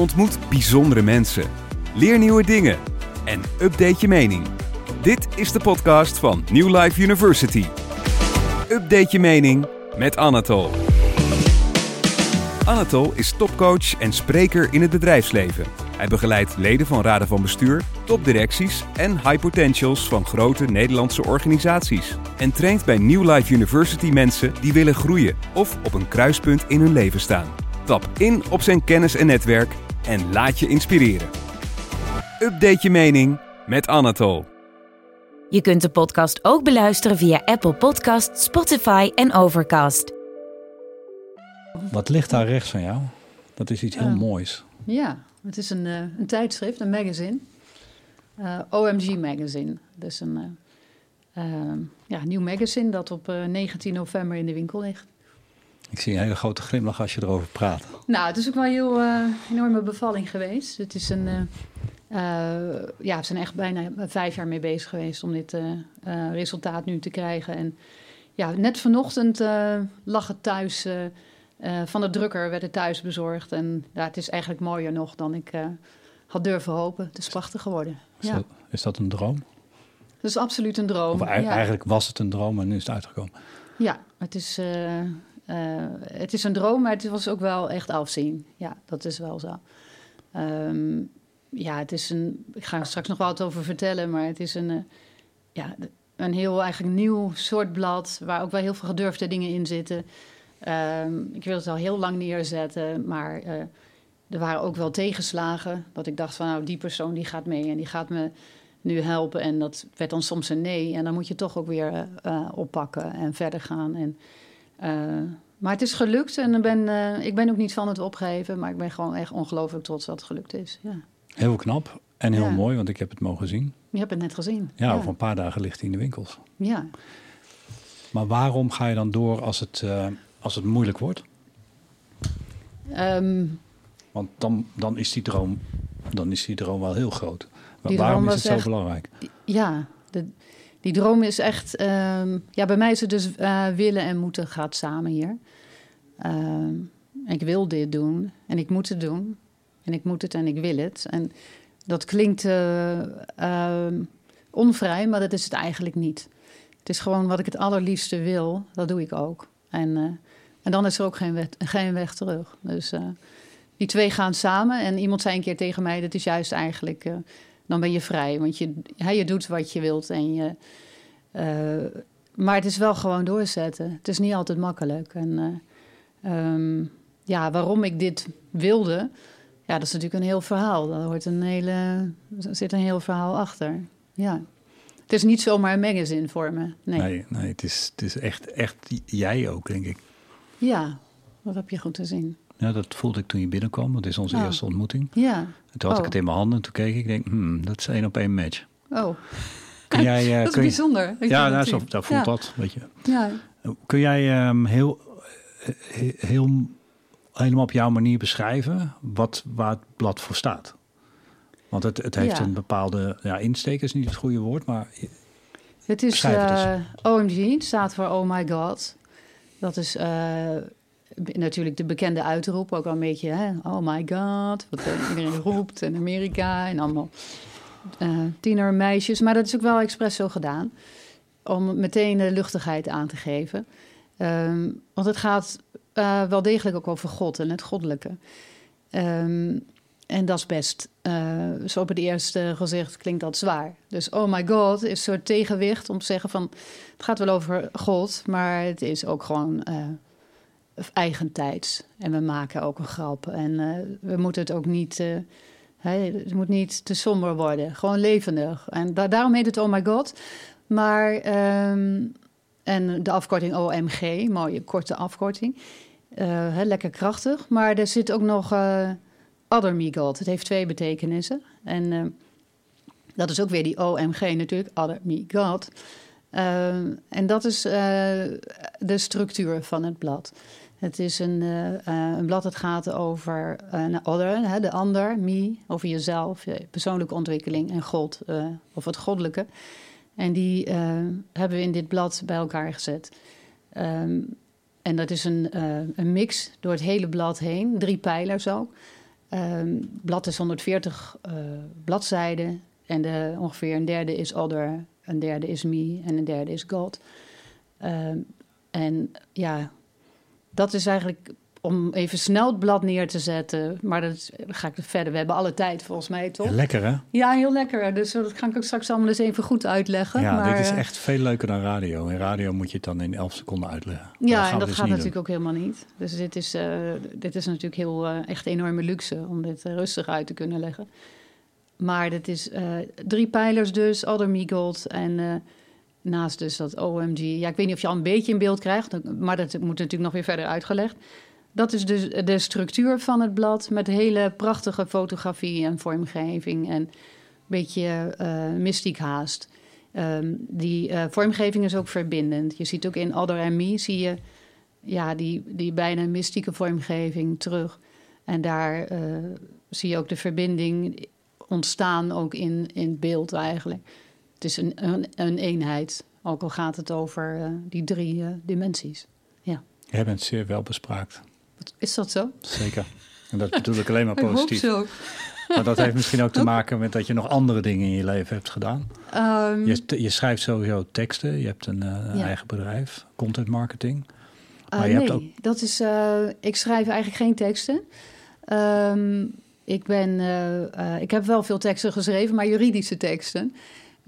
Ontmoet bijzondere mensen. Leer nieuwe dingen. En update je mening. Dit is de podcast van New Life University. Update je mening met Anatol. Anatol is topcoach en spreker in het bedrijfsleven. Hij begeleidt leden van raden van bestuur, topdirecties en high potentials van grote Nederlandse organisaties. En traint bij New Life University mensen die willen groeien of op een kruispunt in hun leven staan. Tap in op zijn kennis en netwerk en laat je inspireren. Update je mening met Anatol. Je kunt de podcast ook beluisteren via Apple Podcast, Spotify en Overcast. Wat ligt daar rechts van jou? Dat is iets heel moois. Ja, het is een, eh, een tijdschrift, een magazine. Eh, OMG Magazine. Dus een eh, ja, nieuw magazine dat op eh, 19 november in de winkel ligt. Ik zie een hele grote glimlach als je erover praat. Nou, het is ook wel een heel eh, enorme bevalling geweest. Het is een... eh, eh, ja, we zijn echt bijna vijf jaar mee bezig geweest om dit resultaat nu te krijgen. En ja, net vanochtend lag het thuis... van de drukker werd het thuis bezorgd. En ja, het is eigenlijk mooier nog dan ik had durven hopen. Het is prachtig geworden. Is, Ja. dat, is dat een droom? Dat is absoluut een droom. Of ei- ja. eigenlijk was het een droom en nu is het uitgekomen. Ja, het is, het is een droom, maar het was ook wel echt afzien. Ja, dat is wel zo. Ehm, ja, het is een. Ik ga er straks nog wat over vertellen, maar het is een. eh, ja, een heel eigenlijk nieuw soort blad waar ook wel heel veel gedurfde dingen in zitten. Ehm, ik wil het al heel lang neerzetten, maar eh, er waren ook wel tegenslagen. Dat ik dacht van nou, die persoon die gaat mee en die gaat me nu helpen. En dat werd dan soms een nee. En dan moet je toch ook weer eh, eh, oppakken en verder gaan. En, eh, maar het is gelukt en ik ben, eh, ik ben ook niet van het opgeven. Maar ik ben gewoon echt ongelooflijk trots dat het gelukt is. Ja. Heel knap en heel Ja. mooi, want ik heb het mogen zien. Je hebt het net gezien. Ja, ja. over een paar dagen ligt hij in de winkels. ja. Maar waarom ga je dan door als het, eh, als het moeilijk wordt? Ehm, Want dan, dan, is die droom, dan is die droom wel heel groot. Maar waarom is het zo echt- belangrijk? ja, de, die droom is echt... ehm, ja, bij mij is het dus eh, willen en moeten gaat samen hier. Ehm, ik wil dit doen en ik moet het doen. En ik moet het en ik wil het. En dat klinkt eh, ehm, onvrij, maar dat is het eigenlijk niet. Het is gewoon wat ik het allerliefste wil, dat doe ik ook. En, eh, en dan is er ook geen weg, geen weg terug. Dus die twee gaan samen. En iemand zei een keer tegen mij, dat is juist eigenlijk... dan ben je vrij, want je, ja, je doet wat je wilt. En je, eh, maar het is wel gewoon doorzetten. Het is niet altijd makkelijk. En eh, ehm, ja, waarom ik dit wilde... Ja, dat is natuurlijk een heel verhaal. Daar hoort een hele, er zit een heel verhaal achter. Ja. Het is niet zomaar een magazine voor me. Nee. Nee, nee het, is, het is echt, echt jij ook, denk ik. Ja, dat heb je goed te zien. Ja, dat voelde ik toen je binnenkwam. Dat is onze Oh. eerste ontmoeting. Ja. En toen had ik Oh. het in mijn handen en toen keek ik. Ik denk, hmm, dat is één op één match. Oh, Kun jij, eh, dat is kun bijzonder. dat je Ja, dat nou, zo, zo voelt ja. dat, weet je. Ja. Kun jij ehm, heel, he- heel, helemaal op jouw manier beschrijven wat, waar het blad voor staat? Want het, het heeft Ja. een bepaalde ja, insteek, is niet het goede woord, maar Het is het eh, OMG, het staat voor Oh My God. Dat is eh, natuurlijk de bekende uitroep, ook al een beetje, hè? Oh my God, wat eh, iedereen roept in Amerika en allemaal eh tienermeisjes. Maar dat is ook wel expres zo gedaan, om meteen de luchtigheid aan te geven. Ehm, want het gaat eh, wel degelijk ook over God en het goddelijke. Ehm, en dat is best, eh, zo op het eerste gezicht klinkt dat zwaar. Dus oh my god is een soort tegenwicht om te zeggen van... het gaat wel over God, maar het is ook gewoon eigentijds. En we maken ook een grap. En eh, we moeten het ook niet... eh, het moet niet te somber worden. Gewoon levendig. En da- daarom heet het oh my god. Maar... ehm, en de afkorting OMG, mooie korte afkorting. Eh, lekker krachtig. Maar er zit ook nog eh, Other Me God. Het heeft twee betekenissen. En dat is ook weer die OMG natuurlijk, Other Me God. Eh, en dat is de structuur van het blad. Het is een, eh, eh, een blad dat gaat over eh, een other, de ander, me, over jezelf, je persoonlijke ontwikkeling en God, of het goddelijke. En die hebben we in dit blad bij elkaar gezet. Ehm, en dat is een, een mix door het hele blad heen, drie pijlers ook. Ehm, het blad is 140 eh, bladzijden. En de, ongeveer een derde is Other, een derde is Me en een derde is God. Ehm, en ja, dat is eigenlijk om even snel het blad neer te zetten. Maar dat dan ga ik verder. We hebben alle tijd volgens mij, toch? Lekker hè? Ja, heel lekker. Dus dat ga ik ook straks allemaal eens even goed uitleggen. Ja, maar, dit is eh, echt veel leuker dan radio. In radio moet je het dan in 11 seconden uitleggen. Maar Ja, gaan en dat dus gaat natuurlijk ook helemaal niet. Dus dit is, eh, dit is natuurlijk heel, eh, echt enorme luxe om dit rustig uit te kunnen leggen. Maar dit is drie pijlers dus, Other Gold en naast dus dat OMG. Ja, ik weet niet of je al een beetje in beeld krijgt, maar dat moet natuurlijk nog weer verder uitgelegd. Dat is dus de structuur van het blad met hele prachtige fotografie en vormgeving en een beetje eh, mystiek haast. Ehm, die eh, vormgeving is ook verbindend. Je ziet ook in Other and Me, zie je ja, die, die bijna mystieke vormgeving terug. En daar eh, zie je ook de verbinding ontstaan, ook in, in het beeld eigenlijk. Het is een, een, een eenheid, ook al gaat het over eh, die drie eh, dimensies. Ja. Jij bent zeer wel bespraakt. Wat- Is dat zo? Zeker. En dat bedoel ik alleen maar Ik hoop positief. zo. Maar dat heeft misschien ook te maken met dat je nog andere dingen in je leven hebt gedaan. Ehm, Je, je schrijft sowieso teksten. Je hebt een eh, Ja. eigen bedrijf, content marketing. Maar je nee, hebt ook- dat is. ik schrijf eigenlijk geen teksten. Ehm, ik ben. ik heb wel veel teksten geschreven, maar juridische teksten.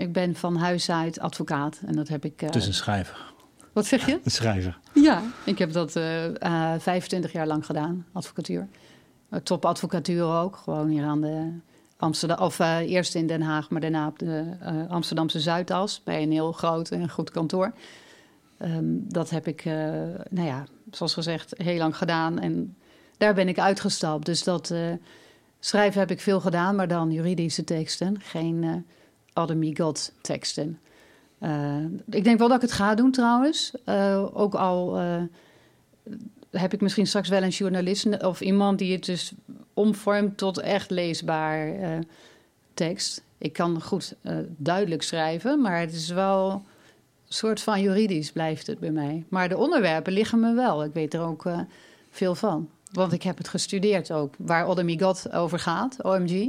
Ik ben van huis uit advocaat en dat heb ik. eh, Dus een schrijver. Wat zeg je? Een schrijver. Ja, ik heb dat eh eh, 25 jaar lang gedaan, advocatuur. Uh, topadvocatuur ook, gewoon hier aan de Amsterdam, of eh, eerst in Den Haag, maar daarna op de eh, Amsterdamse Zuidas bij een heel groot en goed kantoor. Ehm, dat heb ik, eh, nou ja, zoals gezegd, heel lang gedaan en daar ben ik uitgestapt. Dus dat eh, schrijven heb ik veel gedaan, maar dan juridische teksten, geen Ademi God teksten. Eh, ik denk wel dat ik het ga doen trouwens. Eh, ook al eh, heb ik misschien straks wel een journalist of iemand die het dus omvormt tot echt leesbaar tekst. Ik kan goed duidelijk schrijven, maar het is wel een soort van juridisch blijft het bij mij. Maar de onderwerpen liggen me wel. Ik weet er ook veel van. Want ik heb het gestudeerd ook, waar God over gaat, OMG.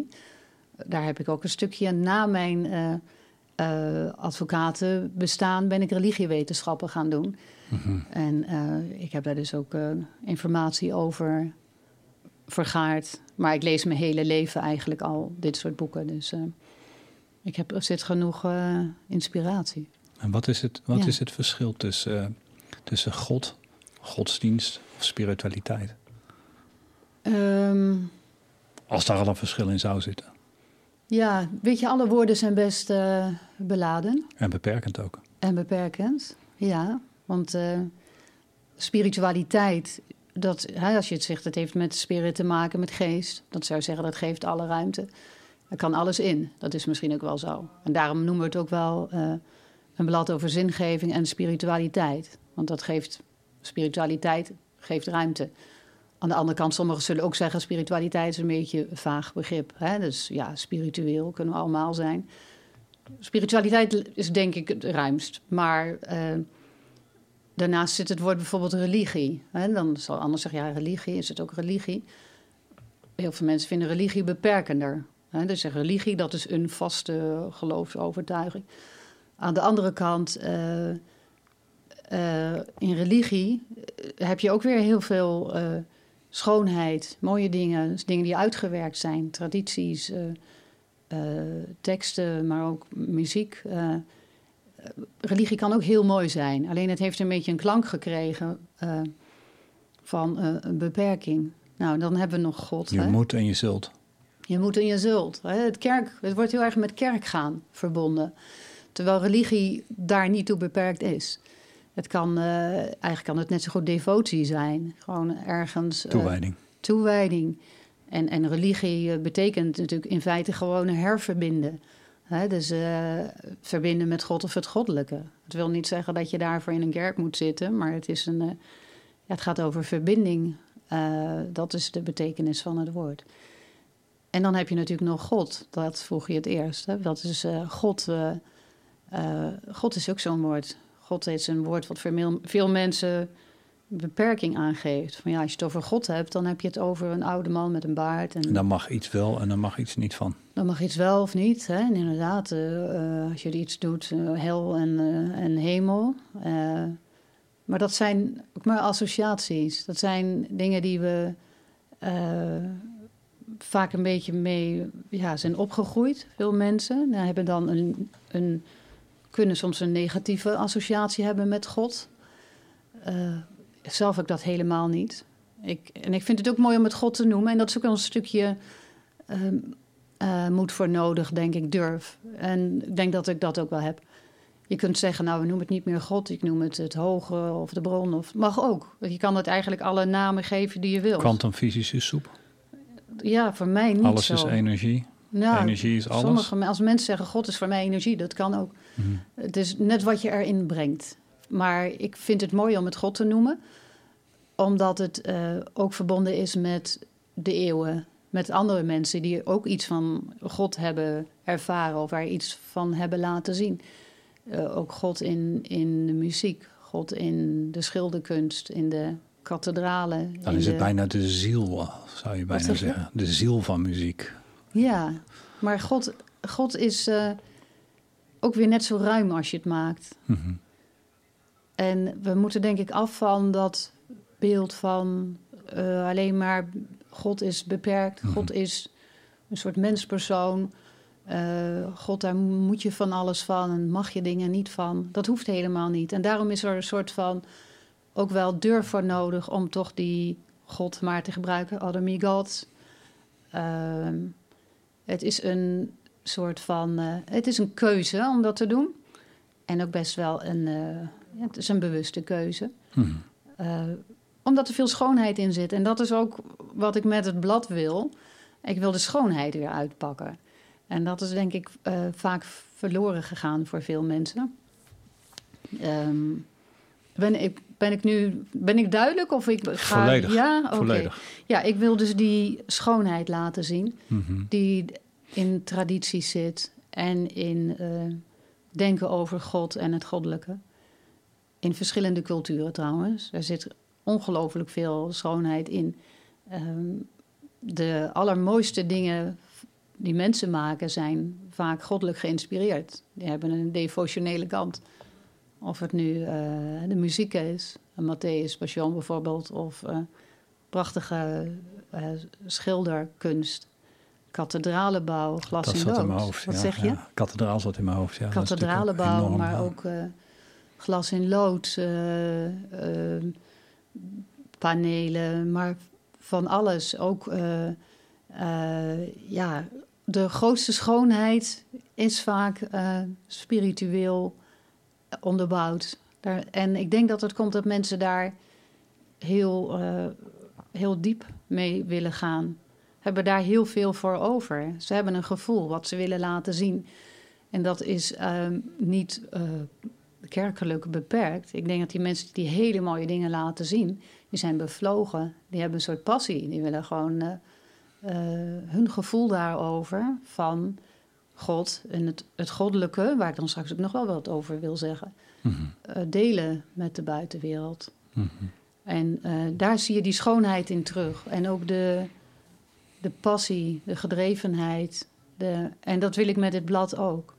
Daar heb ik ook een stukje na mijn eh, advocatenbestaan ben ik religiewetenschappen gaan doen. En eh, ik heb daar dus ook informatie over vergaard. Maar ik lees mijn hele leven eigenlijk al dit soort boeken. Dus ik heb, er zit genoeg inspiratie. En wat is het, wat Ja. is het verschil tussen, tussen God, godsdienst of spiritualiteit? Ehm, Als daar al een verschil in zou zitten. Ja, weet je, alle woorden zijn best eh, beladen. En beperkend ook. En beperkend, ja. Want eh, spiritualiteit, dat, hè, als je het zegt, het heeft met spirit te maken, met geest. Dat zou zeggen, dat geeft alle ruimte. Er kan alles in. Dat is misschien ook wel zo. En daarom noemen we het ook wel eh, een blad over zingeving en spiritualiteit. Want dat geeft, spiritualiteit geeft ruimte. Aan de andere kant, sommigen zullen ook zeggen, spiritualiteit is een beetje een vaag begrip. Hè? Dus ja, spiritueel kunnen we allemaal zijn. Spiritualiteit is denk ik het ruimst. Maar eh, daarnaast zit het woord bijvoorbeeld religie. Hè? Dan zal anders zeggen, ja, religie, is het ook religie? Heel veel mensen vinden religie beperkender. Hè? Dus zeggen religie, dat is een vaste geloofsovertuiging. Aan de andere kant, eh, eh, in religie heb je ook weer heel veel schoonheid, mooie dingen, dus dingen die uitgewerkt zijn, tradities, eh, eh, teksten, maar ook muziek. Eh, religie kan ook heel mooi zijn. Alleen het heeft een beetje een klank gekregen van een beperking. Nou, dan hebben we nog God. Je hè? moet en je zult. Je moet en je zult. Hè? Het, kerk, het wordt heel erg met kerk gaan verbonden. Terwijl religie daar niet toe beperkt is. Het kan, eh, eigenlijk kan het net zo goed devotie zijn. Gewoon ergens... eh, Toewijding. toewijding. En, en religie eh, betekent natuurlijk in feite gewoon herverbinden. Hè, dus verbinden met God of het goddelijke. Het wil niet zeggen dat je daarvoor in een kerk moet zitten, maar het, is een, ja, het gaat over verbinding. Dat is de betekenis van het woord. En dan heb je natuurlijk nog God. Dat vroeg je het eerst. Hè? Dat is God. God is ook zo'n woord. God is een woord wat voor veel, mensen beperking aangeeft. Van ja, als je het over God hebt, dan heb je het over een oude man met een baard. En, dan mag iets wel en dan mag iets niet van. dan mag iets wel of niet. Hè? En inderdaad, eh, eh, als je iets doet, eh, hel en, en hemel. Maar dat zijn ook maar associaties. Dat zijn dingen die we vaak een beetje mee ja, zijn opgegroeid. Veel mensen nou, hebben dan een, een, kunnen soms een negatieve associatie hebben met God. Eh, zelf ik dat helemaal niet. Ik, en ik vind het ook mooi om het God te noemen. En dat is ook wel een stukje ehm, eh, moed voor nodig, denk ik, durf. En ik denk dat ik dat ook wel heb. Je kunt zeggen, nou, we noemen het niet meer God. Ik noem het het hoge of de bron. Of, mag ook. Je kan het eigenlijk alle namen geven die je wil. Kwantumfysische soep. Ja, voor mij niet Alles zo. is energie. Nou, energie is alles. Sommige, als mensen zeggen, God is voor mij energie, dat kan ook. Mhm. Het is net wat je erin brengt. Maar ik vind het mooi om het God te noemen. Omdat het eh, ook verbonden is met de eeuwen. Met andere mensen die ook iets van God hebben ervaren of er iets van hebben laten zien. Eh, ook God in, in de muziek, God in de schilderkunst, in de kathedralen. Dan is het de- bijna de ziel, zou je bijna zeggen. De ziel van muziek. Ja, maar God, God is eh, ook weer net zo ruim als je het maakt. Mhm. En we moeten denk ik af van dat beeld van eh, alleen maar God is beperkt, Mhm. God is een soort menspersoon. Eh, God, daar moet je van alles van en mag je dingen niet van. Dat hoeft helemaal niet. En daarom is er een soort van ook wel durf voor nodig om toch die God maar te gebruiken, Me Gods. Ehm, het is een soort van, eh, het is een keuze om dat te doen. En ook best wel een, eh, het is een bewuste keuze. Mhm. Eh, omdat er veel schoonheid in zit. En dat is ook wat ik met het blad wil. Ik wil de schoonheid weer uitpakken. En dat is denk ik vaak verloren gegaan voor veel mensen. Ehm, ben, ik, ben ik nu ben ik duidelijk of ik ga... Volledig. Ja, oké. Ja, ik wil dus die schoonheid laten zien Mhm. die in tradities zit en in eh, denken over God en het goddelijke. In verschillende culturen trouwens. Er zit ongelooflijk veel schoonheid in. Ehm, de allermooiste dingen die mensen maken zijn vaak goddelijk geïnspireerd. Die hebben een devotionele kant. Of het nu eh, de muziek is, een Matthäus Passion bijvoorbeeld, of eh, prachtige schilderkunst, kathedralenbouw, glas Dat in zat lood. in mijn hoofd. Wat ja, zeg je? Ja. Kathedraal zat in mijn hoofd. Ja, Kathedralenbouw, maar ja. ook eh, glas in lood, eh, eh, panelen, maar van alles. Ook, ja, de grootste schoonheid is vaak spiritueel onderbouwd. Daar, en ik denk dat het komt dat mensen daar heel, heel diep mee willen gaan. Hebben daar heel veel voor over. Ze hebben een gevoel wat ze willen laten zien. En dat is ehm, niet eh, kerkelijk beperkt. Ik denk dat die mensen die hele mooie dingen laten zien, die zijn bevlogen. Die hebben een soort passie. Die willen gewoon eh, eh, hun gevoel daarover van God en het, het goddelijke, waar ik dan straks ook nog wel wat over wil zeggen, Mhm. delen met de buitenwereld. Mhm. En daar zie je die schoonheid in terug. En ook de, de passie, de gedrevenheid. De, en dat wil ik met dit blad ook.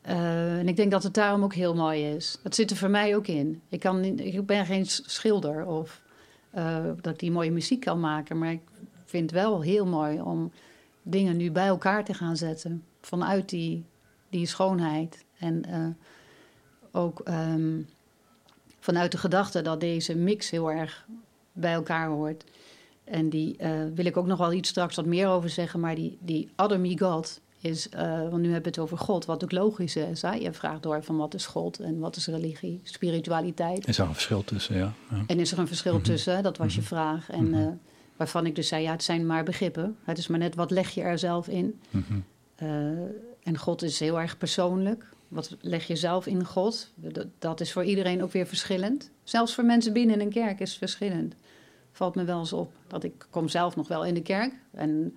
Eh, en ik denk dat het daarom ook heel mooi is. Dat zit er voor mij ook in. Ik, kan, ik ben geen schilder of eh, dat die mooie muziek kan maken. Maar ik vind het wel heel mooi om dingen nu bij elkaar te gaan zetten. Vanuit die, die schoonheid. En eh, ook ehm, vanuit de gedachte dat deze mix heel erg bij elkaar hoort. En die eh, wil ik ook nog wel iets straks wat meer over zeggen. Maar die, die Other Me God is, eh, want nu hebben we het over God, wat ook logisch is. Hè? Je vraagt door van wat is God en wat is religie, spiritualiteit. Is daar een verschil tussen, ja. ja. En is er een verschil tussen? hè? Dat was je vraag. En Mhm. eh, waarvan ik dus zei, ja, het zijn maar begrippen. Het is maar net wat leg je er zelf in. Mhm. En God is heel erg persoonlijk. Wat leg je zelf in God? Dat, dat is voor iedereen ook weer verschillend. Zelfs voor mensen binnen een kerk is het verschillend. Valt me wel eens op. Dat ik kom zelf nog wel in de kerk. En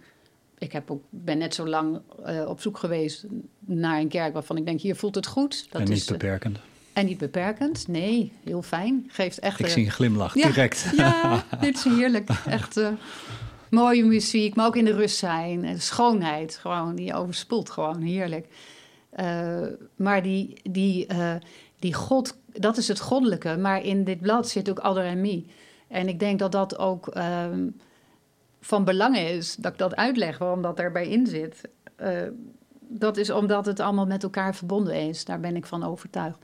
ik heb ook, ben net zo lang eh, op zoek geweest naar een kerk waarvan ik denk, hier voelt het goed. Dat en niet is, eh, beperkend. En niet beperkend, nee, heel fijn. Geeft echt... Ik eh, zie een glimlach, ja, direct. Ja, dit is heerlijk. Echt mooie muziek, maar ook in de rust zijn. En schoonheid, gewoon, die overspoelt gewoon, heerlijk. Maar die, die, die God, dat is het goddelijke. Maar in dit blad zit ook Adder en ik denk dat dat ook ehm, van belang is, dat ik dat uitleg, waarom dat erbij in zit. Eh, dat is omdat het allemaal met elkaar verbonden is. Daar ben ik van overtuigd.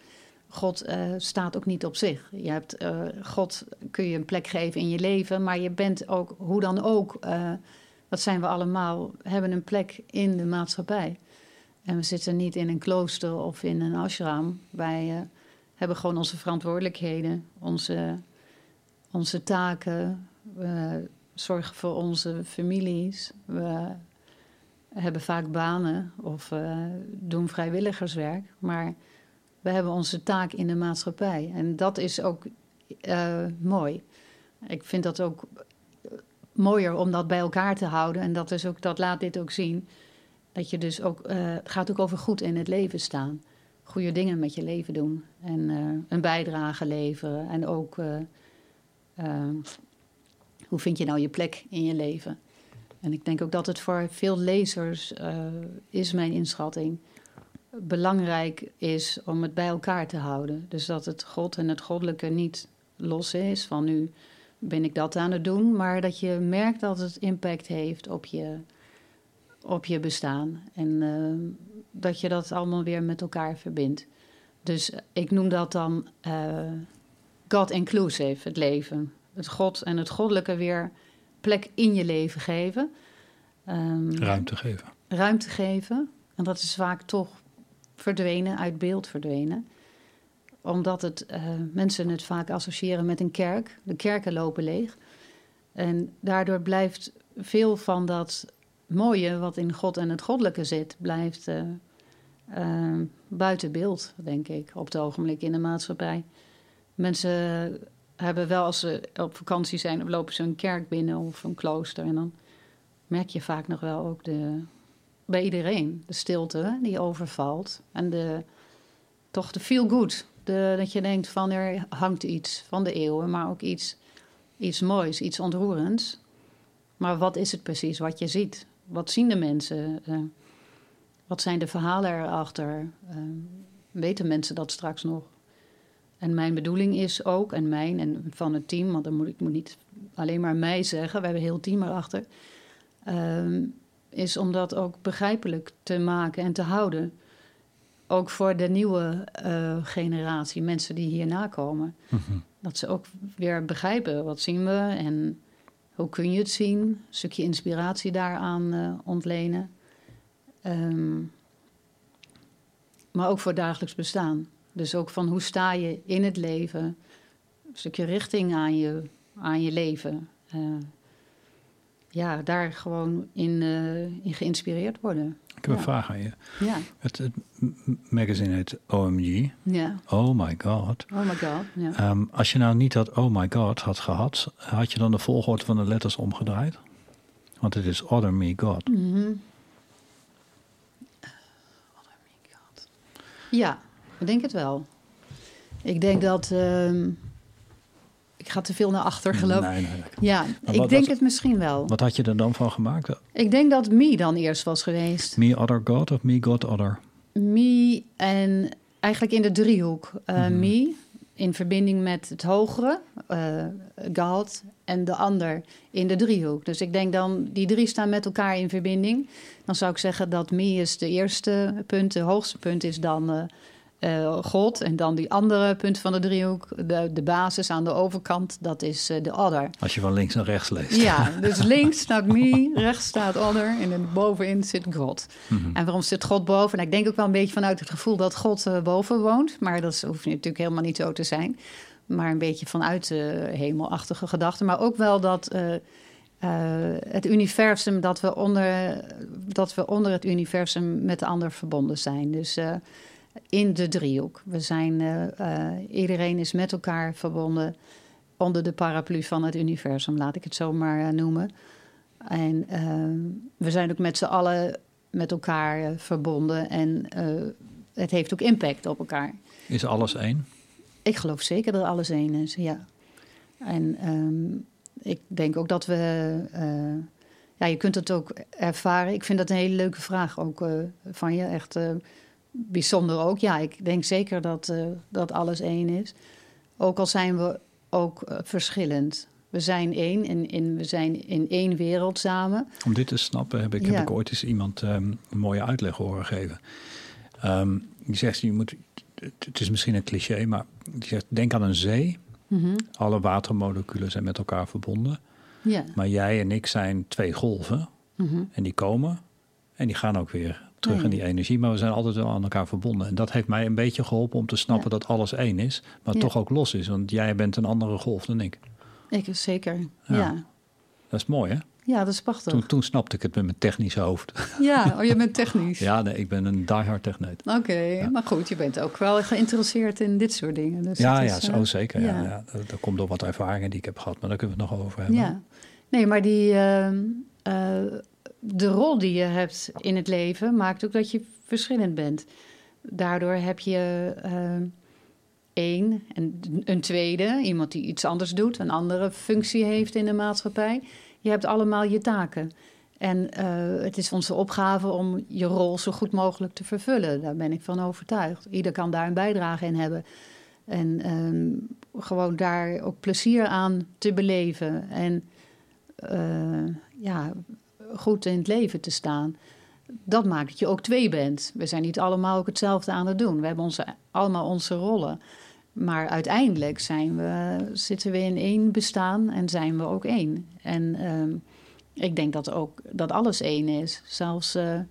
God eh, staat ook niet op zich. Je hebt, eh, God kun je een plek geven in je leven, maar je bent ook, hoe dan ook, dat zijn we allemaal, hebben een plek in de maatschappij. En we zitten niet in een klooster of in een ashram. Wij hebben gewoon onze verantwoordelijkheden, onze, onze taken. We zorgen voor onze families. We hebben vaak banen of doen vrijwilligerswerk. Maar we hebben onze taak in de maatschappij. En dat is ook eh, mooi. Ik vind dat ook mooier om dat bij elkaar te houden. En dat, is ook, dat laat dit ook zien. Dat je dus ook, eh, gaat ook over goed in het leven staan. Goede dingen met je leven doen. En eh, een bijdrage leveren. En ook, eh, eh, hoe vind je nou je plek in je leven? En ik denk ook dat het voor veel lezers, eh, is mijn inschatting, belangrijk is om het bij elkaar te houden. Dus dat het God en het goddelijke niet los is van nu ben ik dat aan het doen, maar dat je merkt dat het impact heeft op je, op je bestaan. En eh, dat je dat allemaal weer met elkaar verbindt. Dus ik noem dat dan eh, God inclusive, het leven. Het God en het goddelijke weer plek in je leven geven. Ehm, Ruimte geven. ruimte geven. En dat is vaak toch verdwenen, uit beeld verdwenen. Omdat het, eh, mensen het vaak associëren met een kerk. De kerken lopen leeg. En daardoor blijft veel van dat mooie wat in God en het goddelijke zit, blijft eh, eh, buiten beeld, denk ik, op het ogenblik in de maatschappij. Mensen hebben wel, als ze op vakantie zijn, lopen ze een kerk binnen of een klooster. En dan merk je vaak nog wel ook de, bij iedereen de stilte die overvalt. En de, toch de feel good. De, dat je denkt van er hangt iets van de eeuwen, maar ook iets, iets moois, iets ontroerends. Maar wat is het precies wat je ziet? Wat zien de mensen? Eh, wat zijn de verhalen erachter? Eh, weten mensen dat straks nog? En mijn bedoeling is ook, en mijn en van het team, want dan moet ik moet niet alleen maar mij zeggen, we hebben een heel team erachter, ehm, is om dat ook begrijpelijk te maken en te houden. Ook voor de nieuwe eh, generatie, mensen die hierna komen. Dat ze ook weer begrijpen, wat zien we en hoe kun je het zien? Een stukje inspiratie daaraan eh, ontlenen. Ehm, maar ook voor dagelijks bestaan. Dus ook van hoe sta je in het leven? Een stukje richting aan je, aan je leven. Eh, ja, daar gewoon in, eh, in geïnspireerd worden. Ik heb een vraag aan je. Ja, Het, het magazine heet OMG. ja. Oh my god. Oh my god. Ja. Ehm, als je nou niet dat oh my god had gehad, had je dan de volgorde van de letters omgedraaid? Want het is Other Me God. Mhm. Ja, ik denk het wel. Ik denk dat. ehm, ik ga te veel naar achter, geloof ik. Nee, nee, nee. Ja, Maar ik wat denk het misschien wel. Wat had je er dan van gemaakt? Ik denk dat Me dan eerst was geweest. Me Other God of Me God Other? Me en eigenlijk in de driehoek. Eh, Me in verbinding met het hogere, eh, God, en de ander in de driehoek. Dus ik denk dan, die drie staan met elkaar in verbinding. Dan zou ik zeggen dat Me is de eerste punt, de hoogste punt is dan eh, God. En dan die andere punt van de driehoek, de, de basis aan de overkant, dat is eh, de other. Als je van links naar rechts leest. Ja, dus links staat me, rechts staat other en dan bovenin zit God. Mhm. En waarom zit God boven? Nou, ik denk ook wel een beetje vanuit het gevoel dat God eh, boven woont. Maar dat hoeft natuurlijk helemaal niet zo te zijn. Maar een beetje vanuit de hemelachtige gedachten. Maar ook wel dat het universum, dat we, onder, dat we onder het universum met de ander verbonden zijn. Dus in de driehoek. We zijn, eh, eh, iedereen is met elkaar verbonden onder de paraplu van het universum, laat ik het zo maar eh, noemen. En we zijn ook met z'n allen met elkaar verbonden en het heeft ook impact op elkaar. Is alles één? Ik geloof zeker dat alles één is, ja. En ehm, ik denk ook dat we... ja, je kunt het ook ervaren. Ik vind dat een hele leuke vraag ook van je. Echt bijzonder ook. Ja, ik denk zeker dat, eh, dat alles één is. Ook al zijn we ook eh, verschillend. We zijn één en in, we zijn in één wereld samen. Om dit te snappen heb ik, Ja. heb ik ooit eens iemand ehm, een mooie uitleg horen geven. Ehm, die zegt, je moet, het- het is misschien een cliché, maar die zegt, denk aan een zee. Mhm. Alle watermoleculen zijn met elkaar verbonden. Ja. Maar jij en ik zijn twee golven. Mhm. En die komen en die gaan ook weer terug in ja. die energie. Maar we zijn altijd wel aan elkaar verbonden. En dat heeft mij een beetje geholpen om te snappen Ja. dat alles één is. Maar Ja. toch ook los is. Want jij bent een andere golf dan ik. Ik zeker. Ja. Ja. Dat is mooi hè? Ja, dat is prachtig. Toen, toen snapte ik het met mijn technische hoofd. Ja, oh, je bent technisch. ja, nee, ik ben een diehard techneut. Oké, maar goed, je bent ook wel geïnteresseerd in dit soort dingen. Dus Ja, het ja, is, zo eh, zeker. Ja. ja. Dat komt door wat ervaringen die ik heb gehad. Maar daar kunnen we het nog over hebben. Ja, nee, maar die, ehm, eh, de rol die je hebt in het leven maakt ook dat je verschillend bent. Daardoor heb je ehm, één en een tweede, iemand die iets anders doet, een andere functie heeft in de maatschappij. Je hebt allemaal je taken. En eh, het is onze opgave om je rol zo goed mogelijk te vervullen. Daar ben ik van overtuigd. Ieder kan daar een bijdrage in hebben. En ehm, gewoon daar ook plezier aan te beleven. En eh, ja, goed in het leven te staan. Dat maakt dat je ook twee bent. We zijn niet allemaal ook hetzelfde aan het doen. We hebben onze, allemaal onze rollen. Maar uiteindelijk zijn we, zitten we in één bestaan en zijn we ook één. En ehm, ik denk dat, ook, dat alles één is. Zelfs eh, eh,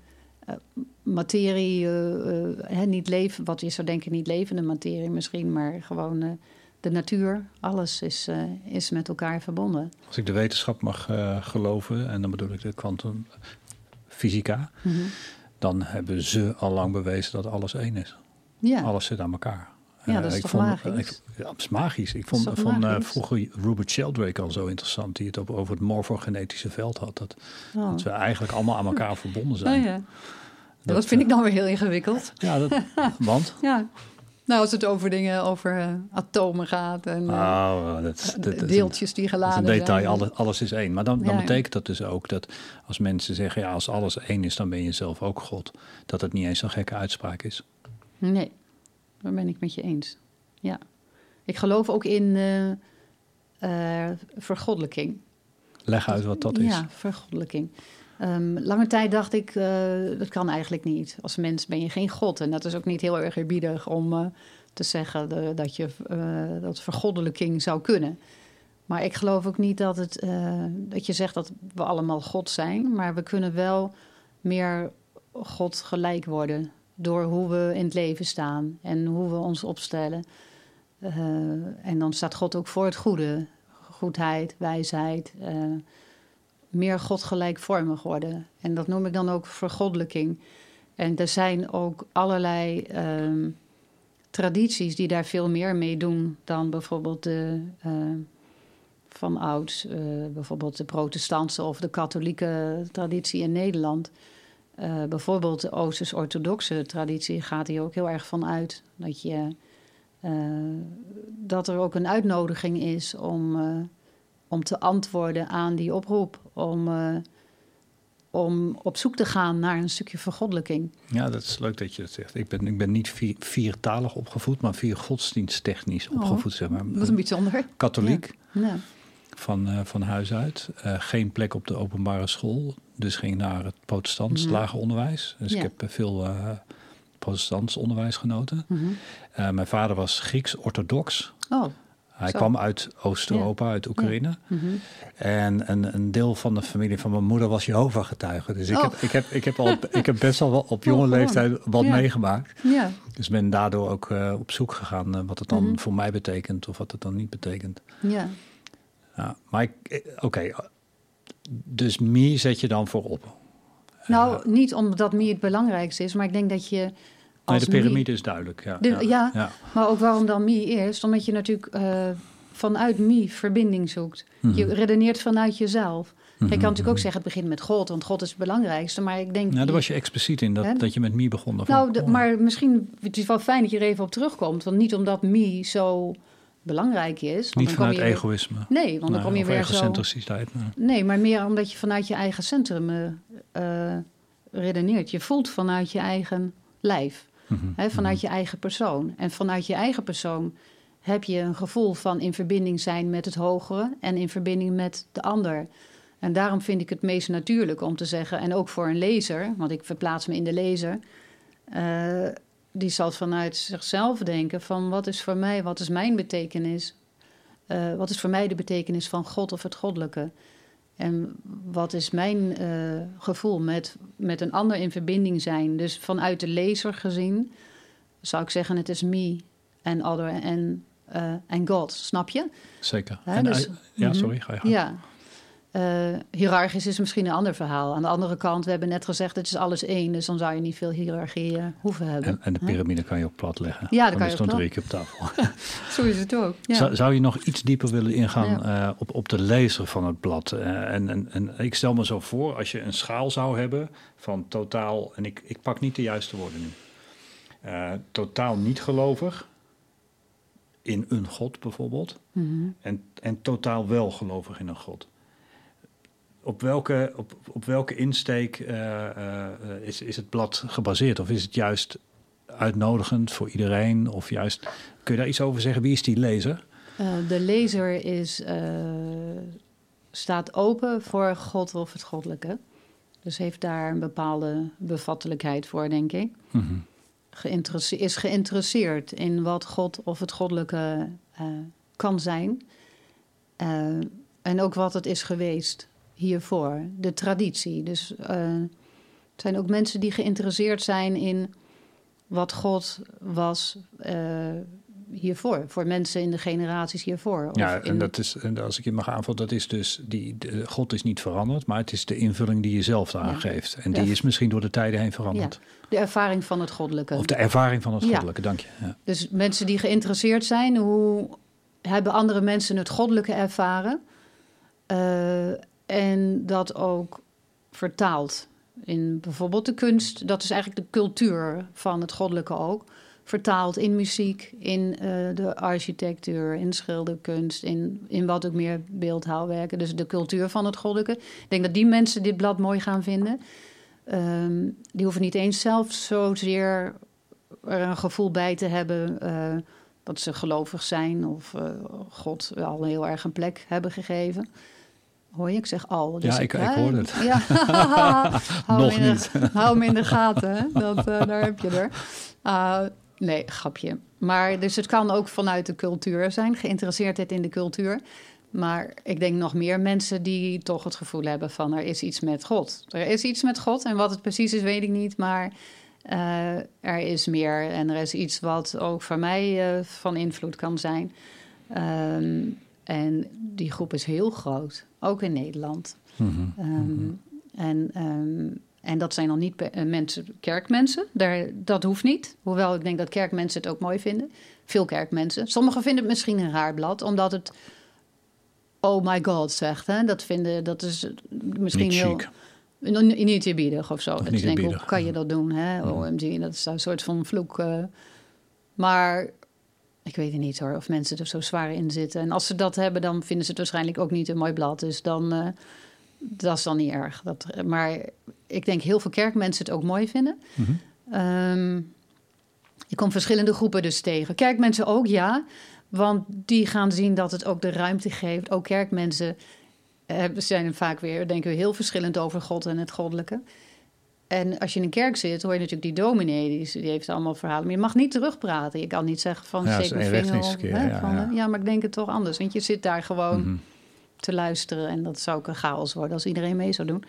materie, eh, niet leven, wat je zou denken, niet levende materie misschien, maar gewoon de natuur. Alles is, eh, is met elkaar verbonden. Als ik de wetenschap mag eh, geloven, en dan bedoel ik de kwantumfysica, Mhm. dan hebben ze al lang bewezen dat alles één is. Ja, Alles zit aan elkaar. Ja, Eh, dat is ik toch vond, magisch? Ik, ja, is magisch. Ik vond, eh, magisch? vroeger Robert Sheldrake al zo interessant, die het op- over het morfogenetische veld had. Dat, Oh. dat we eigenlijk allemaal aan elkaar verbonden zijn. Oh, ja. Dat, vind ik dan weer heel ingewikkeld. Ja, dat, want? Ja. Nou, als het over dingen, over eh, atomen gaat en eh, Oh, dat, een- deeltjes die geladen een detail, zijn. alles, alles is één. Maar dan, dan Ja. betekent dat dus ook dat als mensen zeggen, ja, als alles één is, dan ben je zelf ook God. Dat het niet eens zo'n gekke uitspraak is. Nee, daar ben ik met je eens. Ja. Ik geloof ook in eh, eh, vergoddelijking. Leg uit wat dat is. Ja, vergoddelijking. Ehm, lange tijd dacht ik, eh, dat kan eigenlijk niet. Als mens ben je geen god. En dat is ook niet heel erg eerbiedig om eh, te zeggen de- dat je eh, dat vergoddelijking zou kunnen. Maar ik geloof ook niet dat, het, eh, dat je zegt dat we allemaal god zijn. Maar we kunnen wel meer god gelijk worden. Door hoe we in het leven staan en hoe we ons opstellen. Eh, en dan staat God ook voor het goede. Goedheid, wijsheid. Meer godgelijkvormig worden. En dat noem ik dan ook vergoddelijking. En er zijn ook allerlei ehm, tradities die daar veel meer mee doen dan bijvoorbeeld de eh, van ouds, eh, bijvoorbeeld de protestantse of de katholieke traditie in Nederland. Eh, bijvoorbeeld de Oosters-orthodoxe traditie gaat hier ook heel erg van uit dat, je, eh, dat er ook een uitnodiging is om, om te antwoorden aan die oproep. Om, eh, om op zoek te gaan naar een stukje vergoddelijking. Ja, dat is leuk dat je dat zegt. Ik ben, ik ben niet vier, viertalig opgevoed, maar vier godsdiensttechnisch Oh, opgevoed, zeg maar. Dat is een bijzonder. Katholiek Ja. van, eh, van huis uit. Eh, geen plek op de openbare school. Dus ging naar het protestants Mhm. lager onderwijs. Dus Ja. ik heb veel protestants onderwijs genoten. Mhm. Mijn vader was Grieks-orthodox. Oh. Hij Zo. kwam uit Oost-Europa, uit Oekraïne. Mhm. En een, een deel van de familie van mijn moeder was Jehovah-getuige. Dus ik, Oh. heb, ik, heb, ik, heb al, ik heb best wel wel op jonge Oh, gewoon. leeftijd wat Ja. meegemaakt. Ja. Dus ben daardoor ook eh, op zoek gegaan eh, wat het dan Mhm. voor mij betekent of wat het dan niet betekent. ja. Ja, maar eh, oké, dus me zet je dan voorop. Nou, niet omdat meer het belangrijkste is, maar ik denk dat je. Nee, de piramide is duidelijk. Ja, De- ja. ja. Maar ook waarom dan Mie eerst? Omdat je natuurlijk, eh, vanuit me verbinding zoekt. Je redeneert vanuit jezelf. Je kan natuurlijk ook zeggen, het begint met God, want God is het belangrijkste. Maar ik denk. Nou, daar was je expliciet in, dat, Hè? dat je met me begon. Nou, ik de- maar misschien het is wel fijn dat je er even op terugkomt. Want niet omdat me zo belangrijk is. Niet vanuit weer- egoïsme. Nee, want dan Nee, kom je weer zo. nee. Nee, maar meer omdat je vanuit je eigen centrum eh, eh, redeneert. Je voelt vanuit je eigen lijf, Mhm. vanuit je eigen persoon. En vanuit je eigen persoon heb je een gevoel van in verbinding zijn met het hogere en in verbinding met de ander. En daarom vind ik het meest natuurlijk om te zeggen, en ook voor een lezer, want ik verplaats me in de lezer, eh, die zal vanuit zichzelf denken van wat is voor mij, wat is mijn betekenis? Eh, wat is voor mij de betekenis van God of het goddelijke? En wat is mijn eh, gevoel met, met een ander in verbinding zijn? Dus vanuit de lezer gezien zou ik zeggen: het is me en other en eh, God. Snap je? Zeker. En, dus- eh, ja, Mhm. sorry, ga je gang. Ja. Eh, hiërarchisch is misschien een ander verhaal. Aan de andere kant, we hebben net gezegd: het is alles één. Dus dan zou je niet veel hiërarchie eh, hoeven hebben. En, en de piramide kan je ook plat leggen. Ja, dat Dan kan je drie keer op tafel. Zo is het ook. Ja. Zou, zou je nog iets dieper willen ingaan Ja. eh, op, op de lezer van het blad? Eh, en, en, en ik stel me zo voor, als je een schaal zou hebben van totaal, en ik, ik pak niet de juiste woorden nu, totaal niet gelovig in een God bijvoorbeeld, Mhm. en, en totaal wel gelovig in een God. Op welke, op, op welke insteek eh, eh, is, is het blad gebaseerd? Of is het juist uitnodigend voor iedereen? Of juist, kun je daar iets over zeggen? Wie is die lezer? Eh, de lezer is, staat open voor God of het goddelijke. Dus heeft daar een bepaalde bevattelijkheid voor, denk ik. Geïnteresse- is geïnteresseerd in wat God of het goddelijke kan zijn. En ook wat het is geweest hiervoor. De traditie. Dus eh, het zijn ook mensen die geïnteresseerd zijn in wat God was eh, hiervoor. Voor mensen in de generaties hiervoor. Of Ja, in- en dat is, en als ik je mag aanvullen, dat is dus, die, de, God is niet veranderd, maar het is de invulling die je zelf daaraan Ja. geeft. En Ja. die is misschien door de tijden heen veranderd. de ervaring van het goddelijke. Of de ervaring van het Ja. goddelijke, dank je. Ja. Dus mensen die geïnteresseerd zijn, hoe hebben andere mensen het goddelijke ervaren? Eh, en dat ook vertaald in bijvoorbeeld de kunst. Dat is eigenlijk de cultuur van het goddelijke ook. Vertaald in muziek, in eh, de architectuur, in schilderkunst, in, in wat ook meer beeldhouwwerken. Dus de cultuur van het goddelijke. Ik denk dat die mensen dit blad mooi gaan vinden. Ehm, die hoeven niet eens zelf zozeer er een gevoel bij te hebben eh, dat ze gelovig zijn of eh, God wel heel erg een plek hebben gegeven. Hoor je? Ik zeg al. Ja, ik- ik hoor het. Ja. hou Nog hem in niet. De, hou in de gaten. Hè? Dat, eh, daar heb je er. Ah, nee, grapje. Maar dus het kan ook vanuit de cultuur zijn, geïnteresseerdheid in de cultuur. Maar ik denk nog meer mensen die toch het gevoel hebben van er is iets met God. Er is iets met God en wat het precies is, weet ik niet. Maar eh, er is meer en er is iets wat ook voor mij eh, van invloed kan zijn. Ehm, en die groep is heel groot, ook in Nederland. Mhm. Ehm, en, ehm, en dat zijn dan niet eh, mensen, kerkmensen. Daar, dat hoeft niet. Hoewel ik denk dat kerkmensen het ook mooi vinden. Veel kerkmensen. Sommigen vinden het misschien een raar blad, omdat het oh my god zegt. Hè? Dat vinden, dat is misschien Niet heel... chic. Niet eerbiedig of zo. Of Dat denk, hoe kan je dat doen? Hè? OMG, dat is een soort van vloek. eh. maar ik weet het niet hoor, of mensen er zo zwaar in zitten. En als ze dat hebben, dan vinden ze het waarschijnlijk ook niet een mooi blad. Dus dan, eh, dat is dan niet erg. Dat, maar ik denk heel veel kerkmensen het ook mooi vinden. Mhm. Ehm, ik kom verschillende groepen dus tegen. Kerkmensen ook, ja. Want die gaan zien dat het ook de ruimte geeft. Ook kerkmensen eh, zijn vaak weer, denken we, heel verschillend over God en het goddelijke. En als je in een kerk zit, hoor je natuurlijk die dominee, die, heeft allemaal verhalen. Maar je mag niet terugpraten. Je kan niet zeggen van, Ja, steek mijn vinger op. richtingsverkeer, hè, ja, van, ja. ja, maar ik denk het toch anders. Want je zit daar gewoon Mhm. te luisteren. En dat zou ook een chaos worden als iedereen mee zou doen.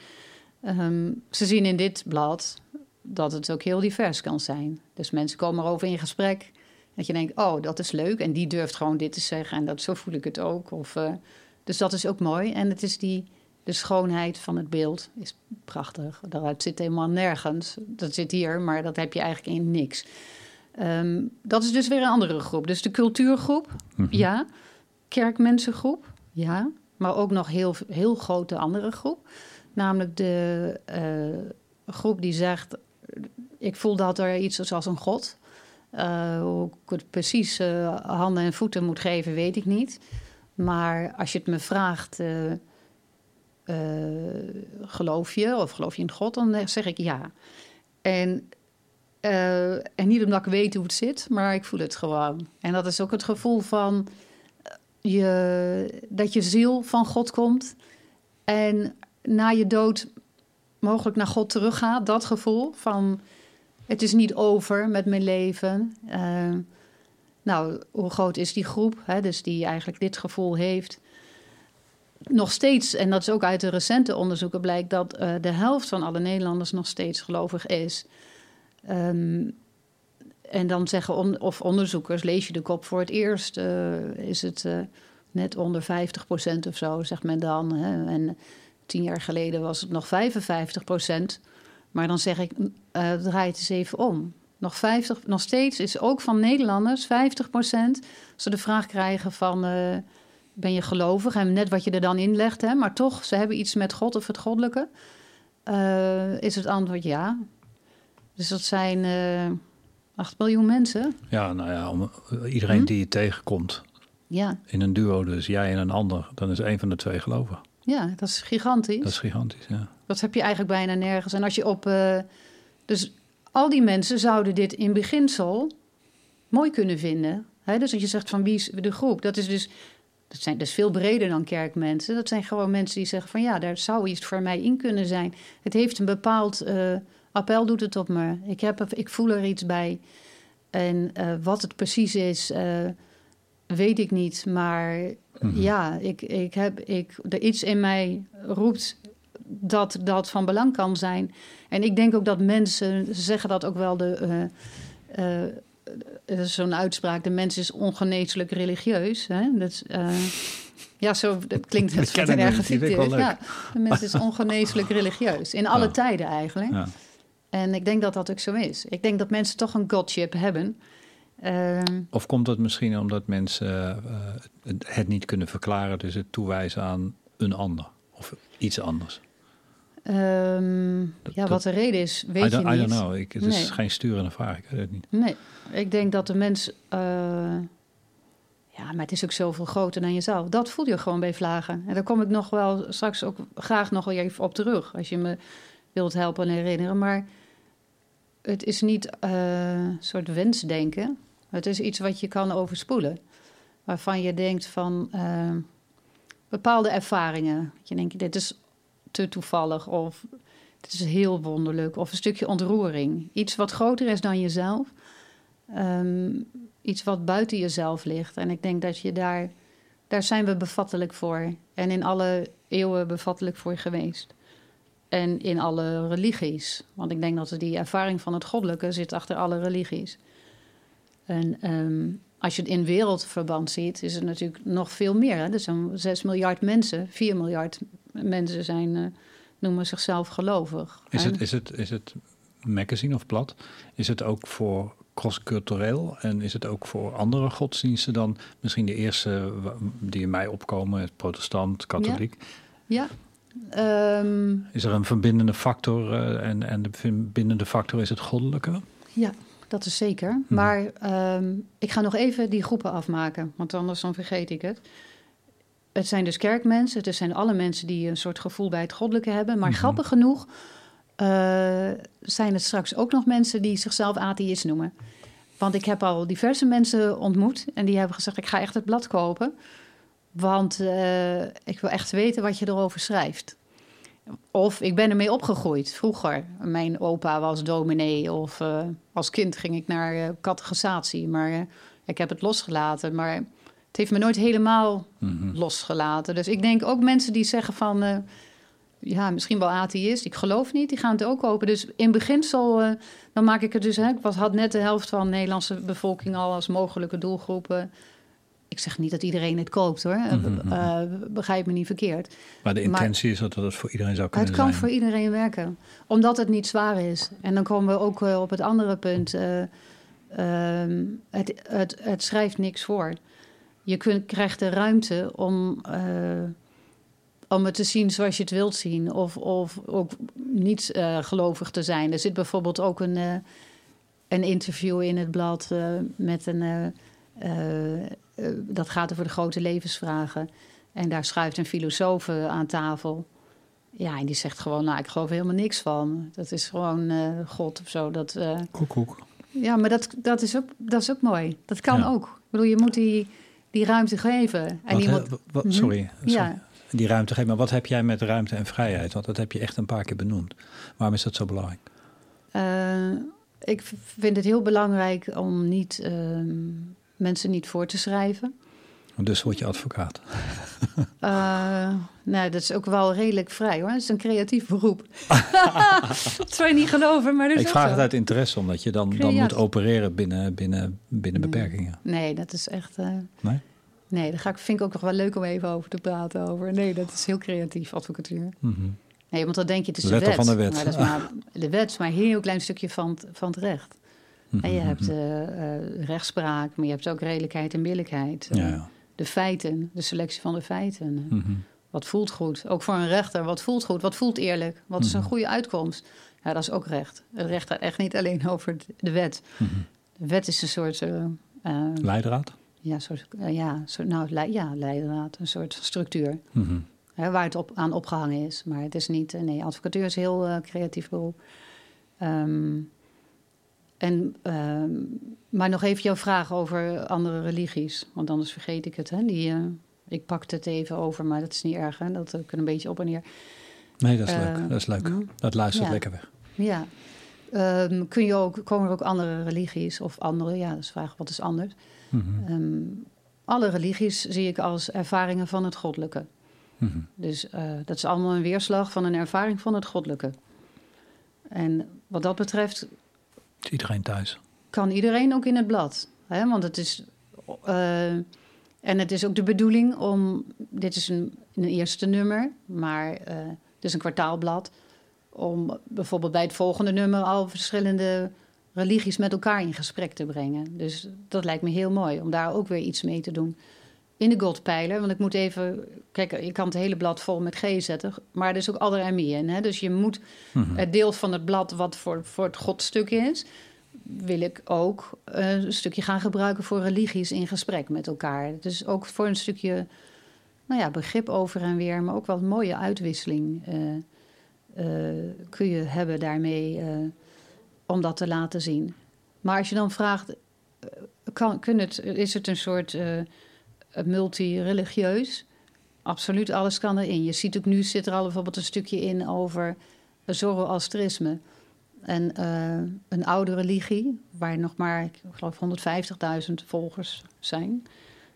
Ehm, ze zien in dit blad dat het ook heel divers kan zijn. Dus mensen komen erover in gesprek. Dat je denkt, oh, dat is leuk. En die durft gewoon dit te zeggen. En dat, zo voel ik het ook. Of, eh, dus dat is ook mooi. En het is die, de schoonheid van het beeld is prachtig. Daaruit zit helemaal nergens. Dat zit hier, maar dat heb je eigenlijk in niks. Ehm, dat is dus weer een andere groep. Dus de cultuurgroep, Mhm. ja. kerkmensengroep, ja. Maar ook nog heel, heel grote andere groep. Namelijk de uh, groep die zegt... ik voel dat er iets is als een god. Uh, hoe ik het precies uh, handen en voeten moet geven, weet ik niet. Maar als je het me vraagt... geloof je of geloof je in God, dan zeg ik ja. En uh, en niet omdat ik weet hoe het zit, maar ik voel het gewoon. En dat is ook het gevoel van je, dat je ziel van God komt. En na je dood mogelijk naar God teruggaat. Dat gevoel van het is niet over met mijn leven. Nou, hoe groot is die groep? Hè, dus die eigenlijk dit gevoel heeft. Nog steeds, en dat is ook uit de recente onderzoeken blijkt, dat uh, de helft van alle Nederlanders nog steeds gelovig is. Um, en dan zeggen of onderzoekers, lees je de kop voor het eerst, uh, is het uh, net onder 50% of zo, zegt men dan. Hè? En tien jaar geleden was het nog 55%. Maar dan zeg ik, draai het eens even om. Nog, 50, nog steeds is ook van Nederlanders 50% ze de vraag krijgen van... ben je gelovig? En net wat je er dan inlegt, hè? maar toch, ze hebben iets met God of het goddelijke. is het antwoord ja. Dus dat zijn uh, eh, 8 miljoen mensen. Ja, nou ja, om, eh, iedereen hm? die je tegenkomt ja. in een duo, dus jij en een ander, dan is een van de twee geloven. Ja, dat is gigantisch. Dat is gigantisch, ja. Dat heb je eigenlijk bijna nergens. En als je op. Uh, dus al die mensen zouden dit in beginsel mooi kunnen vinden. Hè? Dus als je zegt van wie is de groep, dat is dus. Dat zijn dus veel breder dan kerkmensen. Dat zijn gewoon mensen die zeggen van ja, daar zou iets voor mij in kunnen zijn. Het heeft een bepaald uh, appel doet het op me. Ik, heb, ik voel er iets bij. En uh, wat het precies is, uh, weet ik niet. Maar mm-hmm. ja, ik, ik heb, ik, er iets in mij roept dat dat van belang kan zijn. En ik denk ook dat mensen, ze zeggen dat ook wel, de, uh, uh, zo'n uitspraak, de mens is ongeneeslijk religieus. Hè? Dat, ja, zo dat klinkt het een erg Ja, de mens is ongeneeslijk religieus. In alle ja. tijden eigenlijk. Ja. En ik denk dat dat ook zo is. Ik denk dat mensen toch een godship hebben. Uh, of komt dat misschien omdat mensen uh, het niet kunnen verklaren, dus het toewijzen aan een ander of iets anders? Um, dat, ja, wat de reden is, weet je niet. I don't know. Ik, het is geen sturende vraag, ik weet het niet. Nee, ik denk dat de mens... Uh, ja, maar het is ook zoveel groter dan jezelf. Dat voel je gewoon bij vlagen. En daar kom ik nog wel straks ook graag nog wel even op terug... als je me wilt helpen en herinneren. Maar het is niet uh, een soort wensdenken. Het is iets wat je kan overspoelen. Waarvan je denkt van uh, bepaalde ervaringen. Je denkt, dit is te toevallig of dit is heel wonderlijk. Of een stukje ontroering. Iets wat groter is dan jezelf. Um, iets wat buiten jezelf ligt. En ik denk dat je daar, daar zijn we bevattelijk voor. En in alle eeuwen bevattelijk voor geweest. En in alle religies. Want ik denk dat die ervaring van het goddelijke zit achter alle religies. En um, als je het in wereldverband ziet, is het natuurlijk nog veel meer. Hè? Er zijn 6 miljard mensen, 4 miljard mensen zijn, uh, noemen zichzelf gelovig. Is het, is, het, is het magazine of plat? Is het ook voor crosscultureel en is het ook voor andere godsdiensten dan misschien de eerste die in mij opkomen, protestant, katholiek? Ja, ja. Um, is er een verbindende factor uh, en, en de verbindende factor is het goddelijke? Ja, dat is zeker. Hmm. Maar um, ik ga nog even die groepen afmaken, want anders dan vergeet ik het. Het zijn dus kerkmensen, het zijn alle mensen die een soort gevoel bij het goddelijke hebben. Maar mm grappig genoeg uh, zijn het straks ook nog mensen die zichzelf atheïst noemen. Want ik heb al diverse mensen ontmoet en die hebben gezegd: ik ga echt het blad kopen. Want uh, ik wil echt weten wat je erover schrijft. Of ik ben ermee opgegroeid vroeger. Mijn opa was dominee of uh, als kind ging ik naar catechisatie. Maar ik heb het losgelaten. Maar het heeft me nooit helemaal mm -hmm. losgelaten. Dus ik denk ook mensen die zeggen van... ja, misschien wel atheïst, ik geloof niet, die gaan het ook kopen. Dus in beginsel, dan maak ik het dus... Hè, ik was, had net de helft van de Nederlandse bevolking al als mogelijke doelgroepen ik zeg niet dat iedereen het koopt hoor. Mm -hmm. begrijp me niet verkeerd. Maar de intentie is dat het voor iedereen zou kunnen zijn. Het kan voor iedereen werken. Omdat het niet zwaar is. En dan komen we ook uh, op het andere punt. Uh, het, het, het, schrijft niks voor. Je kunt, krijgt de ruimte om, eh, om het te zien zoals je het wilt zien. Of, of ook niet eh, gelovig te zijn. Er zit bijvoorbeeld ook een, eh, een interview in het blad met een. dat gaat over de grote levensvragen. En daar schuift een filosoof aan tafel. Ja, en die zegt gewoon, nou, ik geloof helemaal niks van. Dat is gewoon God of zo. Dat, Koek, koek. ja, maar dat, dat, is ook, dat is ook mooi. Dat kan Ja. ook. Ik bedoel, je moet die, die ruimte geven. En he- moet, wat- Mhm. sorry. Ja. Die ruimte geven. Maar wat heb jij met ruimte en vrijheid? Want dat heb je echt een paar keer benoemd. Waarom is dat zo belangrijk? eh, ik vind het heel belangrijk om niet, ehm, mensen niet voor te schrijven. Dus word je advocaat. Eh, nou, dat is ook wel redelijk vrij hoor. Het is een creatief beroep. dat zou je niet geloven, maar dat is Ik vraag zo. het uit interesse, omdat je dan, dan moet opereren binnen, binnen, binnen beperkingen. Nee, dat is echt... eh, Nee? nee, daar ga ik, vind ik ook nog wel leuk om even over te praten. Over. Nee, dat is heel creatief, advocatuur. Mhm. Nee, want dan denk je, het is De wet van de wet. Maar dat is maar, de wet is maar een heel klein stukje van, het- van het recht. En je Mhm. hebt eh, rechtspraak, maar je hebt ook redelijkheid en billijkheid. Ja, ja. De feiten, de selectie van de feiten. Mhm. Wat voelt goed? Ook voor een rechter, wat voelt goed? Wat voelt eerlijk? Wat is een Mhm. goede uitkomst? Ja, dat is ook recht. Het recht gaat echt niet alleen over de wet. Mhm. De wet is een soort... eh, eh, Leidraad? ja, soort, eh, ja, soort, nou, ja, leidraad, een soort structuur. Hè, waar het op, aan opgehangen is. Maar het is niet... Nee, advocatuur is een heel creatief beroep. Ehm, en, ehm, maar nog even jouw vraag over andere religies. Want anders vergeet ik het. Hè? Die, eh, ik pakte het even over, maar dat is niet erg. Hè? Dat eh, kan een beetje op en neer. Nee, dat is leuk. Dat is leuk. Dat luistert Ja. lekker weg. Ja. Ehm, kun je ook, komen er ook andere religies of andere? Ja, dat is de vraag, wat is anders? Mhm. Ehm, alle religies zie ik als ervaringen van het goddelijke. Mhm. Dus eh, dat is allemaal een weerslag van een ervaring van het goddelijke. En wat dat betreft Is iedereen thuis? kan iedereen ook in het blad. Hè? Want het is. eh, en het is ook de bedoeling om. Dit is een, een eerste nummer, maar eh, het is een kwartaalblad. Om bijvoorbeeld bij het volgende nummer al verschillende religies met elkaar in gesprek te brengen. Dus dat lijkt me heel mooi om daar ook weer iets mee te doen. In de Godpijler, want ik moet even. Kijk, je kan het hele blad vol met G zetten, maar er is ook aller en meer in. Hè? Dus je moet Mhm. het deel van het blad wat voor, voor het godstuk is, wil ik ook eh, een stukje gaan gebruiken voor religies in gesprek met elkaar. Dus ook voor een stukje nou ja, begrip over en weer, maar ook wel een mooie uitwisseling eh, eh, kun je hebben daarmee om dat te laten zien. Maar als je dan vraagt, kan, kun het, is het een soort multireligieus? Absoluut, alles kan erin. Je ziet ook nu zit er al bijvoorbeeld een stukje in over Zoroastrisme. En eh, een oude religie, waar nog maar, ik geloof, 150.000 volgers zijn.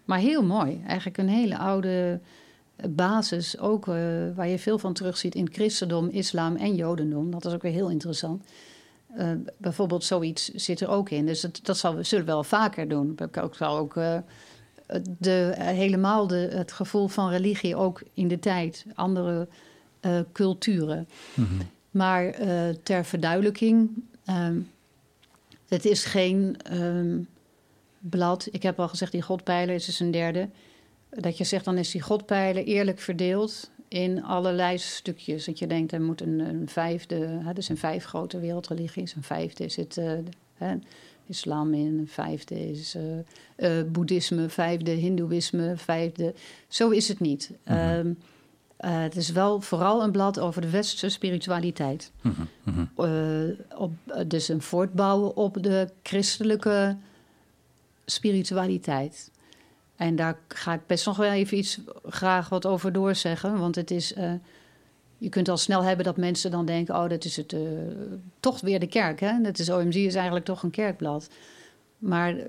Maar heel mooi. Eigenlijk een hele oude basis, ook eh, waar je veel van terugziet in christendom, islam en jodendom. Dat is ook weer heel interessant. Eh, bijvoorbeeld zoiets zit er ook in. Dus dat, dat zal, zullen we wel vaker doen. Ik zal ook de, helemaal de, het gevoel van religie ook in de tijd, andere eh, culturen. Mhm. Maar eh, ter verduidelijking, ehm, het is geen ehm, blad. Ik heb al gezegd, die godpijler is dus een derde. Dat je zegt, dan is die godpijler eerlijk verdeeld in allerlei stukjes. Dat je denkt, er moet een, een vijfde... Hè, er zijn vijf grote wereldreligies. Een vijfde uh, hè, islam in, vijfde is uh, uh, boeddhisme, vijfde hindoeïsme, vijfde... Zo is het niet. Mm -hmm. um, uh, het is wel vooral een blad over de westerse spiritualiteit. Mm -hmm. uh, op, dus een voortbouwen op de christelijke spiritualiteit. En daar ga ik best nog wel even iets graag wat over doorzeggen. Want het is. Je kunt al snel hebben dat mensen dan denken: oh, dat is het. Uh, toch weer de kerk. Hè? Dat is OMG is eigenlijk toch een kerkblad. Maar uh,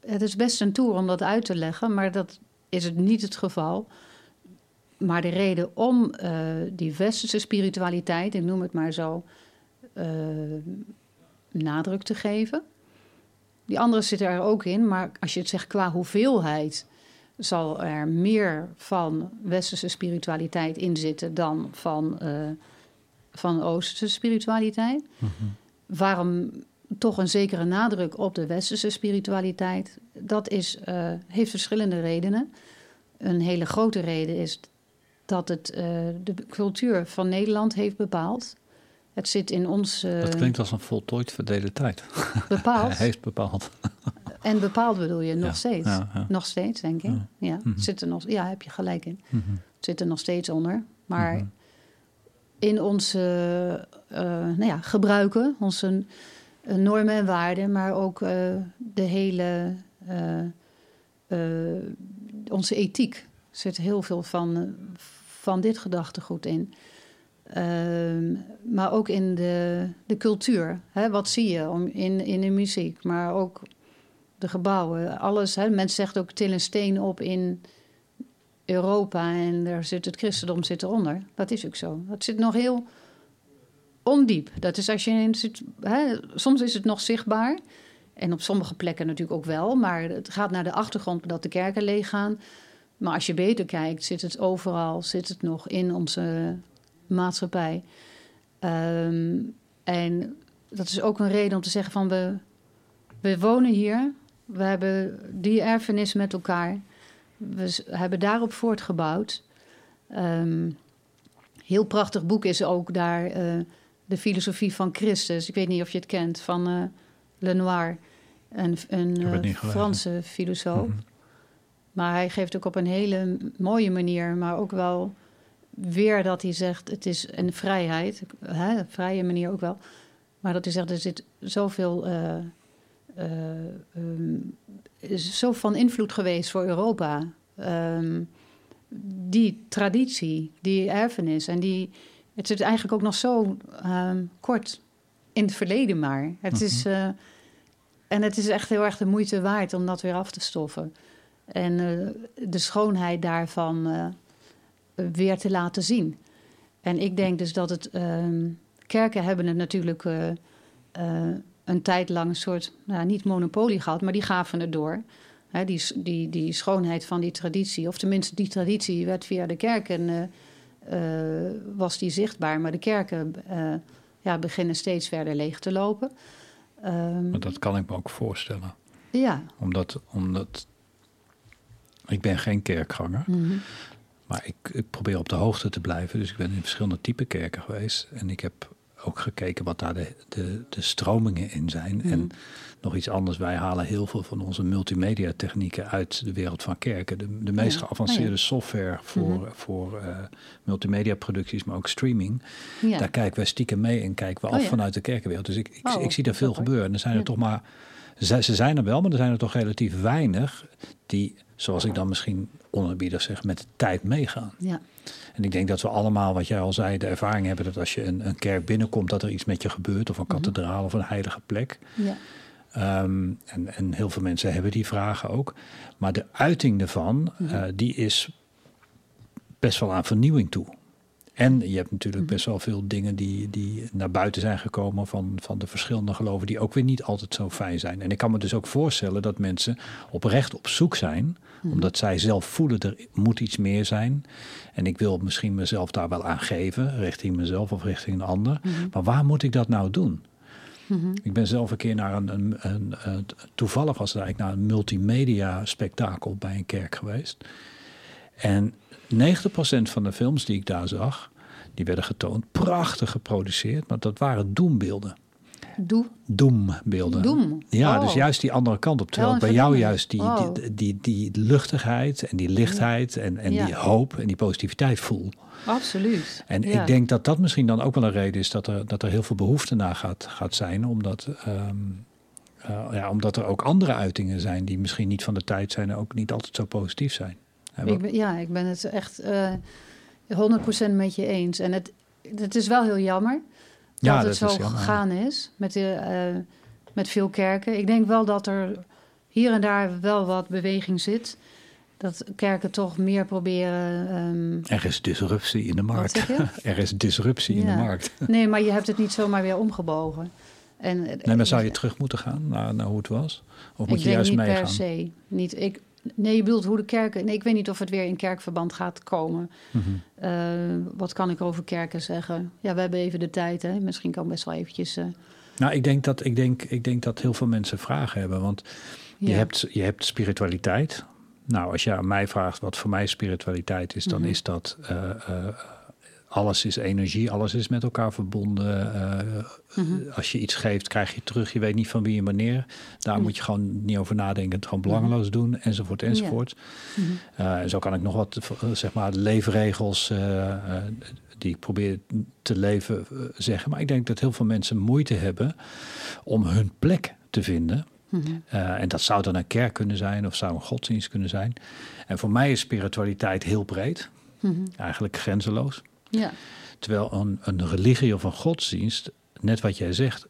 het is best een toer om dat uit te leggen. Maar dat is het niet het geval. Maar de reden om uh, die westerse spiritualiteit, ik noem het maar zo, nadruk te geven. Die andere zitten er ook in, maar als je het zegt qua hoeveelheid, zal er meer van westerse spiritualiteit in zitten dan van, uh, van oosterse spiritualiteit. Mm -hmm. Waarom toch een zekere nadruk op de westerse spiritualiteit. Dat is, uh, heeft verschillende redenen. Een hele grote reden is dat het uh, de cultuur van Nederland heeft bepaald. Het zit in ons. Dat klinkt als een voltooid verdelen tijd. Bepaald. Hij heeft bepaald. En bepaald bedoel je nog Ja, steeds. ja, ja. Nog steeds, denk ik. Ja. Ja, het zit er nog, ja, heb je gelijk in. Het zit er nog steeds onder. Maar Mhm. in onze eh, nou ja, gebruiken, onze normen en waarden, maar ook eh, de hele. eh, onze ethiek zit heel veel van, van dit gedachtegoed in. Ehm, maar ook in de, de cultuur. Hè? Wat zie je om, in, in de muziek, maar ook de gebouwen. Alles. Hè? Mensen zeggen ook til een steen op in Europa en daar zit het christendom zit eronder. Dat is ook zo. Dat zit nog heel ondiep. Dat is als je. Hè? Soms is het nog zichtbaar. En op sommige plekken natuurlijk ook wel. Maar het gaat naar de achtergrond dat de kerken leeggaan. Maar als je beter kijkt, zit het overal, zit het nog in onze maatschappij. Ehm, en dat is ook een reden om te zeggen van we, we wonen hier. We hebben die erfenis met elkaar. We hebben daarop voortgebouwd. Ehm heel prachtig boek is ook daar eh, de filosofie van Christus. Ik weet niet of je het kent, van eh, Lenoir. Een, een eh. Franse filosoof. Mhm. Maar hij geeft ook op een hele mooie manier, maar ook wel weer dat hij zegt: het is een vrijheid, hè, een vrije manier ook wel. Maar dat hij zegt: er zit zoveel. Eh, eh, ehm, is zo van invloed geweest voor Europa. Ehm, die traditie, die erfenis. En die, het zit eigenlijk ook nog zo ehm, kort in het verleden maar. Het is, eh, en het is echt heel erg de moeite waard om dat weer af te stoffen. En eh, de schoonheid daarvan weer te laten zien. En ik denk dus dat het. kerken hebben het natuurlijk een tijd lang een soort. Nou, niet monopolie gehad, maar die gaven het door. Die, die, die schoonheid van die traditie. Of tenminste, die traditie werd via de kerken. eh, eh, was die zichtbaar. Maar de kerken eh, ja, beginnen steeds verder leeg te lopen. Ehm, Maar dat kan ik me ook voorstellen. ja. Omdat, omdat ik ben geen kerkganger. Mhm. Maar ik, ik probeer op de hoogte te blijven. Dus ik ben in verschillende type kerken geweest. En ik heb ook gekeken wat daar de, de, de stromingen in zijn. Mhm. En nog iets anders, wij halen heel veel van onze multimedia technieken uit de wereld van kerken. De, de meest Ja. geavanceerde Oh ja. software voor, Mhm. voor eh, multimedia producties, maar ook streaming. ja. Daar kijken wij stiekem mee en kijken we Oh af vanuit de kerkenwereld. Dus ik, ik, Oh, ik zie daar veel gebeuren. En er zijn er toch maar, ze, ze zijn er wel, maar er zijn er toch relatief weinig die, zoals ik dan misschien onerbiedig zeg, met de tijd meegaan. ja. En ik denk dat we allemaal, wat jij al zei, de ervaring hebben dat als je een, een kerk binnenkomt, dat er iets met je gebeurt, of een Mhm. kathedraal of een heilige plek. ja. Ehm, en, en heel veel mensen hebben die vragen ook. Maar de uiting daarvan, Mhm. eh, die is best wel aan vernieuwing toe. En je hebt natuurlijk Mhm. best wel veel dingen die, die naar buiten zijn gekomen van, van de verschillende geloven, die ook weer niet altijd zo fijn zijn. En ik kan me dus ook voorstellen dat mensen oprecht op zoek zijn, Mhm. omdat zij zelf voelen er moet iets meer zijn. En ik wil misschien mezelf daar wel aan geven, richting mezelf of richting een ander. Mhm. Maar waar moet ik dat nou doen? Mhm. Ik ben zelf een keer naar een, een, een, een- toevallig was het eigenlijk naar een multimedia spektakel bij een kerk geweest. En 90% van de films die ik daar zag, die werden getoond, prachtig geproduceerd, maar dat waren doembeelden. Doe. Doembeelden. Doem. Ja, Oh. dus juist die andere kant op. Terwijl een bij jou juist die, Oh. die, die, die luchtigheid en die lichtheid en, en Ja. die hoop en die positiviteit voel. Absoluut. En Ja. ik denk dat dat misschien dan ook wel een reden is dat er, dat er heel veel behoefte naar gaat, gaat zijn. Omdat, ehm, eh, ja, omdat er ook andere uitingen zijn die misschien niet van de tijd zijn en ook niet altijd zo positief zijn. Ik ben, ja, ik ben het echt eh 100% met je eens. En het, het is wel heel jammer Ja, het dat is zo ja. gegaan is met, de, eh, met veel kerken. Ik denk wel dat er hier en daar wel wat beweging zit. Dat kerken toch meer proberen. ehm, er is disruptie in de markt. er is disruptie in de markt. nee, maar je hebt het niet zomaar weer omgebogen. En, Nee, maar zou je terug moeten gaan naar, naar hoe het was? Of moet ik je denk juist niet meegaan? per se. Niet, ik, nee, je bedoelt hoe de kerken... Nee, ik weet niet of het weer in kerkverband gaat komen. Mhm. Eh, wat kan ik over kerken zeggen? Ja, we hebben even de tijd. Hè? Misschien kan ik best wel eventjes... eh, Nou, ik denk dat, ik denk, ik denk dat heel veel mensen vragen hebben. Want je, hebt, je hebt spiritualiteit. Nou, als je aan mij vraagt wat voor mij spiritualiteit is, dan Mhm. is dat eh, alles is energie, alles is met elkaar verbonden. Eh, Mhm. Als je iets geeft, krijg je terug. Je weet niet van wie en wanneer. Daar Mhm. moet je gewoon niet over nadenken. Het gewoon belangeloos doen, enzovoort, enzovoort. Mhm. Eh, en zo kan ik nog wat, eh, zeg maar, leefregels die ik probeer te leven zeggen. Maar ik denk dat heel veel mensen moeite hebben om hun plek te vinden. Mhm. En dat zou dan een kerk kunnen zijn of zou een godsdienst kunnen zijn. En voor mij is spiritualiteit heel breed, Mhm. eigenlijk grenzeloos. Ja. Terwijl een, een religie of een godsdienst, net wat jij zegt,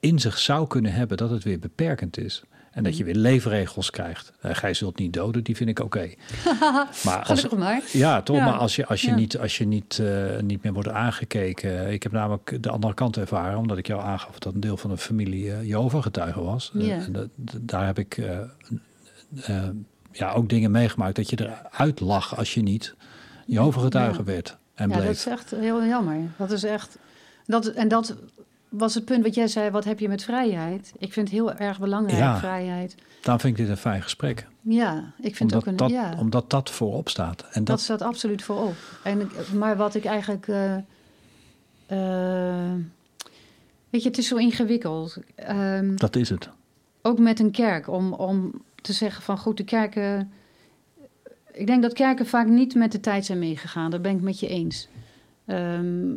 in zich zou kunnen hebben dat het weer beperkend is. En dat je weer leefregels krijgt. Eh, gij zult niet doden, die vind ik oké. maar als, Gelukkig maar. ja, toch? Ja. Maar als je, als je, Ja. niet, als je niet, eh, niet meer wordt aangekeken. Ik heb namelijk de andere kant ervaren, omdat ik jou aangaf dat een deel van de familie uh, Jehovah-getuige was. Eh, Ja. en dat, daar heb ik ja, ook dingen meegemaakt dat je eruit lag als je niet Jehovah-getuige werd. En ja, dat is echt heel jammer. Dat is echt. Dat, en dat was het punt wat jij zei: wat heb je met vrijheid? Ik vind het heel erg belangrijk, Ja. vrijheid. Daarom vind ik dit een fijn gesprek. Ja, ik vind Omdat, ook een. dat, ja, omdat dat voorop staat. En dat dat, staat absoluut voorop. En, maar wat ik eigenlijk. eh, eh, weet je, het is zo ingewikkeld. Ehm, dat is het. ook met een kerk, om, om te zeggen van goed, de kerken. Ik denk dat kerken vaak niet met de tijd zijn meegegaan. Dat ben ik met je eens. Ehm,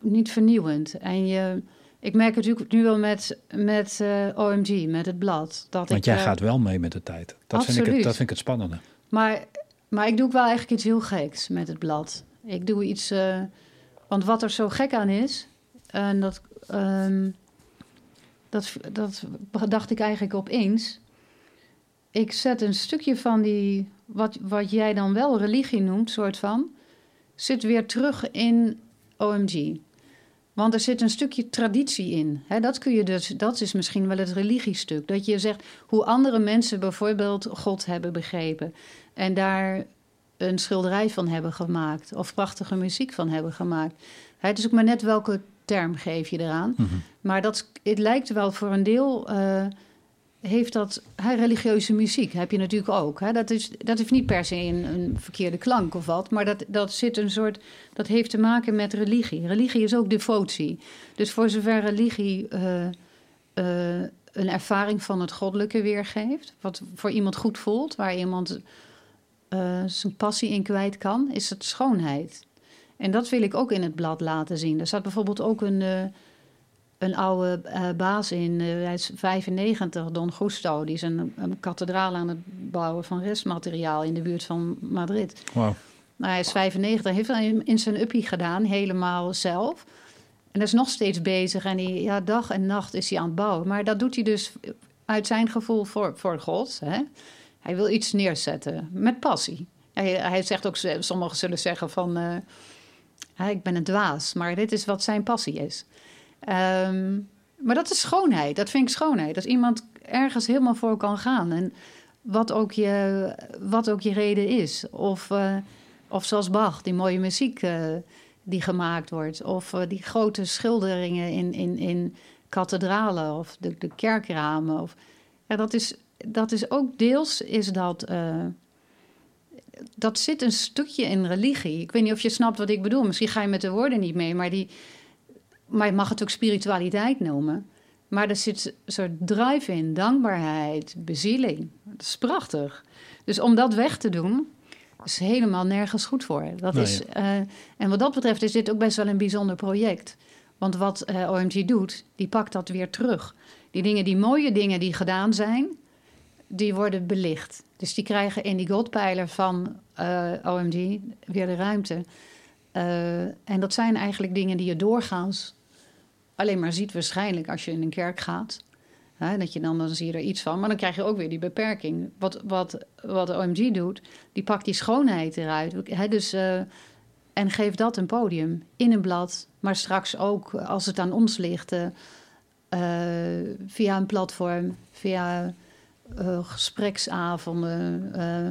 niet vernieuwend. En je, ik merk het natuurlijk nu wel met, met eh, OMG, met het blad. Dat Want ik, jij eh, gaat wel mee met de tijd. Dat, vind ik het, dat vind ik het spannende. Maar, maar ik doe ook wel eigenlijk iets heel geks met het blad. Ik doe iets. eh, want wat er zo gek aan is. En dat, ehm, dat, dat dacht ik eigenlijk opeens. Ik zet een stukje van die. Wat, wat jij dan wel religie noemt, soort van. Zit weer terug in OMG. Want er zit een stukje traditie in. Dat, kun je dus, dat is misschien wel het religiestuk. Dat je zegt hoe andere mensen bijvoorbeeld God hebben begrepen. En daar een schilderij van hebben gemaakt. Of prachtige muziek van hebben gemaakt. Het is ook maar net welke term geef je eraan. Mhm. Maar dat, het lijkt wel voor een deel. eh, heeft dat religieuze muziek heb je natuurlijk ook. Dat, is, dat heeft niet per se een, een verkeerde klank of wat, maar dat, dat zit een soort. Dat heeft te maken met religie. Religie is ook devotie. Dus voor zover religie eh, eh, een ervaring van het goddelijke weergeeft, wat voor iemand goed voelt, waar iemand eh, zijn passie in kwijt kan, is het schoonheid. En dat wil ik ook in het blad laten zien. Er staat bijvoorbeeld ook een, een oude eh, baas in, eh, hij is 95, Don Gusto. Die is een, een kathedraal aan het bouwen van restmateriaal in de buurt van Madrid. Wauw. Nou, hij is 95, heeft hij in zijn uppie gedaan, helemaal zelf. En dat is nog steeds bezig. En hij, ja, dag en nacht is hij aan het bouwen. Maar dat doet hij dus uit zijn gevoel voor, voor God. Hè? Hij wil iets neerzetten met passie. Hij, hij zegt ook, sommigen zullen zeggen van... eh, "Ja, ik ben een dwaas, maar dit is wat zijn passie is. Ehm, maar dat is schoonheid. Dat vind ik schoonheid. Dat iemand ergens helemaal voor kan gaan. En wat ook je, wat ook je reden is. Of, eh, of zoals Bach, die mooie muziek eh, die gemaakt wordt. Of eh, die grote schilderingen in, in, in kathedralen of de, de kerkramen. Of, ja, dat, is, dat is ook deels is dat. dat zit een stukje in religie. Ik weet niet of je snapt wat ik bedoel. Misschien ga je met de woorden niet mee, maar, die, maar je mag het ook spiritualiteit noemen. Maar er zit een soort drive in, dankbaarheid, bezieling. Dat is prachtig. Dus om dat weg te doen, is helemaal nergens goed voor. Dat is, eh, en wat dat betreft is dit ook best wel een bijzonder project. Want wat eh, OMG doet, die pakt dat weer terug. Die dingen, die mooie dingen die gedaan zijn, die worden belicht. Dus die krijgen in die goldpijler van eh, OMG weer de ruimte. En dat zijn eigenlijk dingen die je doorgaans alleen maar ziet waarschijnlijk als je in een kerk gaat. Hè, dat je dan, dan zie je er iets van. Maar dan krijg je ook weer die beperking. Wat, wat, wat de OMG doet, die pakt die schoonheid eruit. Hè, dus, eh, en geeft dat een podium in een blad. Maar straks ook, als het aan ons ligt... eh, eh, via een platform, via eh, gespreksavonden... eh,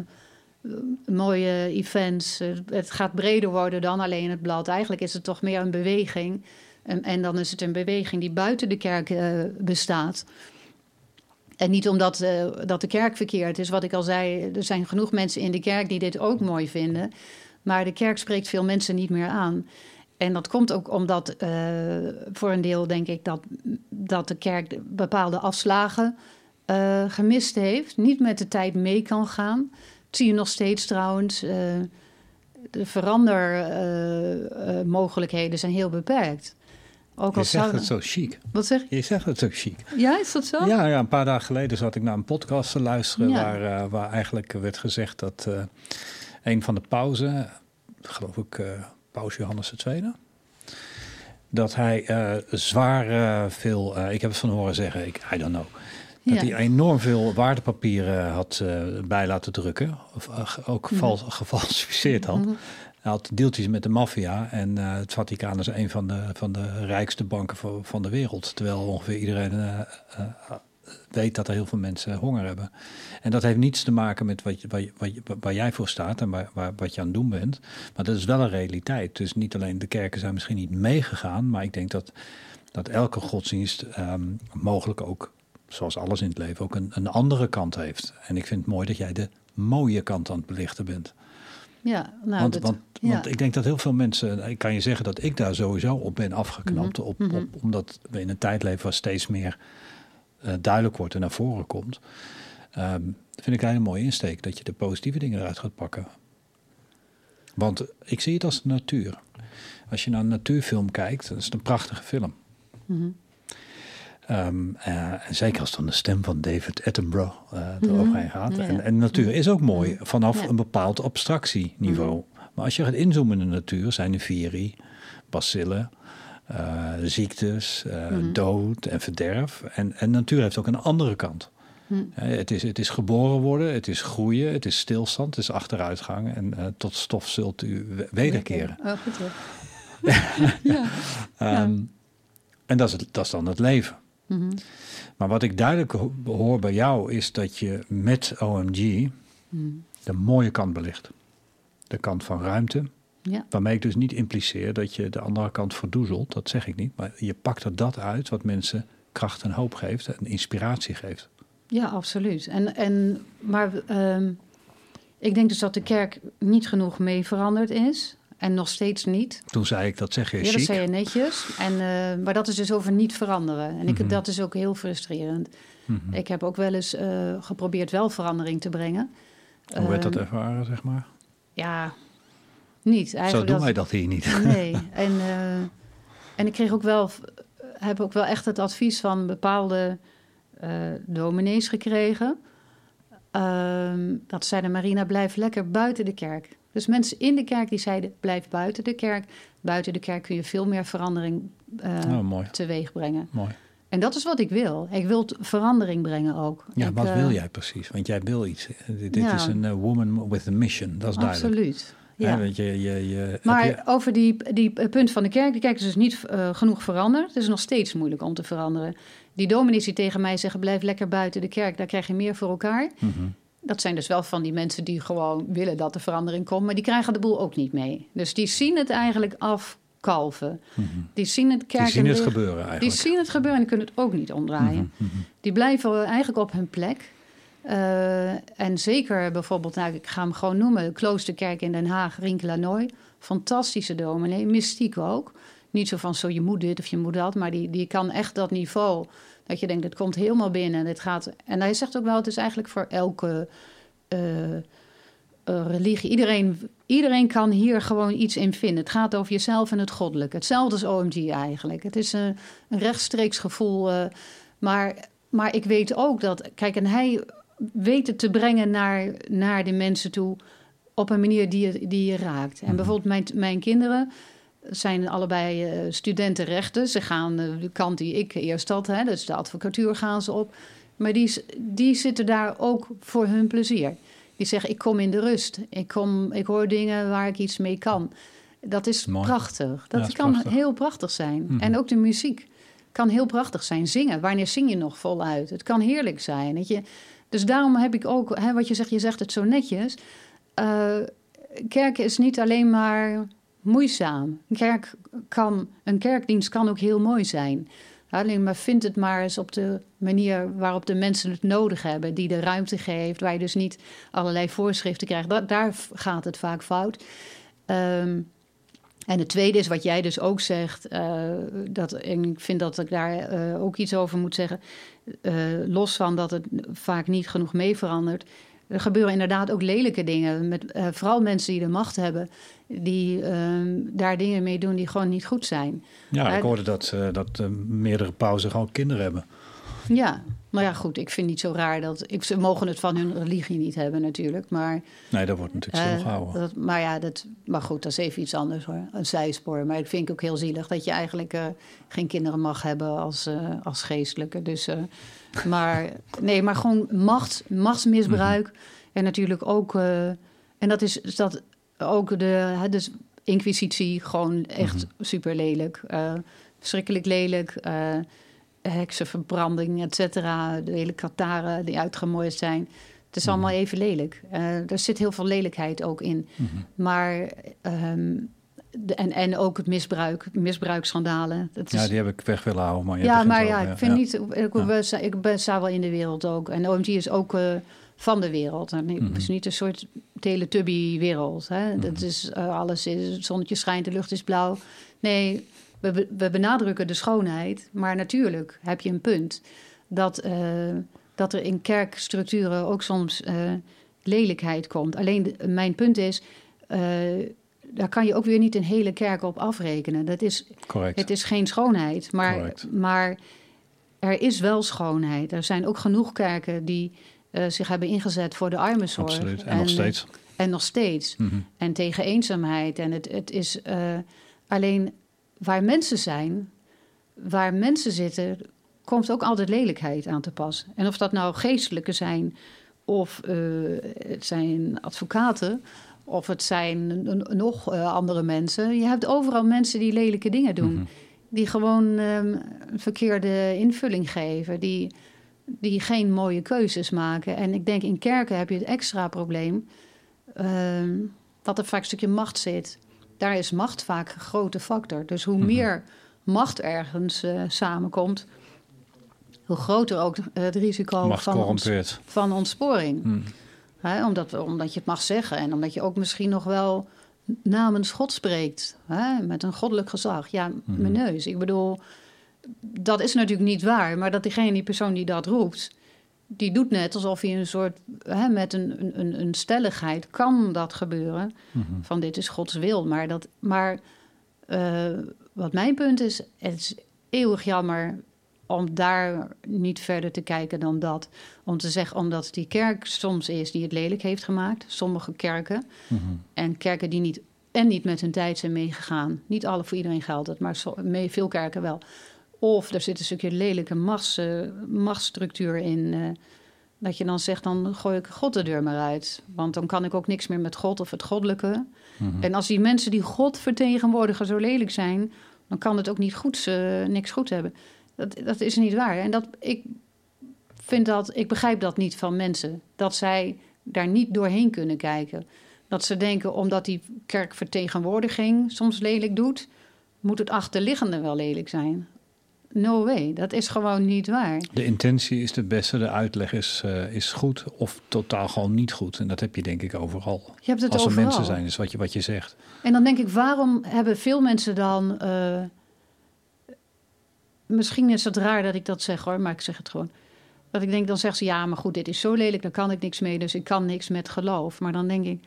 mooie events. Eh, Het gaat breder worden dan alleen het blad. Eigenlijk is het toch meer een beweging En, en dan is het een beweging die buiten de kerk eh, bestaat. En niet omdat uh, dat de kerk verkeerd is. Wat ik al zei, er zijn genoeg mensen in de kerk die dit ook mooi vinden. Maar de kerk spreekt veel mensen niet meer aan. En dat komt ook omdat uh, voor een deel denk ik dat, dat de kerk bepaalde afslagen gemist heeft. Niet met de tijd mee kan gaan. Dat zie je nog steeds trouwens. De verandermogelijkheden zijn heel beperkt. Ook je zegt het zo chic. Wat zeg je? Je zegt het zo chic. Ja, is dat zo? Ja, ja een paar dagen geleden zat ik naar een podcast te luisteren... Ja. Waar, uh, waar eigenlijk werd gezegd dat uh, een van de pauzen... geloof ik uh, paus Johannes II... dat hij zwaar veel... ik heb het van horen zeggen, ik, I don't know... Dat ja. hij enorm veel waardepapieren had bij laten drukken. Of ook val, gefalsificeerd had. Mm -hmm. Hij had deeltjes met de maffia en uh, het Vaticaan is een van de, van de rijkste banken van, van de wereld. Terwijl ongeveer iedereen uh, uh, weet dat er heel veel mensen honger hebben. En dat heeft niets te maken met wat, wat, wat, waar jij voor staat en waar, waar, wat je aan het doen bent. Maar dat is wel een realiteit. Dus niet alleen de kerken zijn misschien niet meegegaan, maar ik denk dat, dat elke godsdienst um, mogelijk ook, zoals alles in het leven, ook een, een andere kant heeft. En ik vind het mooi dat jij de mooie kant aan het belichten bent. Ja, nou, want, dat, want, ja. want ik denk dat heel veel mensen, ik kan je zeggen dat ik daar sowieso op ben afgeknapt. Mhm, op, mhm. op, omdat we in een tijd leven waar steeds meer uh, duidelijk wordt en naar voren komt. Um, vind ik een hele mooie insteek dat je de positieve dingen eruit gaat pakken. Want ik zie het als natuur. Als je naar een natuurfilm kijkt, dan is het een prachtige film. Mhm. Um, uh, en zeker als dan de stem van David Attenborough uh, Mhm. eroverheen gaat. Ja. En, en natuur is ook mooi vanaf Ja. een bepaald abstractieniveau. Mhm. Maar als je gaat inzoomen in de natuur, zijn er viri, bacillen, uh, ziektes, uh, Mhm. dood en verderf. En, en natuur heeft ook een andere kant. Mhm. Uh, het, is, het is geboren worden, het is groeien, het is stilstand, het is achteruitgang. En tot stof zult u we- wederkeren. Oh, goed hoor. ja. Um, En dat is, het, dat is dan het leven. Mhm. Maar wat ik duidelijk ho- hoor bij jou is dat je met OMG Mhm. de mooie kant belicht. De kant van ruimte. Ja. Waarmee ik dus niet impliceer dat je de andere kant verdoezelt. Dat zeg ik niet. Maar je pakt er dat uit wat mensen kracht en hoop geeft en inspiratie geeft. Ja, absoluut. En, en, maar ehm, ik denk dus dat de kerk niet genoeg mee veranderd is. En nog steeds niet. Toen zei ik, dat zeg je Ja, dat chic. zei je netjes. En, eh, maar dat is dus over niet veranderen. En ik, Mhm. dat is ook heel frustrerend. Mhm. Ik heb ook wel eens eh, geprobeerd wel verandering te brengen. Hoe werd dat Ehm, ervaren, zeg maar? Ja, niet. Zo Eigenlijk doen dat- wij dat hier niet. Nee. En, eh, en ik kreeg ook wel, heb ook wel echt het advies van bepaalde dominees gekregen. Ehm, dat zeiden Marina, blijf lekker buiten de kerk. Dus mensen in de kerk die zeiden, blijf buiten de kerk. Buiten de kerk kun je veel meer verandering eh, Oh, mooi. teweeg brengen. mooi. En dat is wat ik wil. Ik wil verandering brengen ook. Ja, Ik, wat eh, wil jij precies? Want jij wil iets. Dit Ja. is een eh, woman with a mission, dat is duidelijk. Absoluut. Ja. Je, je, je, Maar je- over die, die punt van de kerk, de kerk is dus niet eh, genoeg veranderd. Het is nog steeds moeilijk om te veranderen. Die dominees die tegen mij zeggen, blijf lekker buiten de kerk, daar krijg je meer voor elkaar. Mhm. Dat zijn dus wel van die mensen die gewoon willen dat er verandering komt, maar die krijgen de boel ook niet mee. Dus die zien het eigenlijk afkalven. Mhm. Die zien het kerk Die zien en het gebeuren Die eigenlijk. zien het gebeuren en die kunnen het ook niet omdraaien. Mhm, mhm. Die blijven eigenlijk op hun plek. Eh, en zeker bijvoorbeeld, nou, ik ga hem gewoon noemen, Kloosterkerk in Den Haag, Rinkelanooi. Fantastische dominee, mystiek ook. Niet zo van zo je moet dit of je moet dat, maar die, die kan echt dat niveau. Dat je denkt, het komt helemaal binnen. En, het gaat, en hij zegt ook wel, het is eigenlijk voor elke eh, eh, religie. Iedereen, iedereen kan hier gewoon iets in vinden. Het gaat over jezelf en het goddelijke. Hetzelfde als OMG eigenlijk. Het is een, een rechtstreeks gevoel. eh, maar, maar ik weet ook dat... Kijk, en hij weet het te brengen naar, naar de mensen toe... op een manier die je, die je raakt. En Mhm. bijvoorbeeld mijn, mijn kinderen zijn allebei eh, studenten rechten. Ze gaan eh, de kant die ik eerst had, hè, dus de advocatuur gaan ze op. Maar die, die zitten daar ook voor hun plezier. Die zeggen, ik kom in de rust. Ik, kom, ik hoor dingen waar ik iets mee kan. Dat is Mooi. prachtig. Dat Ja, kan prachtig. heel prachtig zijn. Mhm. En ook de muziek kan heel prachtig zijn. Zingen, wanneer zing je nog voluit? Het kan heerlijk zijn. Je? Dus daarom heb ik ook, hè, wat je zegt, je zegt het zo netjes. Eh, kerk is niet alleen maar moeizaam. Een, kerk kan, een kerkdienst kan ook heel mooi zijn. Maar vind het maar eens op de manier waarop de mensen het nodig hebben. Die de ruimte geeft, waar je dus niet allerlei voorschriften krijgt. daar gaat het vaak fout. Um, en het tweede is wat jij dus ook zegt, uh, dat, en ik vind dat ik daar uh, ook iets over moet zeggen. Uh, los van dat het vaak niet genoeg mee verandert. Er gebeuren inderdaad ook lelijke dingen. Met, vooral mensen die de macht hebben, die ehm, daar dingen mee doen die gewoon niet goed zijn. Ja, ik hoorde dat, dat meerdere pauzen gewoon kinderen hebben. Ja, nou ja, goed. Ik vind niet zo raar dat. Ik, ze mogen het van hun religie niet hebben, natuurlijk. Maar. Nee, dat wordt natuurlijk uh, stilgehouden. Dat, maar ja, dat, maar goed, dat is even iets anders hoor. Een zijspoor. Maar ik vind het ook heel zielig dat je eigenlijk uh, geen kinderen mag hebben als, uh, als geestelijke. Dus. maar nee, maar gewoon macht, machtsmisbruik. Mm -hmm. En natuurlijk ook. en dat is dat ook de. Dus Inquisitie, gewoon echt mm -hmm. super lelijk. verschrikkelijk lelijk heksenverbranding, et cetera. De hele Kataren die uitgemooid zijn. Het is allemaal mhm. even lelijk. Uh, er zit heel veel lelijkheid ook in. Mm -hmm. Maar... Um, de, en, en ook het misbruik, misbruiksschandalen. Dat is, ja, die heb ik weg willen houden. Maar ja, maar ja, ik vind ja. niet... Ik, ja. ik ben, sta wel in de wereld ook. En OMG is ook uh, van de wereld. En het is niet een soort teletubby-wereld. -hmm. Dat is, uh, alles is... Het zonnetje schijnt, de lucht is blauw. Nee, we, we benadrukken de schoonheid, maar natuurlijk heb je een punt dat, uh, dat er in kerkstructuren ook soms uh, lelijkheid komt. Alleen de, mijn punt is, daar kan je ook weer niet een hele kerk op afrekenen. Dat is, Correct. Het is geen schoonheid, maar, maar er is wel schoonheid. Er zijn ook genoeg kerken die zich hebben ingezet voor de armenzorg. Absoluut, en, en nog steeds. En nog steeds. Mm -hmm. En tegen eenzaamheid. En het, het is alleen waar mensen zijn, waar mensen zitten, komt ook altijd lelijkheid aan te pas. En of dat nou geestelijke zijn, of uh, het zijn advocaten, of het zijn nog uh, andere mensen. Je hebt overal mensen die lelijke dingen doen. Mm -hmm. Die gewoon um, een verkeerde invulling geven. Die, die geen mooie keuzes maken. En ik denk in kerken heb je het extra probleem. Uh, dat er vaak een stukje macht zit daar is macht vaak een grote factor. Dus hoe -hmm. meer macht ergens uh, samenkomt, hoe groter ook het risico macht van, ons, van ontsporing. He, omdat, omdat je het mag zeggen en omdat je ook misschien nog wel namens God spreekt. Met een goddelijk gezag. Ja, mm -hmm. mijn neus. Ik bedoel, dat is natuurlijk niet waar. Maar dat diegene, die persoon die dat roept die doet net alsof hij een soort, hè, met een, een, een stelligheid kan dat gebeuren. Mm -hmm. Van dit is Gods wil. Maar, dat, maar uh, wat mijn punt is, het is eeuwig jammer om daar niet verder te kijken dan dat. Om te zeggen, omdat die kerk soms is die het lelijk heeft gemaakt. Sommige kerken. Mm -hmm. En kerken die niet, en niet met hun tijd zijn meegegaan. Niet alle voor iedereen geldt het, maar veel kerken wel. Of er zit een stukje lelijke machts, uh, machtsstructuur in. Uh, dat je dan zegt, dan gooi ik God de deur maar uit. Want dan kan ik ook niks meer met God of het goddelijke. Mm -hmm. En als die mensen die God vertegenwoordigen zo lelijk zijn... dan kan het ook niet goed, uh, niks goed hebben. Dat, dat is niet waar. En dat, ik, vind dat, ik begrijp dat niet van mensen. Dat zij daar niet doorheen kunnen kijken. Dat ze denken, omdat die kerkvertegenwoordiging soms lelijk doet... moet het achterliggende wel lelijk zijn no way. Dat is gewoon niet waar. De intentie is de beste, de uitleg is, uh, is goed of totaal gewoon niet goed. En dat heb je denk ik overal. Je hebt het Als overal. er mensen zijn, is wat je, wat je zegt. En dan denk ik, waarom hebben veel mensen dan... Uh, misschien is het raar dat ik dat zeg hoor, maar ik zeg het gewoon. Dat ik denk, dan zegt ze, ja, maar goed, dit is zo lelijk, daar kan ik niks mee, dus ik kan niks met geloof. Maar dan denk ik,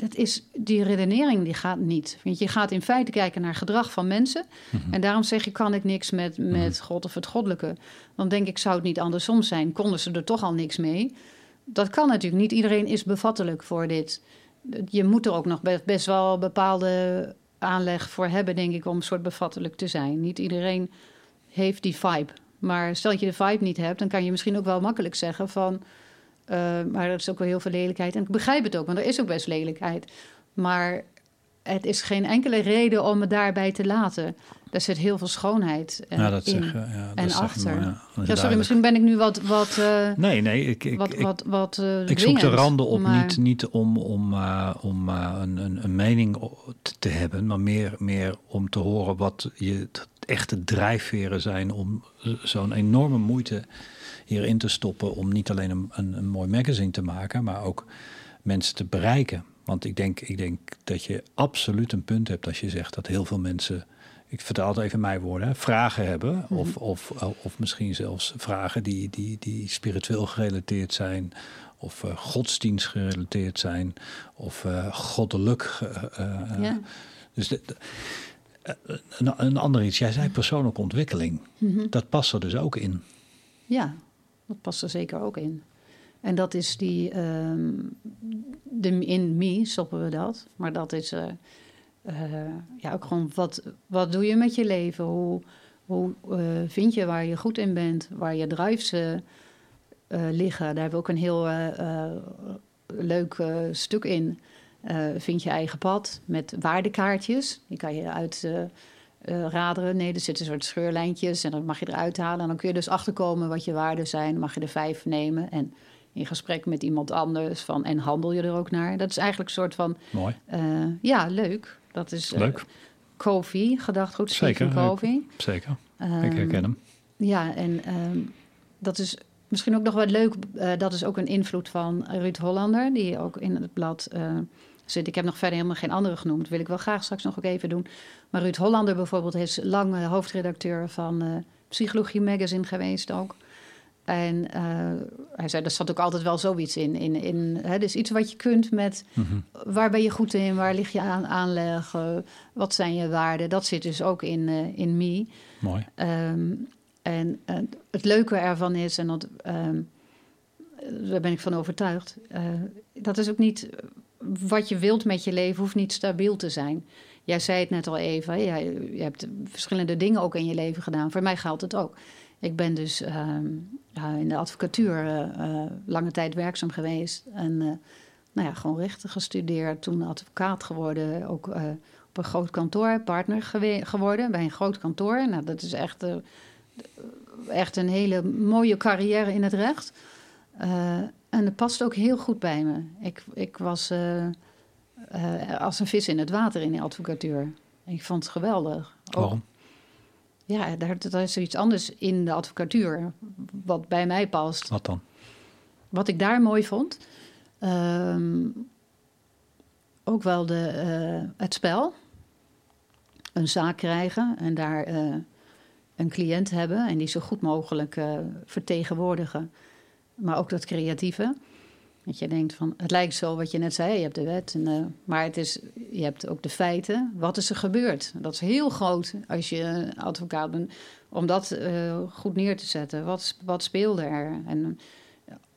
dat is, die redenering die gaat niet. Want je gaat in feite kijken naar gedrag van mensen. Mm -hmm. En daarom zeg je, kan ik niks met, met mm -hmm. God of het goddelijke. Dan denk ik, zou het niet andersom zijn? Konden ze er toch al niks mee? Dat kan natuurlijk. Niet iedereen is bevattelijk voor dit. Je moet er ook nog best, best wel bepaalde aanleg voor hebben, denk ik, om een soort bevattelijk te zijn. Niet iedereen heeft die vibe. Maar stel dat je de vibe niet hebt, dan kan je misschien ook wel makkelijk zeggen van... Uh, maar er is ook wel heel veel lelijkheid. En ik begrijp het ook, want er is ook best lelijkheid. Maar het is geen enkele reden om het daarbij te laten. Daar zit heel veel schoonheid uh, ja, dat in zeg, ja, dat en zeg achter. ja. Sorry, misschien ben ik nu wat, wat, eh, Nee, nee, ik, ik, wat, ik, wat, wat eh, ik zoek de randen op maar- niet, niet om, om, eh, om eh, een, een, een mening te- hebben, maar meer, meer om te horen wat je echte drijfveren zijn om zo'n enorme moeite hierin te stoppen om niet alleen een, een, een mooi magazine te maken, maar ook mensen te bereiken. Want ik denk, ik denk dat je absoluut een punt hebt als je zegt dat heel veel mensen, ik vertaal het even mijn woorden, vragen hebben. Of, of, of misschien zelfs vragen die, die, die spiritueel gerelateerd zijn. Of eh, godsdienst gerelateerd zijn. Of eh, goddelijk. eh, eh, Ja. Dus de, de- eh, een, een ander iets. Jij zei persoonlijke ontwikkeling. Mhm. Dat past er dus ook in. Ja, dat past er zeker ook in. En dat is die, ehm, de, in me stoppen we dat. Maar dat is eh, eh, ja, ook gewoon, wat, wat doe je met je leven? Hoe, hoe eh, vind je waar je goed in bent? Waar je drives liggen? Daar hebben we ook een heel leuk stuk in. Vind je eigen pad met waardekaartjes. Die kan je uit... eh, raderen. Nee, er zitten soort scheurlijntjes en dan mag je eruit halen. En dan kun je dus achterkomen wat je waarden zijn. Dan mag je er vijf nemen en in gesprek met iemand anders van... en handel je er ook naar. Dat is eigenlijk een soort van... Mooi. eh, ja, leuk. Dat is eh, Leuk. Kofi, gedachtgoed Zeker. Covey. Zeker. ik Ehm, herken hem. Ja, en ehm, dat is misschien ook nog wel leuk. dat is ook een invloed van Ruud Hollander, die ook in het blad zit. Ik heb nog verder helemaal geen andere genoemd. Wil ik wel graag straks nog ook even doen. Maar Ruud Hollander bijvoorbeeld is lang hoofdredacteur van eh, Psychologie Magazine geweest ook. En eh, hij zei, er zat ook altijd wel zoiets in. in, in hè, dus iets wat je kunt met Mhm. waar ben je goed in, waar lig je aan aanleg, eh, wat zijn je waarden. Dat zit dus ook in, eh, in me. Mooi. Ehm, en het leuke ervan is, en dat, ehm, daar ben ik van overtuigd, dat is ook niet wat je wilt met je leven, hoeft niet stabiel te zijn. Jij zei het net al even, jij, je hebt verschillende dingen ook in je leven gedaan. Voor mij geldt het ook. Ik ben dus ehm, in de advocatuur eh, eh, lange tijd werkzaam geweest. En eh, nou ja, gewoon rechten gestudeerd, toen advocaat geworden, ook op een groot kantoor, partner geworden bij een groot kantoor. Nou, dat is echt, echt een hele mooie carrière in het recht. En dat past ook heel goed bij me. Ik, ik was eh, eh, als een vis in het water in de advocatuur. Ik vond het geweldig. Ook- Waarom? ja, daar, daar is zoiets anders in de advocatuur, wat bij mij past. Wat dan? Wat ik daar mooi vond, ehm, ook wel de, eh, het spel. Een zaak krijgen en daar een cliënt hebben en die zo goed mogelijk vertegenwoordigen. Maar ook dat creatieve. Dat je denkt van, het lijkt zo wat je net zei, je hebt de wet, en, eh, maar het is, je hebt ook de feiten. Wat is er gebeurd? Dat is heel groot als je advocaat bent, om dat eh, goed neer te zetten. Wat, wat speelde er? En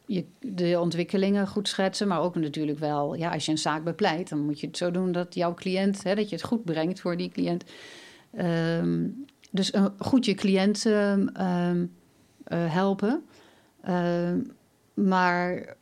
je, de ontwikkelingen goed schetsen, maar ook natuurlijk wel, ja, als je een zaak bepleit, dan moet je het zo doen dat jouw cliënt, hè, dat je het goed brengt voor die cliënt. Ehm, dus goed je cliënt ehm, ehm, eh, helpen. Ehm, maar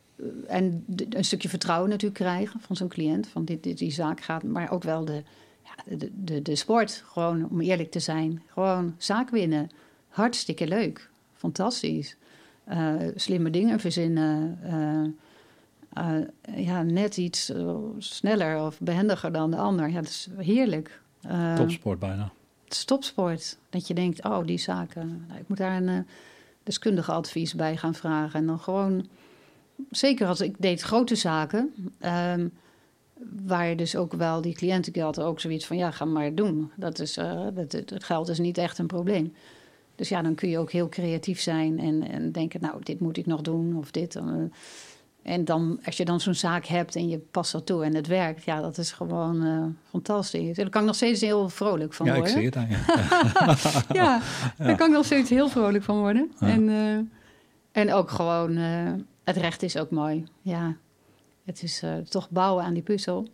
en de- een stukje vertrouwen natuurlijk krijgen van zo'n cliënt. Van dit, dit, die zaak gaat, maar ook wel de, ja, de, de, de sport. Gewoon om eerlijk te zijn. Gewoon zaak winnen. Hartstikke leuk. Fantastisch. Eh, slimme dingen verzinnen. eh, eh, ja, net iets eh, sneller of behendiger dan de ander. Ja, dat is heerlijk. Eh, Topsport bijna. het is topsport. Dat je denkt, oh, die zaken. Nou, ik moet daar een eh, deskundige advies bij gaan vragen. En dan gewoon, zeker als ik deed grote zaken, ehm, waar je dus ook wel die cliënten ook zoiets van, ja, ga maar doen. Dat is, eh, dat, het het geld is niet echt een probleem. Dus ja, dan kun je ook heel creatief zijn en, en denken, nou, dit moet ik nog doen of dit. eh. En dan, als je dan zo'n zaak hebt en je past dat toe en het werkt, ja, dat is gewoon eh, fantastisch. Daar kan ik nog steeds heel vrolijk van Ja, ik worden zie het aan je. ja, daar kan ik nog steeds heel vrolijk van worden. Ja. En, eh, en ook gewoon, eh, het recht is ook mooi. Ja, het is toch bouwen aan die puzzel.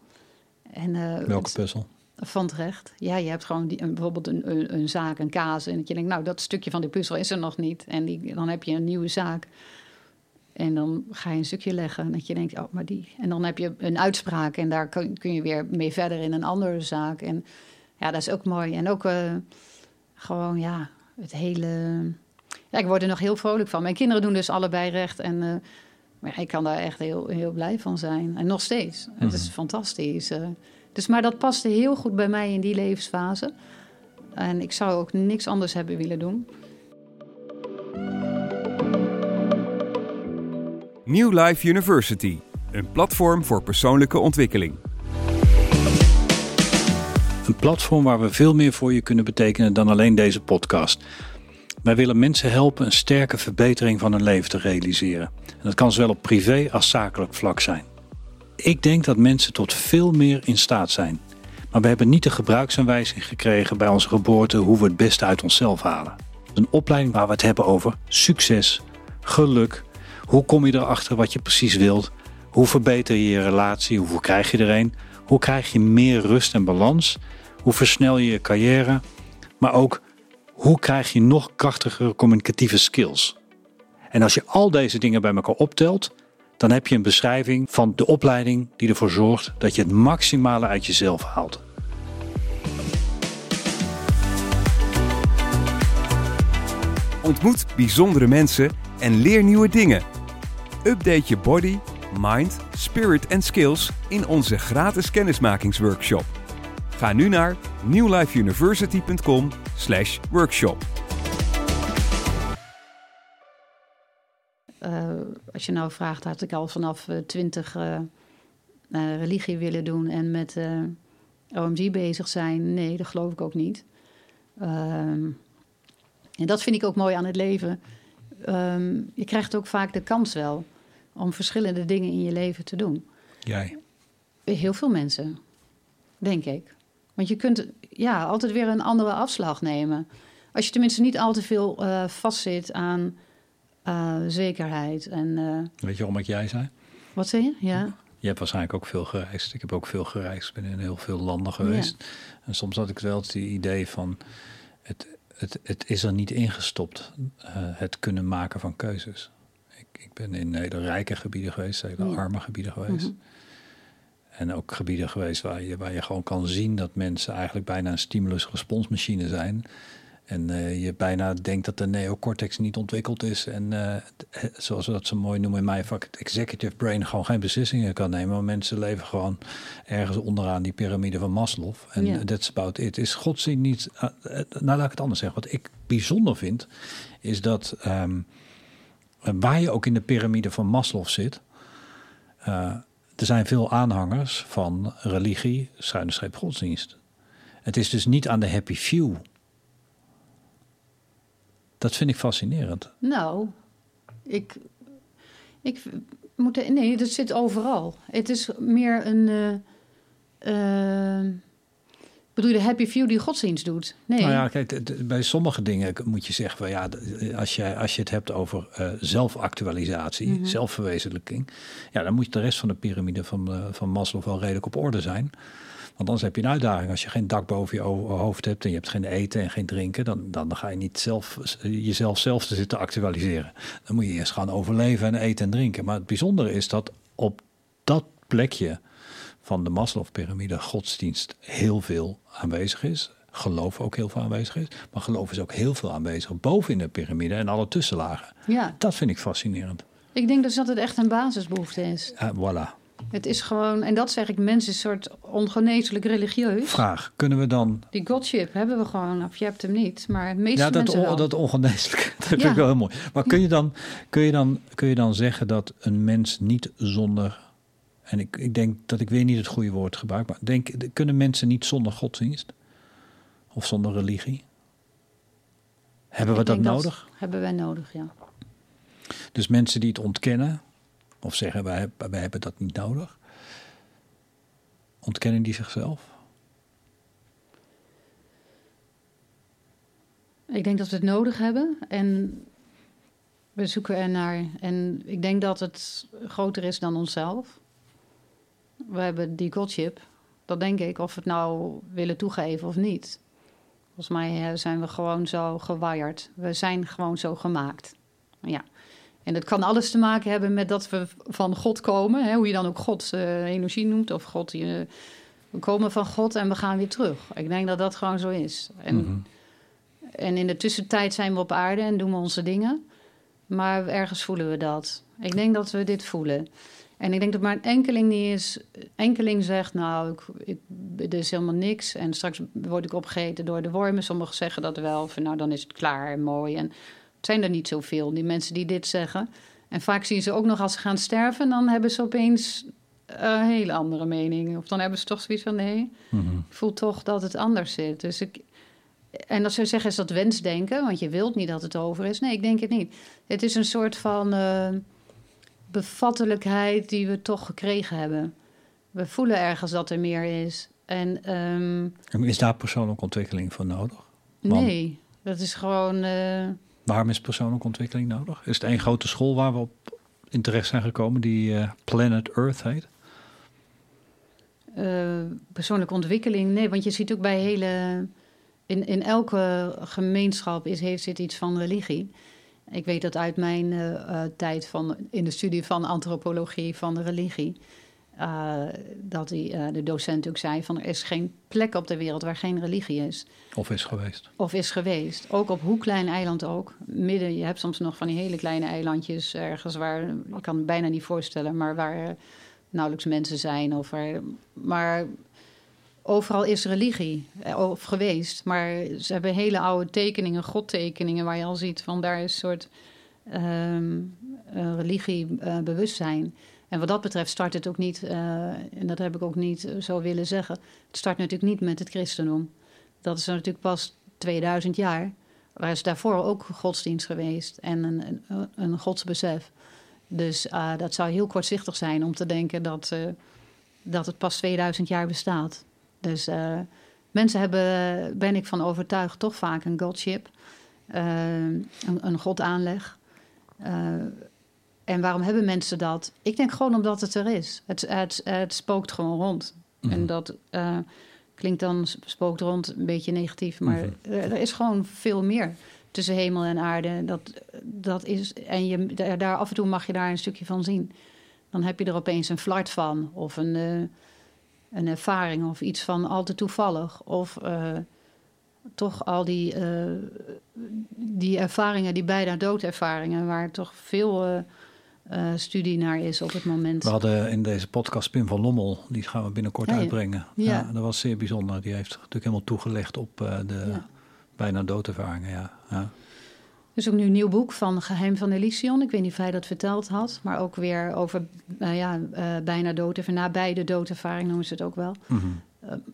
En, Welke het- puzzel? van het recht. Ja, je hebt gewoon die, een, bijvoorbeeld een, een, een zaak, een kaas. En dat je denkt, nou, dat stukje van die puzzel is er nog niet. En die, dan heb je een nieuwe zaak. En dan ga je een stukje leggen. En dat je denkt, oh, maar die. En dan heb je een uitspraak. En daar kun, kun je weer mee verder in een andere zaak. En ja, dat is ook mooi. En ook, eh, gewoon ja, het hele. Ja, ik word er nog heel vrolijk van. Mijn kinderen doen dus allebei recht. En uh, maar ja, ik kan daar echt heel, heel blij van zijn. En nog steeds. Het is mhm. fantastisch. Uh, dus, maar dat paste heel goed bij mij in die levensfase. En ik zou ook niks anders hebben willen doen. New Life University, een platform voor persoonlijke ontwikkeling. Een platform waar we veel meer voor je kunnen betekenen dan alleen deze podcast. Wij willen mensen helpen een sterke verbetering van hun leven te realiseren. En dat kan zowel op privé als zakelijk vlak zijn. Ik denk dat mensen tot veel meer in staat zijn. Maar we hebben niet de gebruiksaanwijzing gekregen bij onze geboorte hoe we het beste uit onszelf halen. Een opleiding waar we het hebben over succes, geluk, hoe kom je erachter wat je precies wilt, hoe verbeter je je relatie, hoeveel krijg je er een, hoe krijg je meer rust en balans, hoe versnel je je carrière, maar ook hoe krijg je nog krachtigere communicatieve skills. En als je al deze dingen bij elkaar optelt, dan heb je een beschrijving van de opleiding die ervoor zorgt dat je het maximale uit jezelf haalt. Ontmoet bijzondere mensen en leer nieuwe dingen. Update je body, mind, spirit en skills in onze gratis kennismakingsworkshop. Ga nu naar newlifeuniversity.com/workshop. Uh, als je nou vraagt, had ik al vanaf uh, twintig uh, religie willen doen en met OMG bezig zijn? Nee, dat geloof ik ook niet. Ehm, en dat vind ik ook mooi aan het leven. Um, je krijgt ook vaak de kans wel om verschillende dingen in je leven te doen. Jij? Heel veel mensen, denk ik. Want je kunt ja, altijd weer een andere afslag nemen. Als je tenminste niet al te veel uh, vastzit aan uh, zekerheid. En, uh, Weet je waarom ik jij zei? Wat zei je? Ja. Je hebt waarschijnlijk ook veel gereisd. Ik heb ook veel gereisd. Ik ben in heel veel landen geweest. Ja. En soms had ik wel het idee van... Het, het, het is er niet inggestopt, het kunnen maken van keuzes. Ik, ik ben in hele rijke gebieden geweest, hele ja. arme gebieden geweest. Mm -hmm. En ook gebieden geweest waar je, waar je gewoon kan zien dat mensen eigenlijk bijna een stimulus-responsmachine zijn. En uh, je bijna denkt dat de neocortex niet ontwikkeld is. En uh, zoals we dat zo mooi noemen in mijn vak, het executive brain gewoon geen beslissingen kan nemen. Maar mensen leven gewoon ergens onderaan die piramide van Maslow. En yeah. that's about it. Is godzien niet. Uh, nou, laat ik het anders zeggen. Wat ik bijzonder vind, is dat um, waar je ook in de piramide van Maslow zit. er zijn veel aanhangers van religie, schuine streep godsdienst. Het is dus niet aan de happy few dat vind ik fascinerend. Nou, ik, ik moet. Nee, dat zit overal. Het is meer een. Uh, uh, bedoel je de happy few die godsdienst doet? Nee. Nou ja, kijk, bij sommige dingen moet je zeggen: van, ja, als je, als je het hebt over uh, zelfactualisatie, mm -hmm. zelfverwezenlijking, ja, dan moet de rest van de piramide van, van Maslow wel redelijk op orde zijn. Want anders heb je een uitdaging. Als je geen dak boven je hoofd hebt en je hebt geen eten en geen drinken, dan, dan ga je niet zelf, jezelf zelf te zitten actualiseren. Dan moet je eerst gaan overleven en eten en drinken. Maar het bijzondere is dat op dat plekje van de Maslow-pyramide godsdienst heel veel aanwezig is. Geloof ook heel veel aanwezig is. Maar geloof is ook heel veel aanwezig boven in de piramide en alle tussenlagen. Ja. Dat vind ik fascinerend. Ik denk dus dat het echt een basisbehoefte is. Uh, voilà. Het is gewoon, en dat zeg ik, mensen een soort ongeneeslijk religieus. Vraag, kunnen we dan... Die godship hebben we gewoon, of je hebt hem niet, maar het meeste ja, dat mensen on, dat ongeneeslijk, dat vind ik wel heel mooi. Maar kun je, dan, kun, je dan, kun je dan zeggen dat een mens niet zonder... En ik, ik denk dat ik weer niet het goede woord gebruik, maar denk, kunnen mensen niet zonder godsdienst? Of zonder religie? Hebben we dat nodig? Dat hebben wij nodig, ja. Dus mensen die het ontkennen, of zeggen wij, wij hebben dat niet nodig? Ontkennen die zichzelf? Ik denk dat we het nodig hebben en we zoeken er naar. En ik denk dat het groter is dan onszelf. We hebben die godship, dat denk ik, of we het nou willen toegeven of niet. Volgens mij zijn we gewoon zo gewired. We zijn gewoon zo gemaakt. Ja. En dat kan alles te maken hebben met dat we van God komen. Hè, hoe je dan ook God uh, energie noemt. Of God, uh, we komen van God en we gaan weer terug. Ik denk dat dat gewoon zo is. En, mm En in de tussentijd zijn we op aarde en doen we onze dingen. Maar ergens voelen we dat. Ik denk dat we dit voelen. En ik denk dat maar een enkeling die is, enkeling zegt, nou, ik, ik, er is helemaal niks. En straks word ik opgegeten door de wormen. Sommigen zeggen dat wel, van nou, dan is het klaar en mooi. En zijn er niet zoveel, die mensen die dit zeggen. En vaak zien ze ook nog als ze gaan sterven, dan hebben ze opeens een hele andere mening. Of dan hebben ze toch zoiets van, nee, Mhm. ik voel toch dat het anders zit. Dus ik, en dat zou zeggen, is dat wensdenken? Want je wilt niet dat het over is. Nee, ik denk het niet. Het is een soort van eh, bevattelijkheid die we toch gekregen hebben. We voelen ergens dat er meer is. En En Is daar persoonlijke ontwikkeling voor nodig? Want- nee, dat is gewoon... eh, Waarom is persoonlijke ontwikkeling nodig? Is het één grote school waar we op in terecht zijn gekomen die eh, Planet Earth heet? eh, persoonlijke ontwikkeling. Nee, want je ziet ook bij hele. In, in elke gemeenschap is, heeft zit iets van religie. Ik weet dat uit mijn eh, tijd van, in de studie van antropologie van de religie. Eh, dat die, eh, de docent ook zei: van er is geen plek op de wereld waar geen religie is. Of is geweest? Of is geweest. Ook op hoe klein eiland ook. Midden, je hebt soms nog van die hele kleine eilandjes ergens waar, ik kan me bijna niet voorstellen, maar waar nauwelijks mensen zijn. Of waar, maar overal is religie, eh, of geweest. Maar ze hebben hele oude tekeningen, godtekeningen, waar je al ziet van daar is een soort ehm eh, religiebewustzijn. En wat dat betreft start het ook niet, eh, en dat heb ik ook niet eh, zo willen zeggen, het start natuurlijk niet met het christendom. Dat is natuurlijk pas 2000 jaar. Waar is daarvoor ook godsdienst geweest en een, een, een godsbesef. Dus eh, dat zou heel kortzichtig zijn om te denken dat, eh, dat het pas 2000 jaar bestaat. Dus mensen hebben, ben ik van overtuigd, toch vaak een godship. een, een godaanleg. En waarom hebben mensen dat? Ik denk gewoon omdat het er is. Het, het, het spookt gewoon rond. Mhm. En dat eh, klinkt dan sp- spookt rond een beetje negatief, maar Mhm. er, er is gewoon veel meer tussen hemel en aarde. Dat, dat is, en je, daar, af en toe mag je daar een stukje van zien. Dan heb je er opeens een flart van, of een, eh, een ervaring, of iets van al te toevallig. Of eh, toch al die, die ervaringen, die bijna doodervaringen, waar toch veel eh, studie naar is op het moment. We hadden in deze podcast Pim van Lommel, die gaan we binnenkort uitbrengen. Ja. Ja. dat was zeer bijzonder. Die heeft natuurlijk helemaal toegelegd op eh, de Ja. bijna doodervaringen. Ja. Ja. Er is ook nu een nieuw boek van Geheim van Elysion. Ik weet niet of hij dat verteld had. Maar ook weer over nou ja, eh, bijna dood. Of nabij de doodervaring noemen ze het ook wel. Mhm.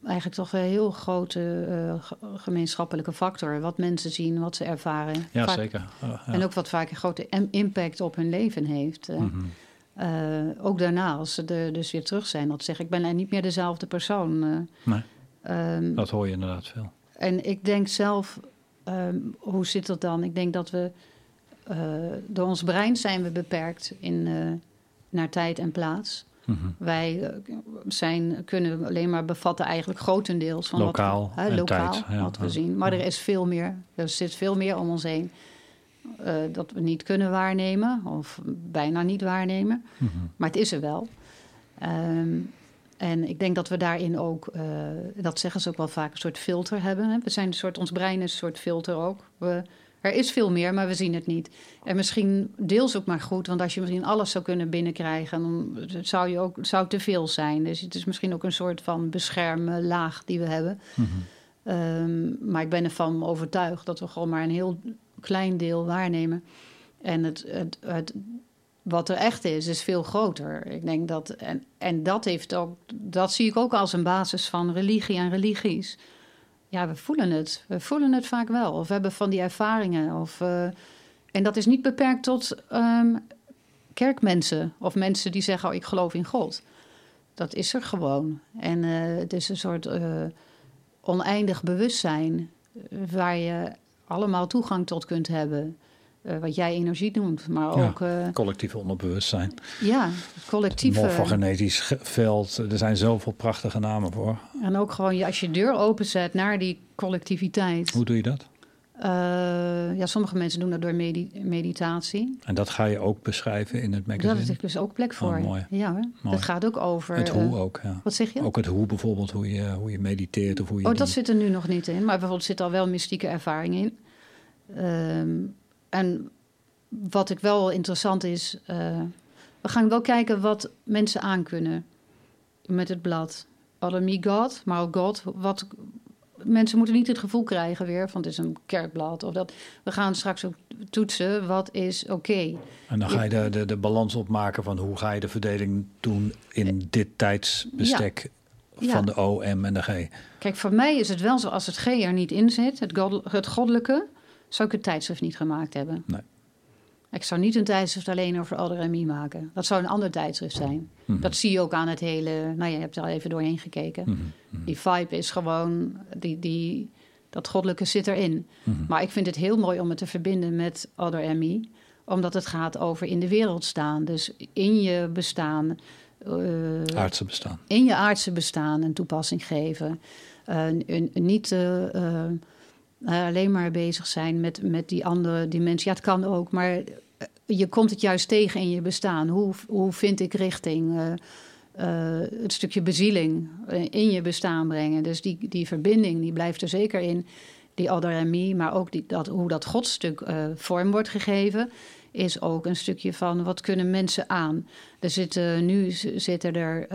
Eigenlijk toch een heel grote eh, ge- gemeenschappelijke factor. Wat mensen zien, wat ze ervaren. ja Vaak- zeker. Ja. En ook wat vaak een grote im- impact op hun leven heeft. Eh, Mhm. eh, ook daarna, als ze er dus weer terug zijn. Dat zeg ik, ik ben niet meer dezelfde persoon. eh. Nee, Ehm, dat hoor je inderdaad veel. en ik denk zelf, ehm, hoe zit dat dan? Ik denk dat we eh, door ons brein zijn we beperkt in, eh, naar tijd en plaats. Mhm. Wij eh, zijn, kunnen alleen maar bevatten eigenlijk grotendeels van Lokaal wat, we- hè, en lokaal, tijd, ja, wat we ja. zien. Maar er is veel meer. Er zit veel meer om ons heen eh, dat we niet kunnen waarnemen of bijna niet waarnemen. Mhm. Maar het is er wel. Ehm, en ik denk dat we daarin ook, eh, dat zeggen ze ook wel vaak, een soort filter hebben. Hè? We zijn een soort, ons brein is een soort filter ook. We, er is veel meer, maar we zien het niet. En misschien deels ook maar goed, want als je misschien alles zou kunnen binnenkrijgen, dan zou, je ook, zou te veel zijn. Dus het is misschien ook een soort van beschermlaag die we hebben. Mhm. Ehm, maar ik ben ervan overtuigd dat we gewoon maar een heel klein deel waarnemen. En het, het, het, wat er echt is, is veel groter. Ik denk dat, en, en dat, heeft ook, dat zie ik ook als een basis van religie en religies. Ja, we voelen het. We voelen het vaak wel. Of we hebben van die ervaringen. Of, eh, en dat is niet beperkt tot ehm, kerkmensen of mensen die zeggen: oh, ik geloof in God. Dat is er gewoon. En eh, het is een soort eh, oneindig bewustzijn waar je allemaal toegang tot kunt hebben. Eh, wat jij energie noemt, maar Ja. ook eh, Collectief onderbewustzijn. ja, collectieve. Morfogenetisch ge- veld. Er zijn zoveel prachtige namen voor. En ook gewoon als je deur openzet naar die collectiviteit. Hoe doe je dat? Eh, ja, sommige mensen doen dat door medi- meditatie. En dat ga je ook beschrijven in het Daar magazine? is dus ook plek voor. Oh, mooi. Ja, hoor. Mooi. dat gaat ook over. Het eh, hoe ook, ja. Wat zeg je? Ook het hoe bijvoorbeeld, hoe je, hoe je mediteert of hoe je... Oh, dat zit er nu nog niet in. Maar bijvoorbeeld zit al wel mystieke ervaring in. Ehm, en wat ik wel interessant is, uh, we gaan wel kijken wat mensen aankunnen met het blad. Me God, maar ook God. Wat, mensen moeten niet het gevoel krijgen weer van het is een kerkblad. Of dat. We gaan straks ook toetsen wat is oké. En dan ga je de, de, de balans opmaken van hoe ga je de verdeling doen in dit tijdsbestek van de O, M en de G. Kijk, voor mij is het wel zo als het G er niet in zit, het, het goddelijke, zou ik het tijdschrift niet gemaakt hebben. Nee. Ik zou niet een tijdschrift alleen over Alderemi maken. Dat zou een ander tijdschrift zijn. Mhm. Dat zie je ook aan het hele... Nou, je hebt er al even doorheen gekeken. Mhm, mhm. Die vibe is gewoon... Die, die, dat goddelijke zit erin. Maar ik vind het heel mooi om het te verbinden met Alderemi. Omdat het gaat over in de wereld staan. Dus in je bestaan... Uh, aardse bestaan. In je aardse bestaan een toepassing geven. Uh, niet... Uh, alleen maar bezig zijn met, met die andere dimensie. Ja, het kan ook, maar je komt het juist tegen in je bestaan. Hoe, hoe vind ik richting? Uh, het stukje bezieling eh, in je bestaan brengen. Dus die, die verbinding die blijft er zeker in. Die adarami, maar ook die, dat, hoe dat godstuk vorm wordt gegeven, is ook een stukje van wat kunnen mensen aan. Er zitten nu zitten er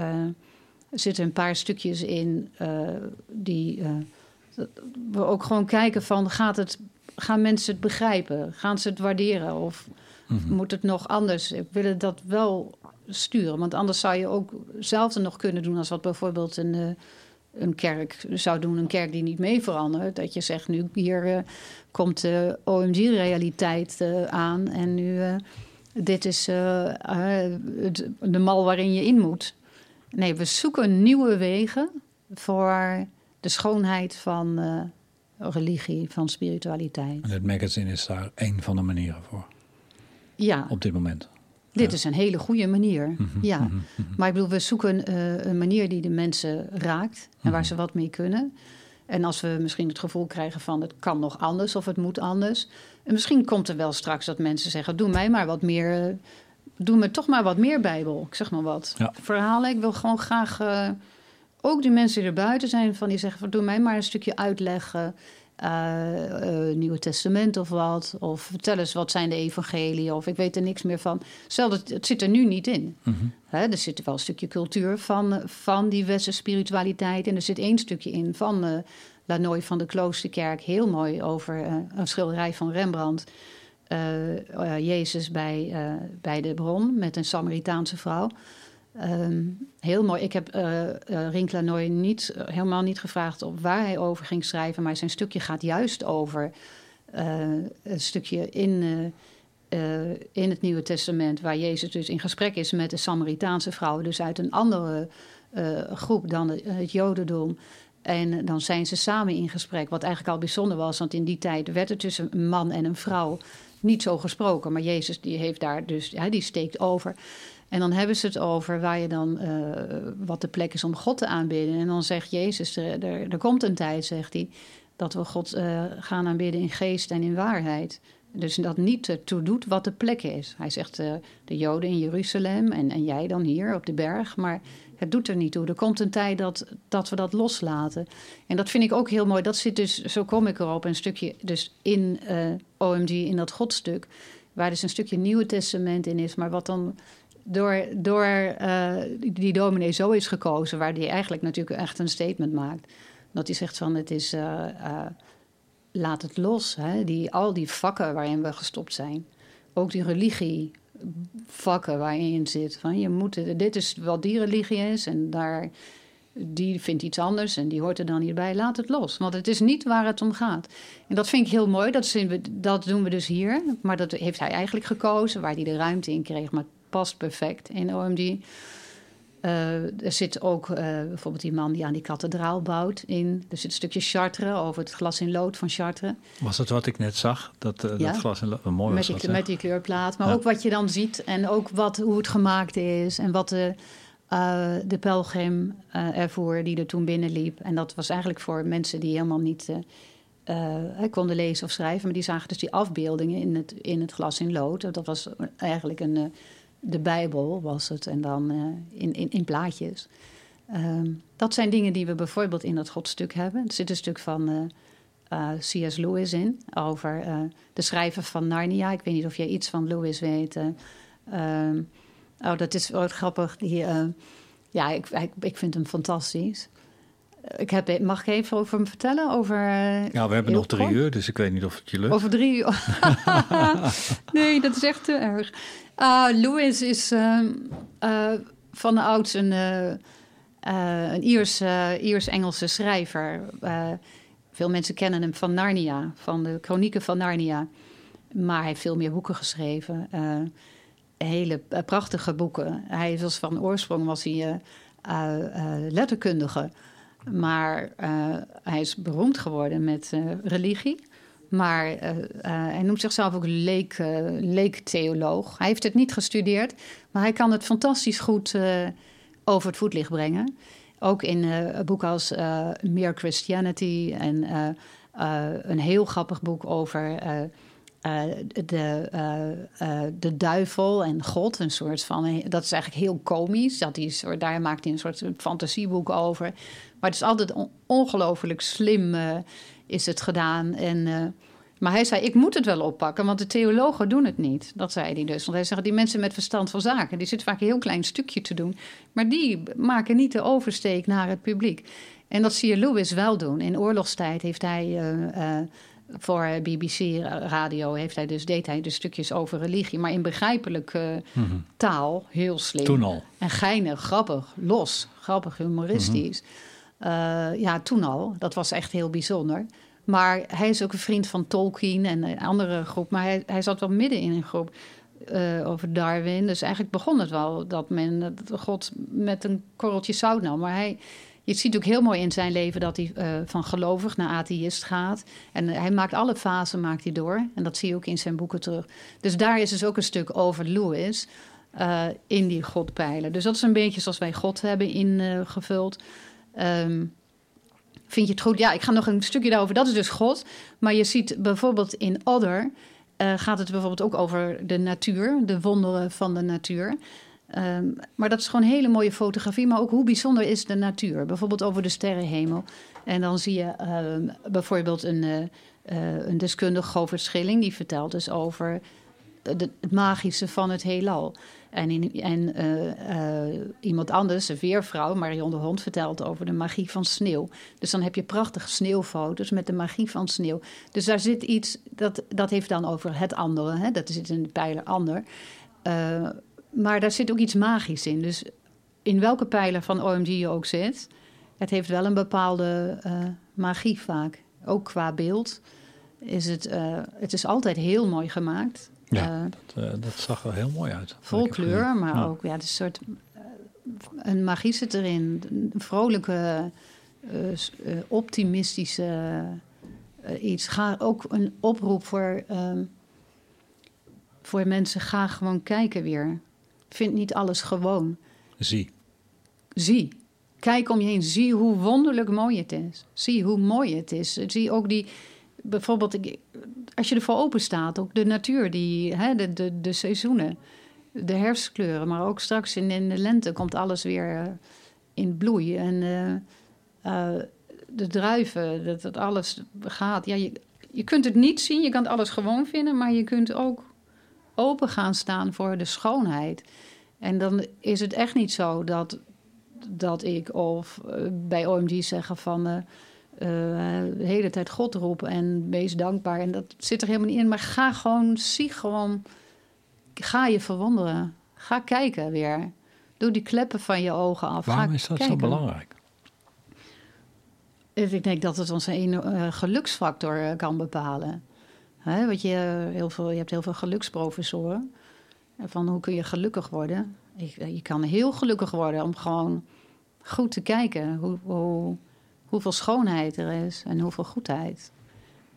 zitten een paar stukjes in die we ook gewoon kijken van gaat het, gaan mensen het begrijpen? Gaan ze het waarderen? Of Mhm. Moet het nog anders? Ik wil dat wel sturen. Want anders zou je ook zelf nog kunnen doen als wat bijvoorbeeld een, uh, een kerk zou doen. Een kerk die niet mee verandert. Dat je zegt, nu hier uh, komt de OMG-realiteit uh, aan. En nu, dit is de mal waarin je in moet. Nee, we zoeken nieuwe wegen voor de schoonheid van religie, van spiritualiteit. En het magazine is daar één van de manieren voor ja. op dit moment. Dit is een hele goede manier. Mhm, ja. Mhm, mhm. Maar ik bedoel, we zoeken uh, een manier die de mensen raakt en waar ze wat mee kunnen. En als we misschien het gevoel krijgen van het kan nog anders of het moet anders. En misschien komt er wel straks dat mensen zeggen: doe mij maar wat meer. Uh, doe me toch maar wat meer Bijbel. Ik zeg maar wat. Verhalen. Ik wil gewoon graag. Uh, ook die mensen die er buiten zijn, van die zeggen: doe mij maar een stukje uitleggen. Uh, Nieuwe Testament of wat. Of vertel eens wat zijn de evangelieën. Of ik weet er niks meer van. Stel, het, het zit er nu niet in. Mm er zit wel een stukje cultuur van, van die westerse spiritualiteit. En er zit één stukje in van uh, Lanoy van de Kloosterkerk. Heel mooi over een schilderij van Rembrandt. Jezus bij, bij de bron met een Samaritaanse vrouw. Ehm, heel mooi. Ik heb uh, uh, Rink Lanoy niet, uh, helemaal niet gevraagd op waar hij over ging schrijven, maar zijn stukje gaat juist over een stukje in, in het Nieuwe Testament, waar Jezus dus in gesprek is met de Samaritaanse vrouw, dus uit een andere groep dan het Jodendom. En dan zijn ze samen in gesprek, wat eigenlijk al bijzonder was, want in die tijd werd er tussen een man en een vrouw niet zo gesproken, maar Jezus die heeft daar dus, ja, die steekt over. En dan hebben ze het over waar je dan, uh, wat de plek is om God te aanbidden. En dan zegt Jezus, er, komt een tijd, zegt hij, dat we God uh, gaan aanbidden in geest en in waarheid. Dus dat niet ertoe doet wat de plek is. Hij zegt uh, de Joden in Jeruzalem en, en jij dan hier op de berg. Maar het doet er niet toe. Er komt een tijd dat, dat we dat loslaten. En dat vind ik ook heel mooi. Dat zit dus, zo kom ik erop, een stukje dus in OMG, in dat godstuk. Waar dus een stukje Nieuwe Testament in is. Maar wat dan door, door uh, die dominee zo is gekozen, waar die eigenlijk natuurlijk echt een statement maakt. Dat hij zegt van het is, uh, uh, laat het los. Hè? Die, al die vakken waarin we gestopt zijn. Ook die religie vakken waarin je zit. Van je moet, dit is wat die religie is en daar, die vindt iets anders en die hoort er dan niet bij. Laat het los, want het is niet waar het om gaat. En dat vind ik heel mooi, dat, we, dat doen we dus hier. Maar dat heeft hij eigenlijk gekozen, waar hij de ruimte in kreeg. Maar past perfect in OMD. Uh, er zit ook uh, bijvoorbeeld die man die aan die kathedraal bouwt in. Er zit een stukje Chartres over het glas in lood van Chartres. Was dat wat ik net zag? Dat, uh, ja? dat glas in lood? Mooi met, die, met die kleurplaat. Maar ja. ook wat je dan ziet en ook wat, hoe het gemaakt is. En wat de, de pelgrim ervoor die er toen binnenliep. En dat was eigenlijk voor mensen die helemaal niet konden lezen of schrijven. Maar die zagen dus die afbeeldingen in het, in het glas in lood. Dat was eigenlijk een de Bijbel was het en dan uh, in, in, in, plaatjes. Um, dat zijn dingen die we bijvoorbeeld in dat godstuk hebben. Er zit een stuk van uh, eh, C.S. Lewis in. Over eh, de schrijver van Narnia. Ik weet niet of jij iets van Lewis weet. eh. Ehm, oh, dat is wel grappig. Die, eh, ja, ik, ik, ik vind hem fantastisch. Ik heb, mag ik even over hem vertellen? Over, eh, Ja, we hebben nog drie uur, dus ik weet niet of het je lukt. Over drie uur. nee, dat is echt te erg. Ah, Lewis is eh, van de ouds een, eh, een Iers, Iers-Engelse schrijver. Veel mensen kennen hem van Narnia, van de Chronieken van Narnia. Maar hij heeft veel meer boeken geschreven. hele prachtige boeken. Hij was van oorsprong was hij letterkundige. Maar eh, hij is beroemd geworden met eh, religie. Maar eh, hij noemt zichzelf ook leek, leektheoloog. Hij heeft het niet gestudeerd, maar hij kan het fantastisch goed over het voetlicht brengen. Ook in boeken als Mere Christianity en een heel grappig boek over eh, de, eh, eh, de duivel en God. Een soort van, dat is eigenlijk heel komisch. Dat die soort, daar maakt hij een soort fantasieboek over. Maar het is altijd on- ongelooflijk slim is het gedaan. En, maar hij zei, ik moet het wel oppakken, want de theologen doen het niet. Dat zei hij dus. Want hij zegt, die mensen met verstand van zaken... die zitten vaak een heel klein stukje te doen. Maar die maken niet de oversteek naar het publiek. En dat zie je Lewis wel doen. In oorlogstijd heeft hij... eh, eh, voor BBC radio heeft hij dus, deed hij dus stukjes over religie, maar in begrijpelijke taal, heel slim. Toen al. En geinig, grappig, los, grappig, humoristisch. Eh, ja, toen al. Dat was echt heel bijzonder. Maar hij is ook een vriend van Tolkien en een andere groep. Maar hij, hij zat wel midden in een groep eh, over Darwin. Dus eigenlijk begon het wel dat men dat God met een korreltje zout nam. Maar hij, je ziet ook heel mooi in zijn leven dat hij eh, van gelovig naar atheïst gaat. En hij maakt alle fasen maakt hij door. En dat zie je ook in zijn boeken terug. Dus daar is dus ook een stuk over Lewis eh, in die godpijlen. Dus dat is een beetje zoals wij God hebben ingevuld. Ehm, vind je het goed? Ja, ik ga nog een stukje daarover. Dat is dus God. Maar je ziet bijvoorbeeld in Other... eh, gaat het bijvoorbeeld ook over de natuur. De wonderen van de natuur. Ehm, maar dat is gewoon hele mooie fotografie. Maar ook hoe bijzonder is de natuur. Bijvoorbeeld over de sterrenhemel. En dan zie je ehm, bijvoorbeeld een, eh, eh, een deskundige, Govert Schilling... die vertelt dus over het magische van het heelal. En, in, en eh, iemand anders, een weervrouw, Marion de Hond, vertelt over de magie van sneeuw. Dus dan heb je prachtige sneeuwfoto's met de magie van sneeuw. Dus daar zit iets, dat, dat heeft dan over het andere. Hè? Dat zit in de pijler ander. Maar daar zit ook iets magisch in. Dus in welke pijler van OMG je ook zit, het heeft wel een bepaalde eh, magie vaak. Ook qua beeld is het, eh, het is altijd heel mooi gemaakt. Ja, Eh, dat, dat zag er heel mooi uit. vol kleur, maar Ja. ook ja, het is een soort een magie zit erin, een vrolijke, optimistische iets. Ga ook een oproep voor, ehm, voor mensen: ga gewoon kijken weer. Vind niet alles gewoon. Zie. Zie. Kijk om je heen. Zie hoe wonderlijk mooi het is. Zie hoe mooi het is. Zie ook die. Bijvoorbeeld, als je ervoor open staat, ook de natuur, die, hè, de, de, de seizoenen, de herfstkleuren, maar ook straks in, in de lente komt alles weer eh, in bloei. En eh, eh, de druiven, dat, dat alles gaat. Ja, je, je kunt het niet zien, je kan het alles gewoon vinden, maar je kunt ook open gaan staan voor de schoonheid. En dan is het echt niet zo dat, dat ik of eh, bij OMG zeggen van eh, eh, de hele tijd God roepen en wees dankbaar. En dat zit er helemaal niet in. Maar ga gewoon, zie gewoon, ga je verwonderen. Ga kijken weer. Doe die kleppen van je ogen af. Waarom ga is dat kijken. zo belangrijk? Ik denk dat het ons een geluksfactor kan bepalen. Hè, want je, eh, heel veel, je hebt heel veel geluksprofessoren. En Van hoe kun je gelukkig worden? Je, je kan heel gelukkig worden om gewoon goed te kijken hoe, hoe, hoeveel schoonheid er is en hoeveel goedheid.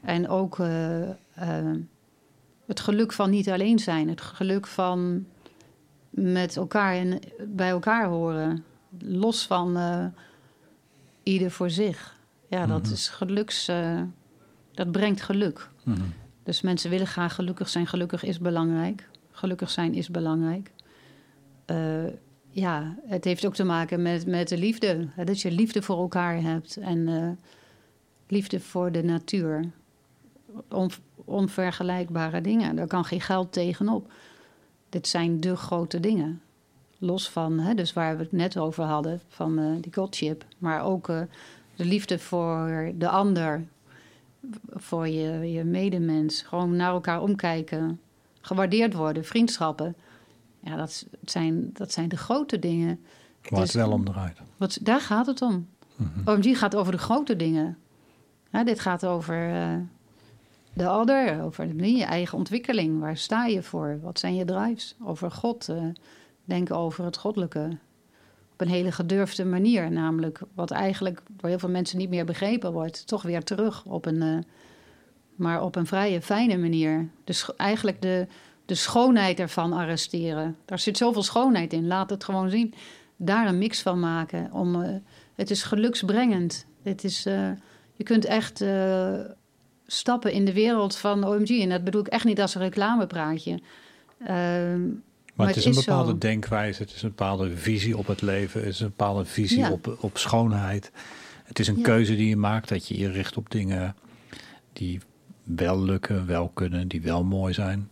En ook eh, eh, het geluk van niet alleen zijn, het geluk van met elkaar en bij elkaar horen, los van eh, ieder voor zich. Ja, dat is geluks. eh, dat brengt geluk. Mhm. Dus mensen willen graag gelukkig zijn. Gelukkig is belangrijk. Gelukkig zijn is belangrijk. Eh, ja, het heeft ook te maken met, met de liefde. Dat je liefde voor elkaar hebt. En eh, liefde voor de natuur. On- onvergelijkbare dingen. Daar kan geen geld tegenop. Dit zijn de grote dingen. Los van, hè, dus waar we het net over hadden, van eh, die godship. Maar ook de liefde voor de ander. Voor je, je medemens. Gewoon naar elkaar omkijken. Gewaardeerd worden, vriendschappen. Ja, dat, het zijn, dat zijn de grote dingen. Waar het Dus- wel om draait. Wat, daar gaat het om. OMG gaat over de grote dingen. Ja, dit gaat over eh, de ander, over de- je eigen ontwikkeling. Waar sta je voor? Wat zijn je drives? Over God. eh, denken over het goddelijke. Een hele gedurfde manier. Namelijk wat eigenlijk door heel veel mensen niet meer begrepen wordt. Toch weer terug op een... eh, maar op een vrije, fijne manier. Dus eigenlijk de, de schoonheid ervan arresteren. Daar zit zoveel schoonheid in. Laat het gewoon zien. Daar een mix van maken. Om, eh, het is geluksbrengend. Het is, eh, je kunt echt stappen in de wereld van OMG. En dat bedoel ik echt niet als een reclamepraatje. Maar, het is een bepaalde zo. denkwijze, het is een bepaalde visie op het leven, het is een bepaalde visie Ja. op, op schoonheid. Het is een Ja. keuze die je maakt, dat je je richt op dingen die wel lukken, wel kunnen, die wel mooi zijn.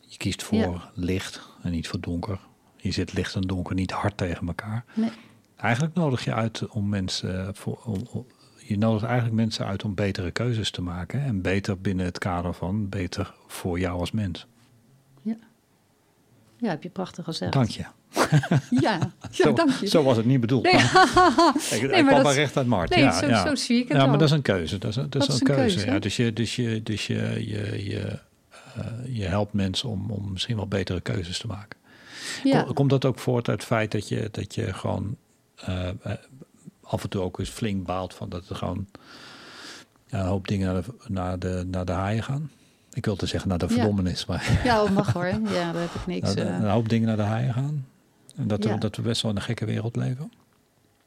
Je kiest voor Ja. licht en niet voor donker. Je zit licht en donker niet hard tegen elkaar. nee. Eigenlijk nodig je uit om mensen voor, om, om- je nodigt eigenlijk mensen uit om betere keuzes te maken en beter binnen het kader van beter voor jou als mens. Ja, heb je prachtig gezegd. Dank je. Ja, ja zo, dank je. zo was het niet bedoeld. Nee. maar- Ik, ik maar dat- recht uit Mart. nee, ja, zo- ja. zo zie ik het Ja, maar ook. dat is een keuze. Dat is, een- dat is Dat is een keuze. keuze, ja. Dus je, dus je, dus je, je, je, eh, je helpt mensen om, om misschien wel betere keuzes te maken. ja. Kom- Komt dat ook voort uit het feit dat je, dat je gewoon eh, eh, af en toe ook eens flink baalt van dat er gewoon een hoop dingen naar de, naar de, naar de haaien gaan? Ik wilde zeggen naar de Ja. verdommenis, maar ja, dat mag hoor. Ja, daar heb ik niks. de- eh, een hoop dingen naar de haaien gaan. En dat, we, Ja. dat we best wel in een gekke wereld leven.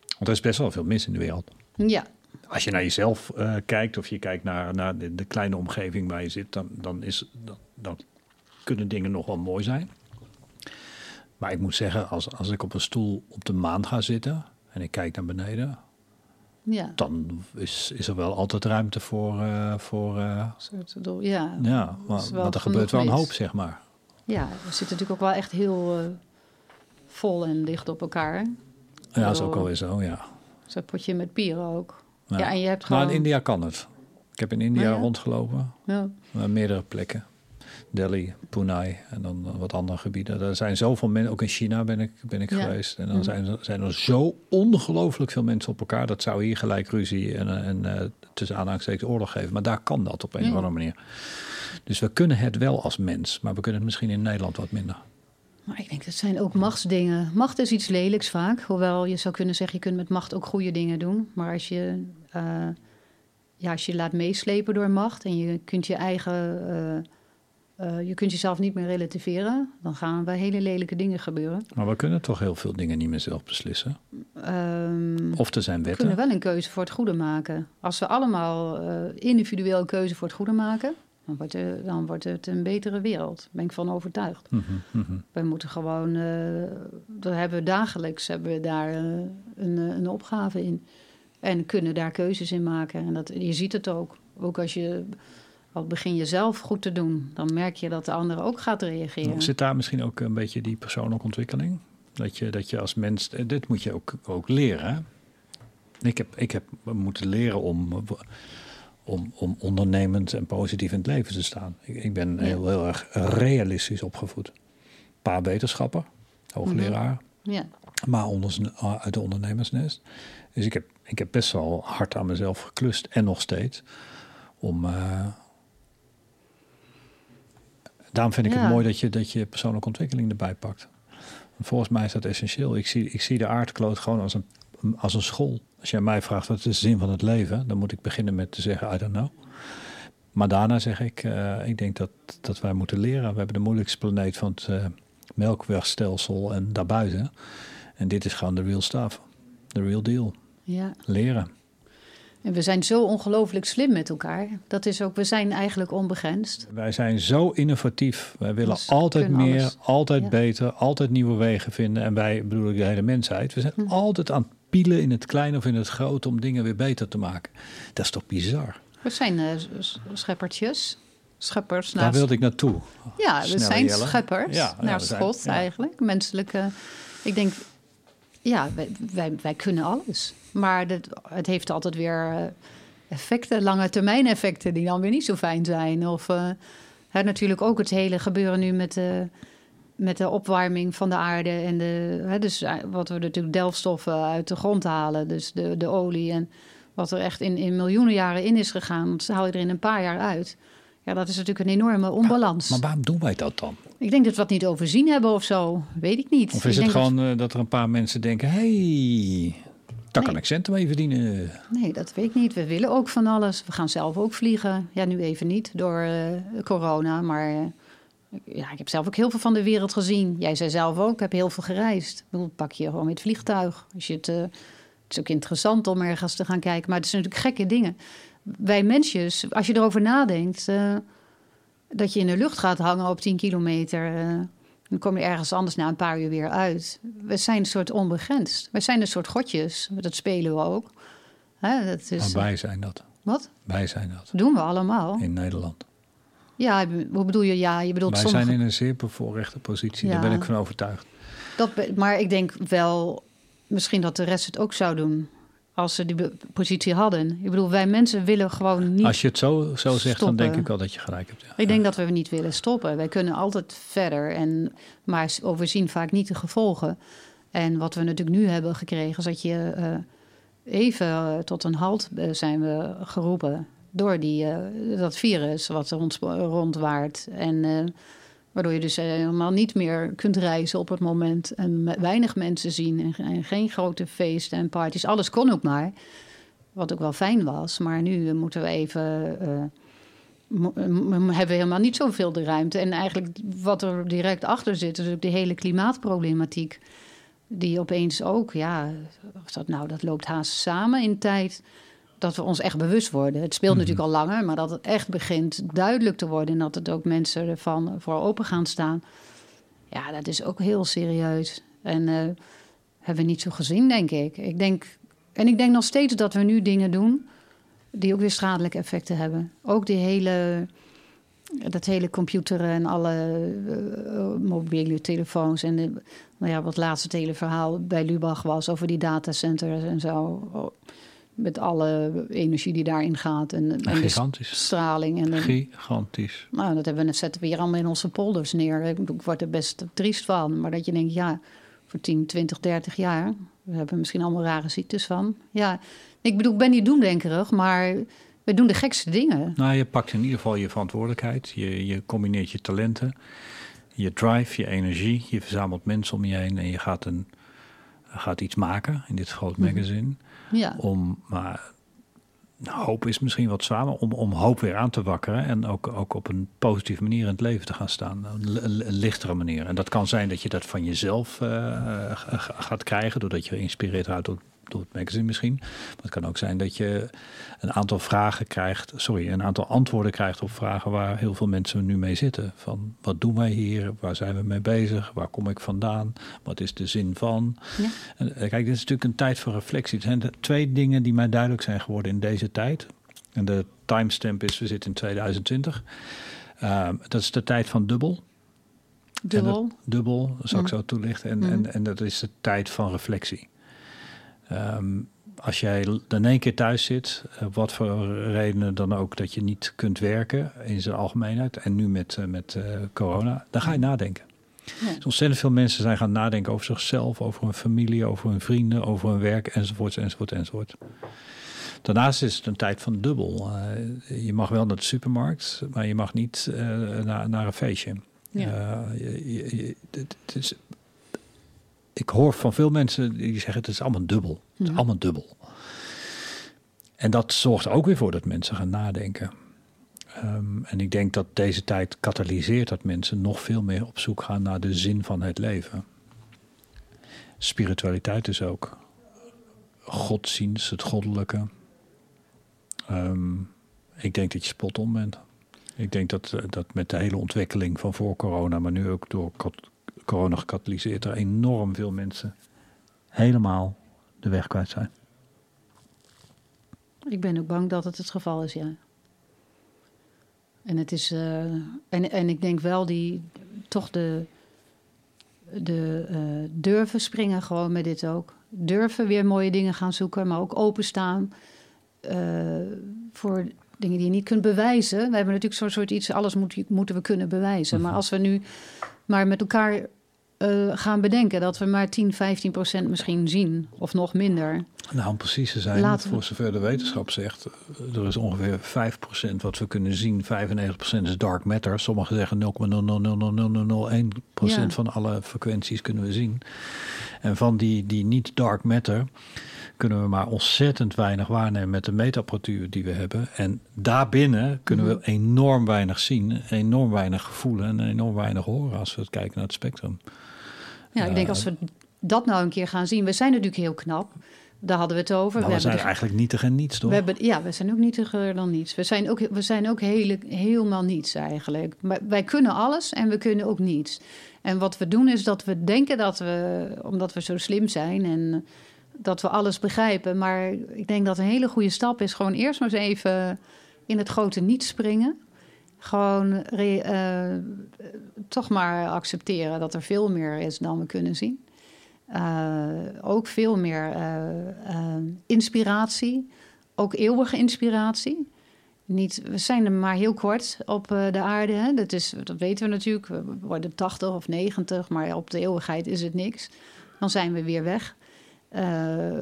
Want er is best wel veel mis in de wereld. ja, Als je naar jezelf eh, kijkt of je kijkt naar, naar de, de kleine omgeving waar je zit, dan, dan, is, dan, dan kunnen dingen nog wel mooi zijn. Maar ik moet zeggen, als, als ik op een stoel op de maan ga zitten en ik kijk naar beneden, ja. dan is, is er wel altijd ruimte voor. eh, voor eh, Soort ja. ja, maar, want er gebeurt wel een hoop, zeg maar. Ja, we zitten natuurlijk ook wel echt heel eh, vol en dicht op elkaar. Ja, dat is ook alweer zo, ja. Zo'n potje met pieren ook. Ja. Ja, en je hebt Nou, gewoon... in India kan het. Ik heb in India Oh, ja? rondgelopen. Ja, Uh, meerdere plekken. Delhi, Pune en dan wat andere gebieden. Er zijn zoveel mensen, ook in China ben ik, ben ik Ja. geweest. En dan Mhm. zijn, er, zijn er zo ongelooflijk veel mensen op elkaar. Dat zou hier gelijk ruzie en, uh, en uh, tussen aanhalingstekens oorlog geven. Maar daar kan dat op een of andere manier. Dus we kunnen het wel als mens. Maar we kunnen het misschien in Nederland wat minder. maar ik denk dat zijn ook machtsdingen. Macht is iets lelijks vaak. Hoewel je zou kunnen zeggen, je kunt met macht ook goede dingen doen. Maar als je, eh, ja, als je laat meeslepen door macht en je kunt je eigen... eh, eh, je kunt jezelf niet meer relativeren, dan gaan er hele lelijke dingen gebeuren. Maar we kunnen toch heel veel dingen niet meer zelf beslissen. Ehm, Of er zijn we wetten. kunnen wel een keuze voor het goede maken. Als we allemaal eh, individueel een keuze voor het goede maken, dan wordt, er, dan wordt het een betere wereld. Daar ben ik van overtuigd. Mhm. We moeten gewoon, eh dat hebben we dagelijks, hebben we daar een, een opgave in. En kunnen daar keuzes in maken. En dat, je ziet het ook. Ook als je, al begin je zelf goed te doen, dan merk je dat de ander ook gaat reageren. Zit daar misschien ook een beetje die persoonlijke ontwikkeling? Dat je, dat je als mens, eh, dit moet je ook, ook leren. hè? Ik heb, ik heb moeten leren om, om, om ondernemend en positief in het leven te staan. Ik, ik ben Ja. heel, heel erg realistisch opgevoed. Pa wetenschapper, hoogleraar, Ja, maar onder, uit de ondernemersnest. Dus ik heb, ik heb best wel hard aan mezelf geklust en nog steeds. Om, eh, daarom vind ik het mooi dat je, dat je persoonlijke ontwikkeling erbij pakt. Want volgens mij is dat essentieel. Ik zie, ik zie de aardkloot gewoon als een, als een school. Als jij mij vraagt wat is de zin van het leven, dan moet ik beginnen met te zeggen I don't know. Maar daarna zeg ik, eh, ik denk dat, dat wij moeten leren. We hebben de moeilijkste planeet van het eh, melkwegstelsel en daarbuiten. En dit is gewoon de real stuff. De real deal. ja. Leren. En we zijn zo ongelooflijk slim met elkaar. Dat is ook, we zijn eigenlijk onbegrensd. Wij zijn zo innovatief. Wij willen Dus altijd meer, alles. altijd Ja. beter, altijd nieuwe wegen vinden. En wij, bedoel ik de hele mensheid, we zijn Hm. altijd aan het pielen in het klein of in het groot om dingen weer beter te maken. Dat is toch bizar? We zijn uh, scheppertjes. Scheppers Daar wilde ik naartoe. Ja, we zijn scheppers. Ja, naar we zijn- God ja. eigenlijk. Menselijke. Ik denk, ja, wij, wij, wij kunnen alles. Maar dat, het heeft altijd weer eh, effecten, lange termijn effecten, die dan weer niet zo fijn zijn. Of eh, hè, natuurlijk ook het hele gebeuren nu met de, met de opwarming van de aarde. En de, hè, dus eh, wat we natuurlijk delfstoffen uit de grond halen, dus de, de olie. En wat er echt in, in miljoenen jaren in is gegaan, dat haal je er in een paar jaar uit. Ja, dat is natuurlijk een enorme onbalans. Maar waarom doen wij dat dan? Ik denk dat we het niet overzien hebben of zo. Weet ik niet. Of Ik is het dat- gewoon eh, dat er een paar mensen denken: hey, daar kan ik centen mee verdienen? Nee, dat weet ik niet. We willen ook van alles. We gaan zelf ook vliegen. Ja, nu even niet door eh, corona. Maar eh, ja, ik heb zelf ook heel veel van de wereld gezien. Jij zei zelf ook, ik heb heel veel gereisd. Ik bedoel, pak je gewoon met het vliegtuig. Als je het, eh, het is ook interessant om ergens te gaan kijken. Maar het zijn natuurlijk gekke dingen. Wij mensjes, als je erover nadenkt... dat je in de lucht gaat hangen op 10 kilometer... dan kom je ergens anders na een paar uur weer uit. We zijn een soort onbegrensd. We zijn een soort godjes. Dat spelen we ook. Hè, dat is, Maar wij zijn dat. Wat? Wij zijn dat Doen we allemaal. in Nederland. Ja, hoe bedoel je? Ja, je bedoelt Wij sommige... zijn in een zeer bevoorrechte positie. Daar ben ik van overtuigd. dat, maar ik denk wel misschien dat de rest het ook zou doen. Als ze die positie hadden. Ik bedoel, wij mensen willen gewoon niet... Als je het zo, zo zegt, dan denk ik wel dat je gelijk hebt. Ja. Ik denk dat we niet willen stoppen. Wij kunnen altijd verder, en, maar overzien vaak niet de gevolgen. En wat we natuurlijk nu hebben gekregen, is dat je eh, even eh, tot een halt eh, zijn we geroepen door die, dat virus wat rond, rondwaart. En waardoor je dus helemaal niet meer kunt reizen op het moment en weinig mensen zien en, en geen grote feesten en parties. Alles kon ook maar. Wat ook wel fijn was. Maar nu moeten we even. eh, hebben we helemaal niet zoveel de ruimte. En eigenlijk wat er direct achter zit, is ook de hele klimaatproblematiek. Die opeens ook, ja, dat, nou, dat loopt haast samen in tijd. Dat we ons echt bewust worden. Het speelt natuurlijk al langer, maar dat het echt begint duidelijk te worden. En dat het ook mensen ervan voor open gaan staan. Ja, dat is ook heel serieus. En eh, hebben we niet zo gezien, denk ik. ik denk, en ik denk nog steeds dat we nu dingen doen die ook weer schadelijke effecten hebben. Ook die hele, dat hele computer en alle eh, mobiele telefoons. En de, nou ja, wat laatste het hele verhaal bij Lubach was over die datacenters en zo. Met alle energie die daarin gaat. En, Gigantisch. straling. En Gigantisch. nou, dat hebben we, zetten we hier allemaal in onze polders neer. Ik bedoel, Ik word er best triest van. Maar dat je denkt, ja, voor 10, 20, 30 jaar... we hebben misschien allemaal rare ziektes van. Ja, ik bedoel, ik ben niet doemdenkerig, maar we doen de gekste dingen. Nou, je pakt in ieder geval je verantwoordelijkheid. Je, je combineert je talenten, je drive, je energie. Je verzamelt mensen om je heen en je gaat, een, gaat iets maken. In dit groot Mhm. magazine. Om, maar nou, hoop is misschien wat zwaar, om, om hoop weer aan te wakkeren. En ook, ook op een positieve manier in het leven te gaan staan. Een, li- een lichtere manier. En dat kan zijn dat je dat van jezelf eh, g- gaat krijgen. Doordat je geïnspireerd raakt door, door het magazine misschien. Maar het kan ook zijn dat je een aantal vragen krijgt. Sorry, een aantal antwoorden krijgt op vragen waar heel veel mensen nu mee zitten. Van wat doen wij hier? Waar zijn we mee bezig? Waar kom ik vandaan? Wat is de zin van? ja. En, eh, kijk, dit is natuurlijk een tijd van reflectie. Er zijn twee dingen die mij duidelijk zijn geworden in deze tijd. En de timestamp is, we zitten in 2020. Ehm, dat is de tijd van dubbel. Dubbel. dat- dubbel, zal ik Mm. zo toelichten. En, Mhm. en, en dat is de tijd van reflectie. Ehm, als jij in één keer thuis zit, eh, wat voor redenen dan ook dat je niet kunt werken in zijn algemeenheid. En nu met, eh, met eh, corona, dan ga je nadenken. Ja. Dus ontzettend veel mensen zijn gaan nadenken over zichzelf, over hun familie, over hun vrienden, over hun werk, enzovoort, enzovoort, enzovoort. Daarnaast is het een tijd van dubbel. Je mag wel naar de supermarkt, maar je mag niet naar, naar een feestje. Ja. Je- je- je- het- het is, ik hoor van veel mensen die zeggen het is allemaal dubbel. Het is Mhm. allemaal dubbel. En dat zorgt er ook weer voor dat mensen gaan nadenken. Ehm, en ik denk dat deze tijd katalyseert dat mensen nog veel meer op zoek gaan naar de zin van het leven. Spiritualiteit is ook godsdienst, het goddelijke. Ehm, ik denk dat je spot on bent. Ik denk dat, eh, dat met de hele ontwikkeling van voor corona, maar nu ook door corona gecatalyseerd, er enorm veel mensen helemaal de weg kwijt zijn. Ik ben ook bang dat het het geval is, ja. En het is. eh, en, en ik denk wel die toch de. De eh, durven springen gewoon met dit ook. Durven weer mooie dingen gaan zoeken, maar ook openstaan eh, voor dingen die je niet kunt bewijzen. We hebben natuurlijk zo'n soort iets, alles moet, moeten we kunnen bewijzen. Maar als we nu maar met elkaar eh, gaan bedenken dat we maar 10, 15 procent misschien zien, of nog minder. Nou, om precies te zijn, Laten voor zover de wetenschap zegt, eh, er is ongeveer 5% wat we kunnen zien. 95% is dark matter. Sommigen zeggen 0,0000001% Ja. van alle frequenties kunnen we zien. En van die, die niet dark matter kunnen we maar ontzettend weinig waarnemen met de meetapparatuur die we hebben. En daarbinnen kunnen we enorm weinig zien, enorm weinig voelen en enorm weinig horen als we het kijken naar het spectrum. Ja, ik denk als we dat nou een keer gaan zien. We zijn natuurlijk heel knap. Daar hadden we het over. Nou, we zijn eigenlijk nietig en niets, toch? we hebben, ja, we zijn ook nietiger dan niets. We zijn ook, we zijn ook hele, helemaal niets eigenlijk. Maar wij kunnen alles en we kunnen ook niets. En wat we doen is dat we denken dat we, omdat we zo slim zijn en dat we alles begrijpen. Maar ik denk dat een hele goede stap is gewoon eerst maar eens even in het grote niets springen. Gewoon eh, toch maar accepteren dat er veel meer is dan we kunnen zien. Eh, ook veel meer eh, inspiratie, ook eeuwige inspiratie. Niet, we zijn er maar heel kort op de aarde. Hè? Dat, is, dat weten we natuurlijk. We worden 80 of 90, maar op de eeuwigheid is het niks. Dan zijn we weer weg. Eh,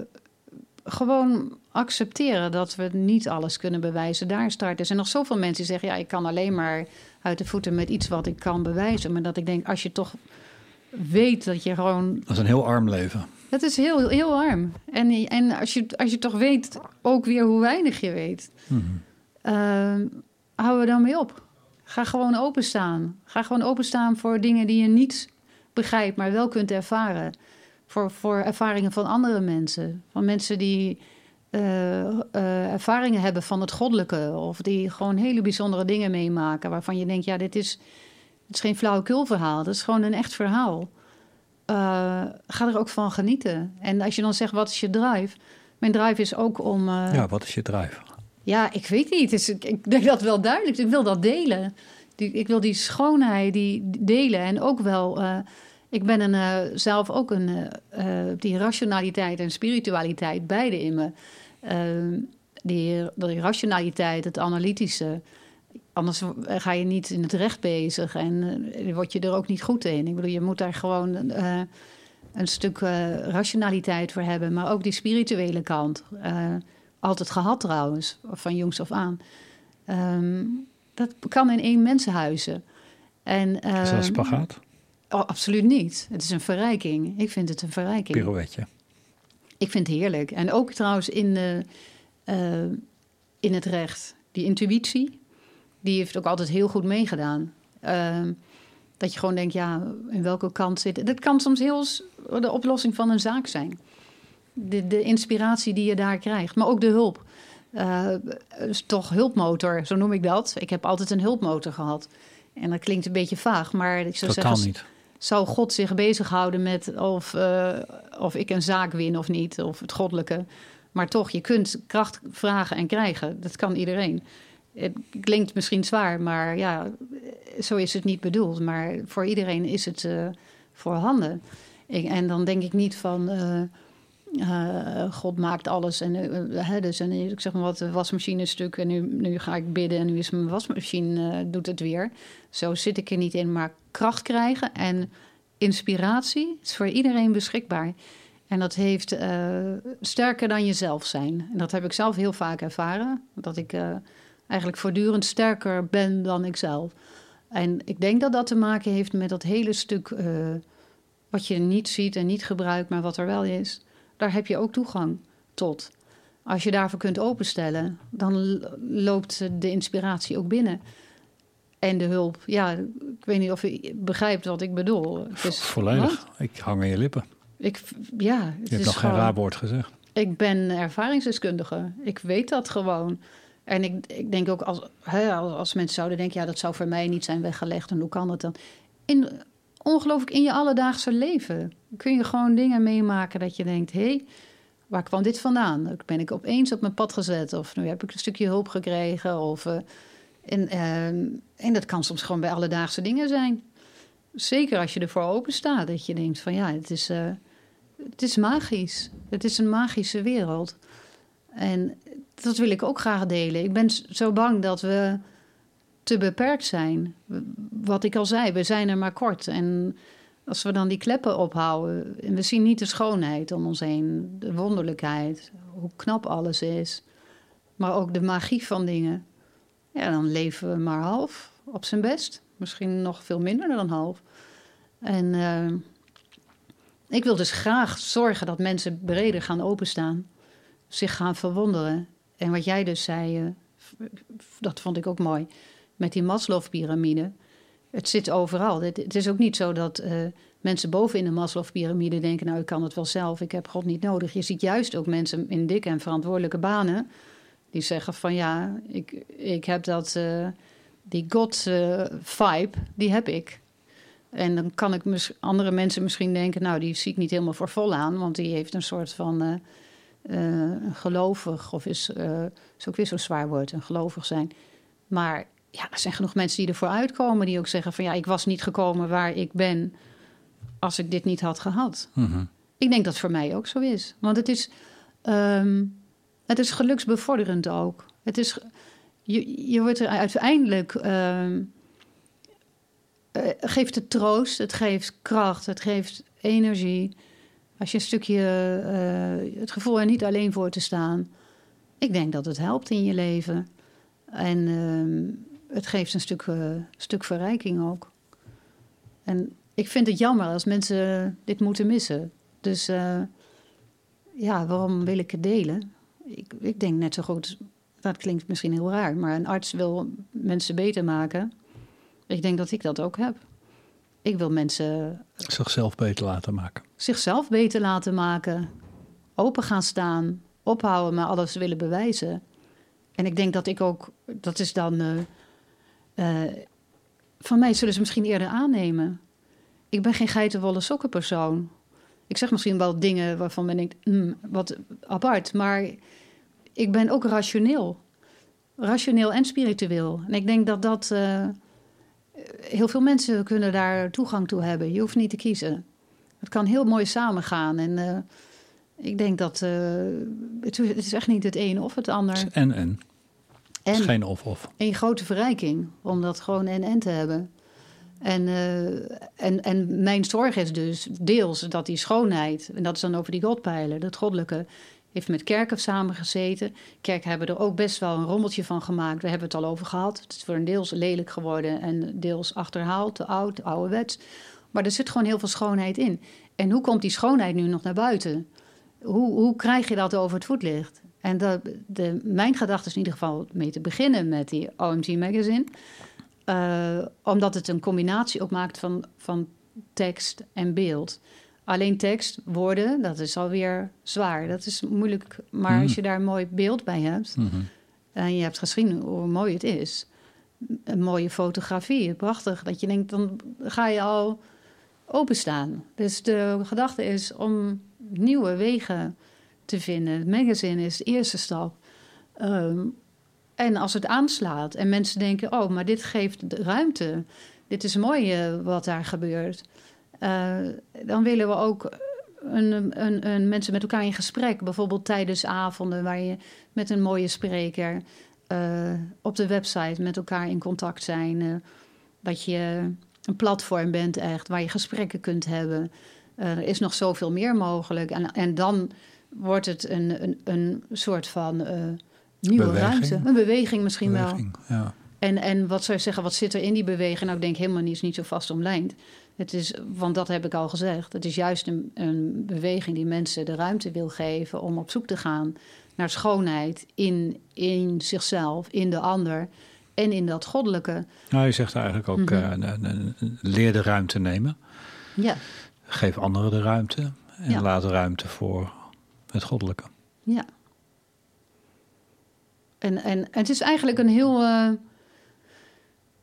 gewoon accepteren dat we niet alles kunnen bewijzen. Daar start. Er zijn nog zoveel mensen die zeggen: ja, ik kan alleen maar uit de voeten met iets wat ik kan bewijzen. Maar dat ik denk, als je toch weet dat je gewoon Dat is een heel arm leven. dat is heel, heel arm. En, en als, je, als je toch weet ook weer hoe weinig je weet, uh, hou er dan mee op. Ga gewoon openstaan. Ga gewoon openstaan voor dingen die je niet begrijpt, maar wel kunt ervaren. Voor, voor ervaringen van andere mensen. Van mensen die uh, uh, ervaringen hebben van het goddelijke. Of die gewoon hele bijzondere dingen meemaken. Waarvan je denkt, ja, dit is, dit is geen flauwekul verhaal. Dat is gewoon een echt verhaal. Uh, ga er ook van genieten. En als je dan zegt, wat is je drive? Mijn drive is ook om... ja, wat is je drive? Ja, ik weet niet. Is, ik, ik denk dat wel duidelijk. Ik wil dat delen. Die, ik wil die schoonheid die delen. En ook wel... Uh, ik ben een, uh, zelf ook een... Uh, die rationaliteit en spiritualiteit, beide in me. Ehm, die, die rationaliteit, het analytische... Anders ga je niet in het recht bezig en uh, word je er ook niet goed in. Ik bedoel, je moet daar gewoon uh, een stuk uh, rationaliteit voor hebben, maar ook die spirituele kant. Uh, altijd gehad trouwens, van jongs af aan. Um, dat kan in één mensenhuizen. En, uh, is dat spagaat? Oh, absoluut niet. Het is een verrijking. Ik vind het een verrijking. Pirouetje. Ik vind het heerlijk. En ook trouwens in, de, in het recht. Die intuïtie, die heeft ook altijd heel goed meegedaan. Uh, dat je gewoon denkt, ja, in welke kant zit... Dat kan soms heel de oplossing van een zaak zijn. De, de inspiratie die je daar krijgt. Maar ook de hulp. Uh, is toch hulpmotor, zo noem ik dat. Ik heb altijd een hulpmotor gehad. En dat klinkt een beetje vaag, maar ik zou dat zeggen... kan niet. Zou God zich bezighouden met of, uh, of ik een zaak win of niet, of het goddelijke. Maar toch, je kunt kracht vragen en krijgen. Dat kan iedereen. Het klinkt misschien zwaar, maar ja, zo is het niet bedoeld. Maar voor iedereen is het uh, voorhanden. En dan denk ik niet van. Uh, uh, God maakt alles. En, hè, dus, en ik zeg maar wat, de wasmachine stuk. En nu, nu ga ik bidden en nu is mijn wasmachine doet het weer. Zo zit ik er niet in. Maar kracht krijgen en inspiratie is voor iedereen beschikbaar. En dat heeft sterker dan jezelf zijn. En dat heb ik zelf heel vaak ervaren. Dat ik eigenlijk voortdurend sterker ben dan ikzelf. En ik denk dat dat te maken heeft met dat hele stuk uh, wat je niet ziet en niet gebruikt, maar wat er wel is. Daar heb je ook toegang tot. Als je daarvoor kunt openstellen, dan loopt de inspiratie ook binnen. En de hulp, ja, ik weet niet of je begrijpt wat ik bedoel. Het is, Volledig. Wat? Ik hang aan je lippen. Ik, ja, je hebt nog gewoon, geen raar woord gezegd. Ik ben ervaringsdeskundige. Ik weet dat gewoon. En ik, ik denk ook als, hè, als mensen zouden denken, ja, dat zou voor mij niet zijn weggelegd. En hoe kan dat dan? In, ongelooflijk in je alledaagse leven kun je gewoon dingen meemaken dat je denkt, hé, hey, waar kwam dit vandaan? Ben ik opeens op mijn pad gezet? Of nu heb ik een stukje hulp gekregen? Of, en, uh, en dat kan soms gewoon bij alledaagse dingen zijn. Zeker als je ervoor open staat. Dat je denkt van ja, het is, uh, het is magisch. Het is een magische wereld. En dat wil ik ook graag delen. Ik ben zo bang dat we te beperkt zijn. Wat ik al zei, we zijn er maar kort. En als we dan die kleppen ophouden en we zien niet de schoonheid om ons heen, de wonderlijkheid, hoe knap alles is, maar ook de magie van dingen, ja, dan leven we maar half op zijn best. Misschien nog veel minder dan half. En uh, ik wil dus graag zorgen dat mensen breder gaan openstaan, zich gaan verwonderen. En wat jij dus zei, uh, dat vond ik ook mooi, met die Maslow-pyramide het zit overal. Het, is ook niet zo dat uh, mensen boven in de Maslow-pyramide denken: Nou, ik kan het wel zelf, ik heb God niet nodig. Je ziet juist ook mensen in dikke en verantwoordelijke banen die zeggen: Van ja, ik, ik heb dat, uh, die God-vibe, uh, die heb ik. En dan kan ik mis, andere mensen misschien denken: Nou, die zie ik niet helemaal voor vol aan, want die heeft een soort van gelovig, of is, is ook weer zo'n zwaar woord, een gelovig zijn. Maar ja, er zijn genoeg mensen die ervoor uitkomen, die ook zeggen van ja, ik was niet gekomen waar ik ben als ik dit niet had gehad. Mm -hmm. Ik denk dat het voor mij ook zo is. Want het is, um, het is geluksbevorderend ook. Het is, je, je wordt er uiteindelijk. Um, uh, geeft het troost, het geeft kracht, het geeft energie. Als je een stukje uh, het gevoel er niet alleen voor te staan. Ik denk dat het helpt in je leven. En uh, het geeft een stuk, uh, stuk verrijking ook. En ik vind het jammer als mensen dit moeten missen. Dus uh, ja, waarom wil ik het delen? Ik, ik denk net zo goed, dat klinkt misschien heel raar, maar een arts wil mensen beter maken. Ik denk dat ik dat ook heb. Ik wil mensen. Zichzelf beter laten maken. Zichzelf beter laten maken. Open gaan staan. Ophouden met alles willen bewijzen. En ik denk dat ik ook. Dat is dan. Uh, uh, van mij zullen ze misschien eerder aannemen. Ik ben geen geitenwolle sokkenpersoon. Ik zeg misschien wel dingen waarvan men denkt, mm, wat apart. Maar ik ben ook rationeel. Rationeel en spiritueel. En ik denk dat dat... Uh, heel veel mensen kunnen daar toegang toe hebben. Je hoeft niet te kiezen. Het kan heel mooi samengaan. En uh, ik denk dat... Het, het, is echt niet het een of het ander. En, en. En is geen of-of. Een grote verrijking om dat gewoon en-en te hebben. En, uh, en, en mijn zorg is dus deels dat die schoonheid, en dat is dan over die godpijlen, dat goddelijke, heeft met kerken samengezeten. Kerken hebben er ook best wel een rommeltje van gemaakt. We hebben het al over gehad. Het is voor een deels lelijk geworden en deels achterhaald, te oud, te ouderwets. Maar er zit gewoon heel veel schoonheid in. En hoe komt die schoonheid nu nog naar buiten? Hoe, hoe krijg je dat over het voetlicht? En dat, de, mijn gedachte is in ieder geval mee te beginnen met die OMG Magazine. Uh, omdat het een combinatie ook maakt van, van tekst en beeld. Alleen tekst, woorden, dat is alweer zwaar. Dat is moeilijk. Maar mm. als je daar een mooi beeld bij hebt... Mm -hmm. en je hebt gezien hoe mooi het is... een mooie fotografie, prachtig... dat je denkt, dan ga je al openstaan. Dus de gedachte is om nieuwe wegen te vinden. Het magazine is de eerste stap. Um, en als het aanslaat en mensen denken: oh, maar dit geeft ruimte. Dit is mooi uh, wat daar gebeurt. Uh, dan willen we ook een, een, een, mensen met elkaar in gesprek. Bijvoorbeeld tijdens avonden waar je met een mooie spreker uh, op de website met elkaar in contact zijn. dat je een platform bent echt waar je gesprekken kunt hebben. er is nog zoveel meer mogelijk. En, en dan wordt het een, een, een soort van uh, nieuwe beweging. ruimte. Een beweging misschien beweging, wel. Ja. En, en wat zou je zeggen, wat zit er in die beweging? Nou, ik denk helemaal niet, is niet zo vast omlijnd. Het is, want dat heb ik al gezegd. Het is juist een, een beweging die mensen de ruimte wil geven om op zoek te gaan naar schoonheid in, in zichzelf, in de ander en in dat goddelijke. Nou, je zegt eigenlijk ook -hmm. uh, leer de ruimte nemen. Ja. Geef anderen de ruimte en Ja. laat ruimte voor het goddelijke. Ja. En, en het is eigenlijk een heel uh,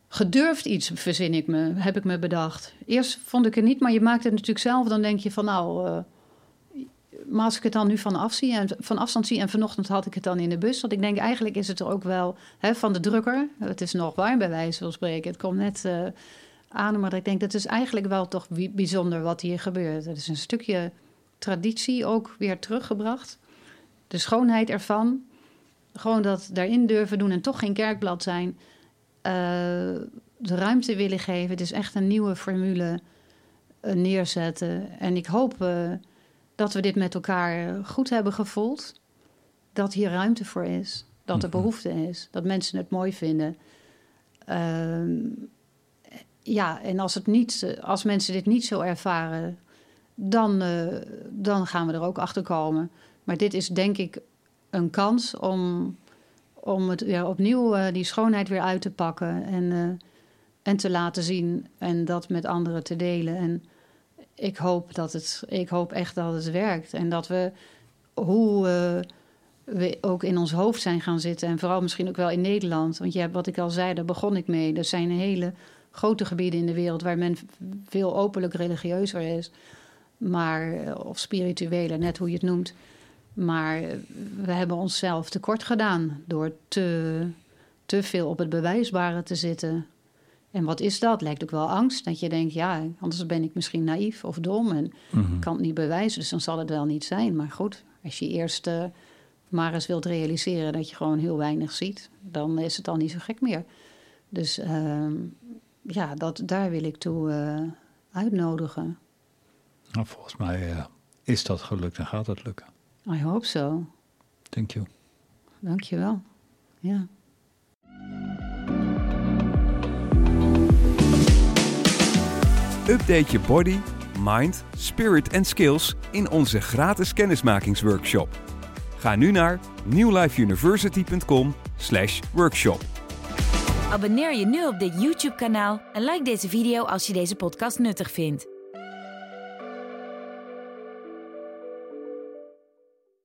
gedurfd iets, verzin ik me, heb ik me bedacht. Eerst vond ik het niet, maar je maakt het natuurlijk zelf. Dan denk je van nou, uh, maar als ik het dan nu van, afzie en, van afstand zie... en vanochtend had ik het dan in de bus... want ik denk eigenlijk is het er ook wel hè, van de drukker... het is nog warm bij wijze van spreken. Het komt net uh, aan, maar ik denk... dat is eigenlijk wel toch bijzonder wat hier gebeurt. Het is een stukje traditie ook weer teruggebracht. De schoonheid ervan. Gewoon dat daarin durven doen en toch geen kerkblad zijn. Uh, de ruimte willen geven. Het is echt een nieuwe formule uh, neerzetten. En ik hoop uh, dat we dit met elkaar goed hebben gevoeld. Dat hier ruimte voor is. Dat er behoefte is. Dat mensen het mooi vinden. Ehm, ja, en als, het niet, als mensen dit niet zo ervaren, dan, uh, dan gaan we er ook achter komen. Maar dit is denk ik een kans om, om het weer opnieuw uh, die schoonheid weer uit te pakken en, uh, en te laten zien en dat met anderen te delen. En ik hoop, dat het, ik hoop echt dat het werkt en dat we hoe we ook in ons hoofd zijn gaan zitten en vooral misschien ook wel in Nederland. Want je hebt, wat ik al zei, daar begon ik mee. Er zijn hele grote gebieden in de wereld waar men veel openlijk religieuzer is maar, of spirituele, net hoe je het noemt. Maar we hebben onszelf tekort gedaan door te, te veel op het bewijsbare te zitten. En wat is dat? Lijkt ook wel angst. Dat je denkt, ja, anders ben ik misschien naïef of dom en mm kan het niet bewijzen. Dus dan zal het wel niet zijn. Maar goed, als je eerst uh, maar eens wilt realiseren dat je gewoon heel weinig ziet, dan is het al niet zo gek meer. Dus uh, ja, dat, daar wil ik toe uh, uitnodigen. Nou, volgens mij uh, is dat gelukt en gaat het lukken. I hope so. Thank you. Dank je wel. Ja. Update je body, mind, spirit en skills in onze gratis kennismakingsworkshop. Ga nu naar newlifeuniversity.com/workshop. Abonneer je nu op dit YouTube-kanaal en like deze video als je deze podcast nuttig vindt.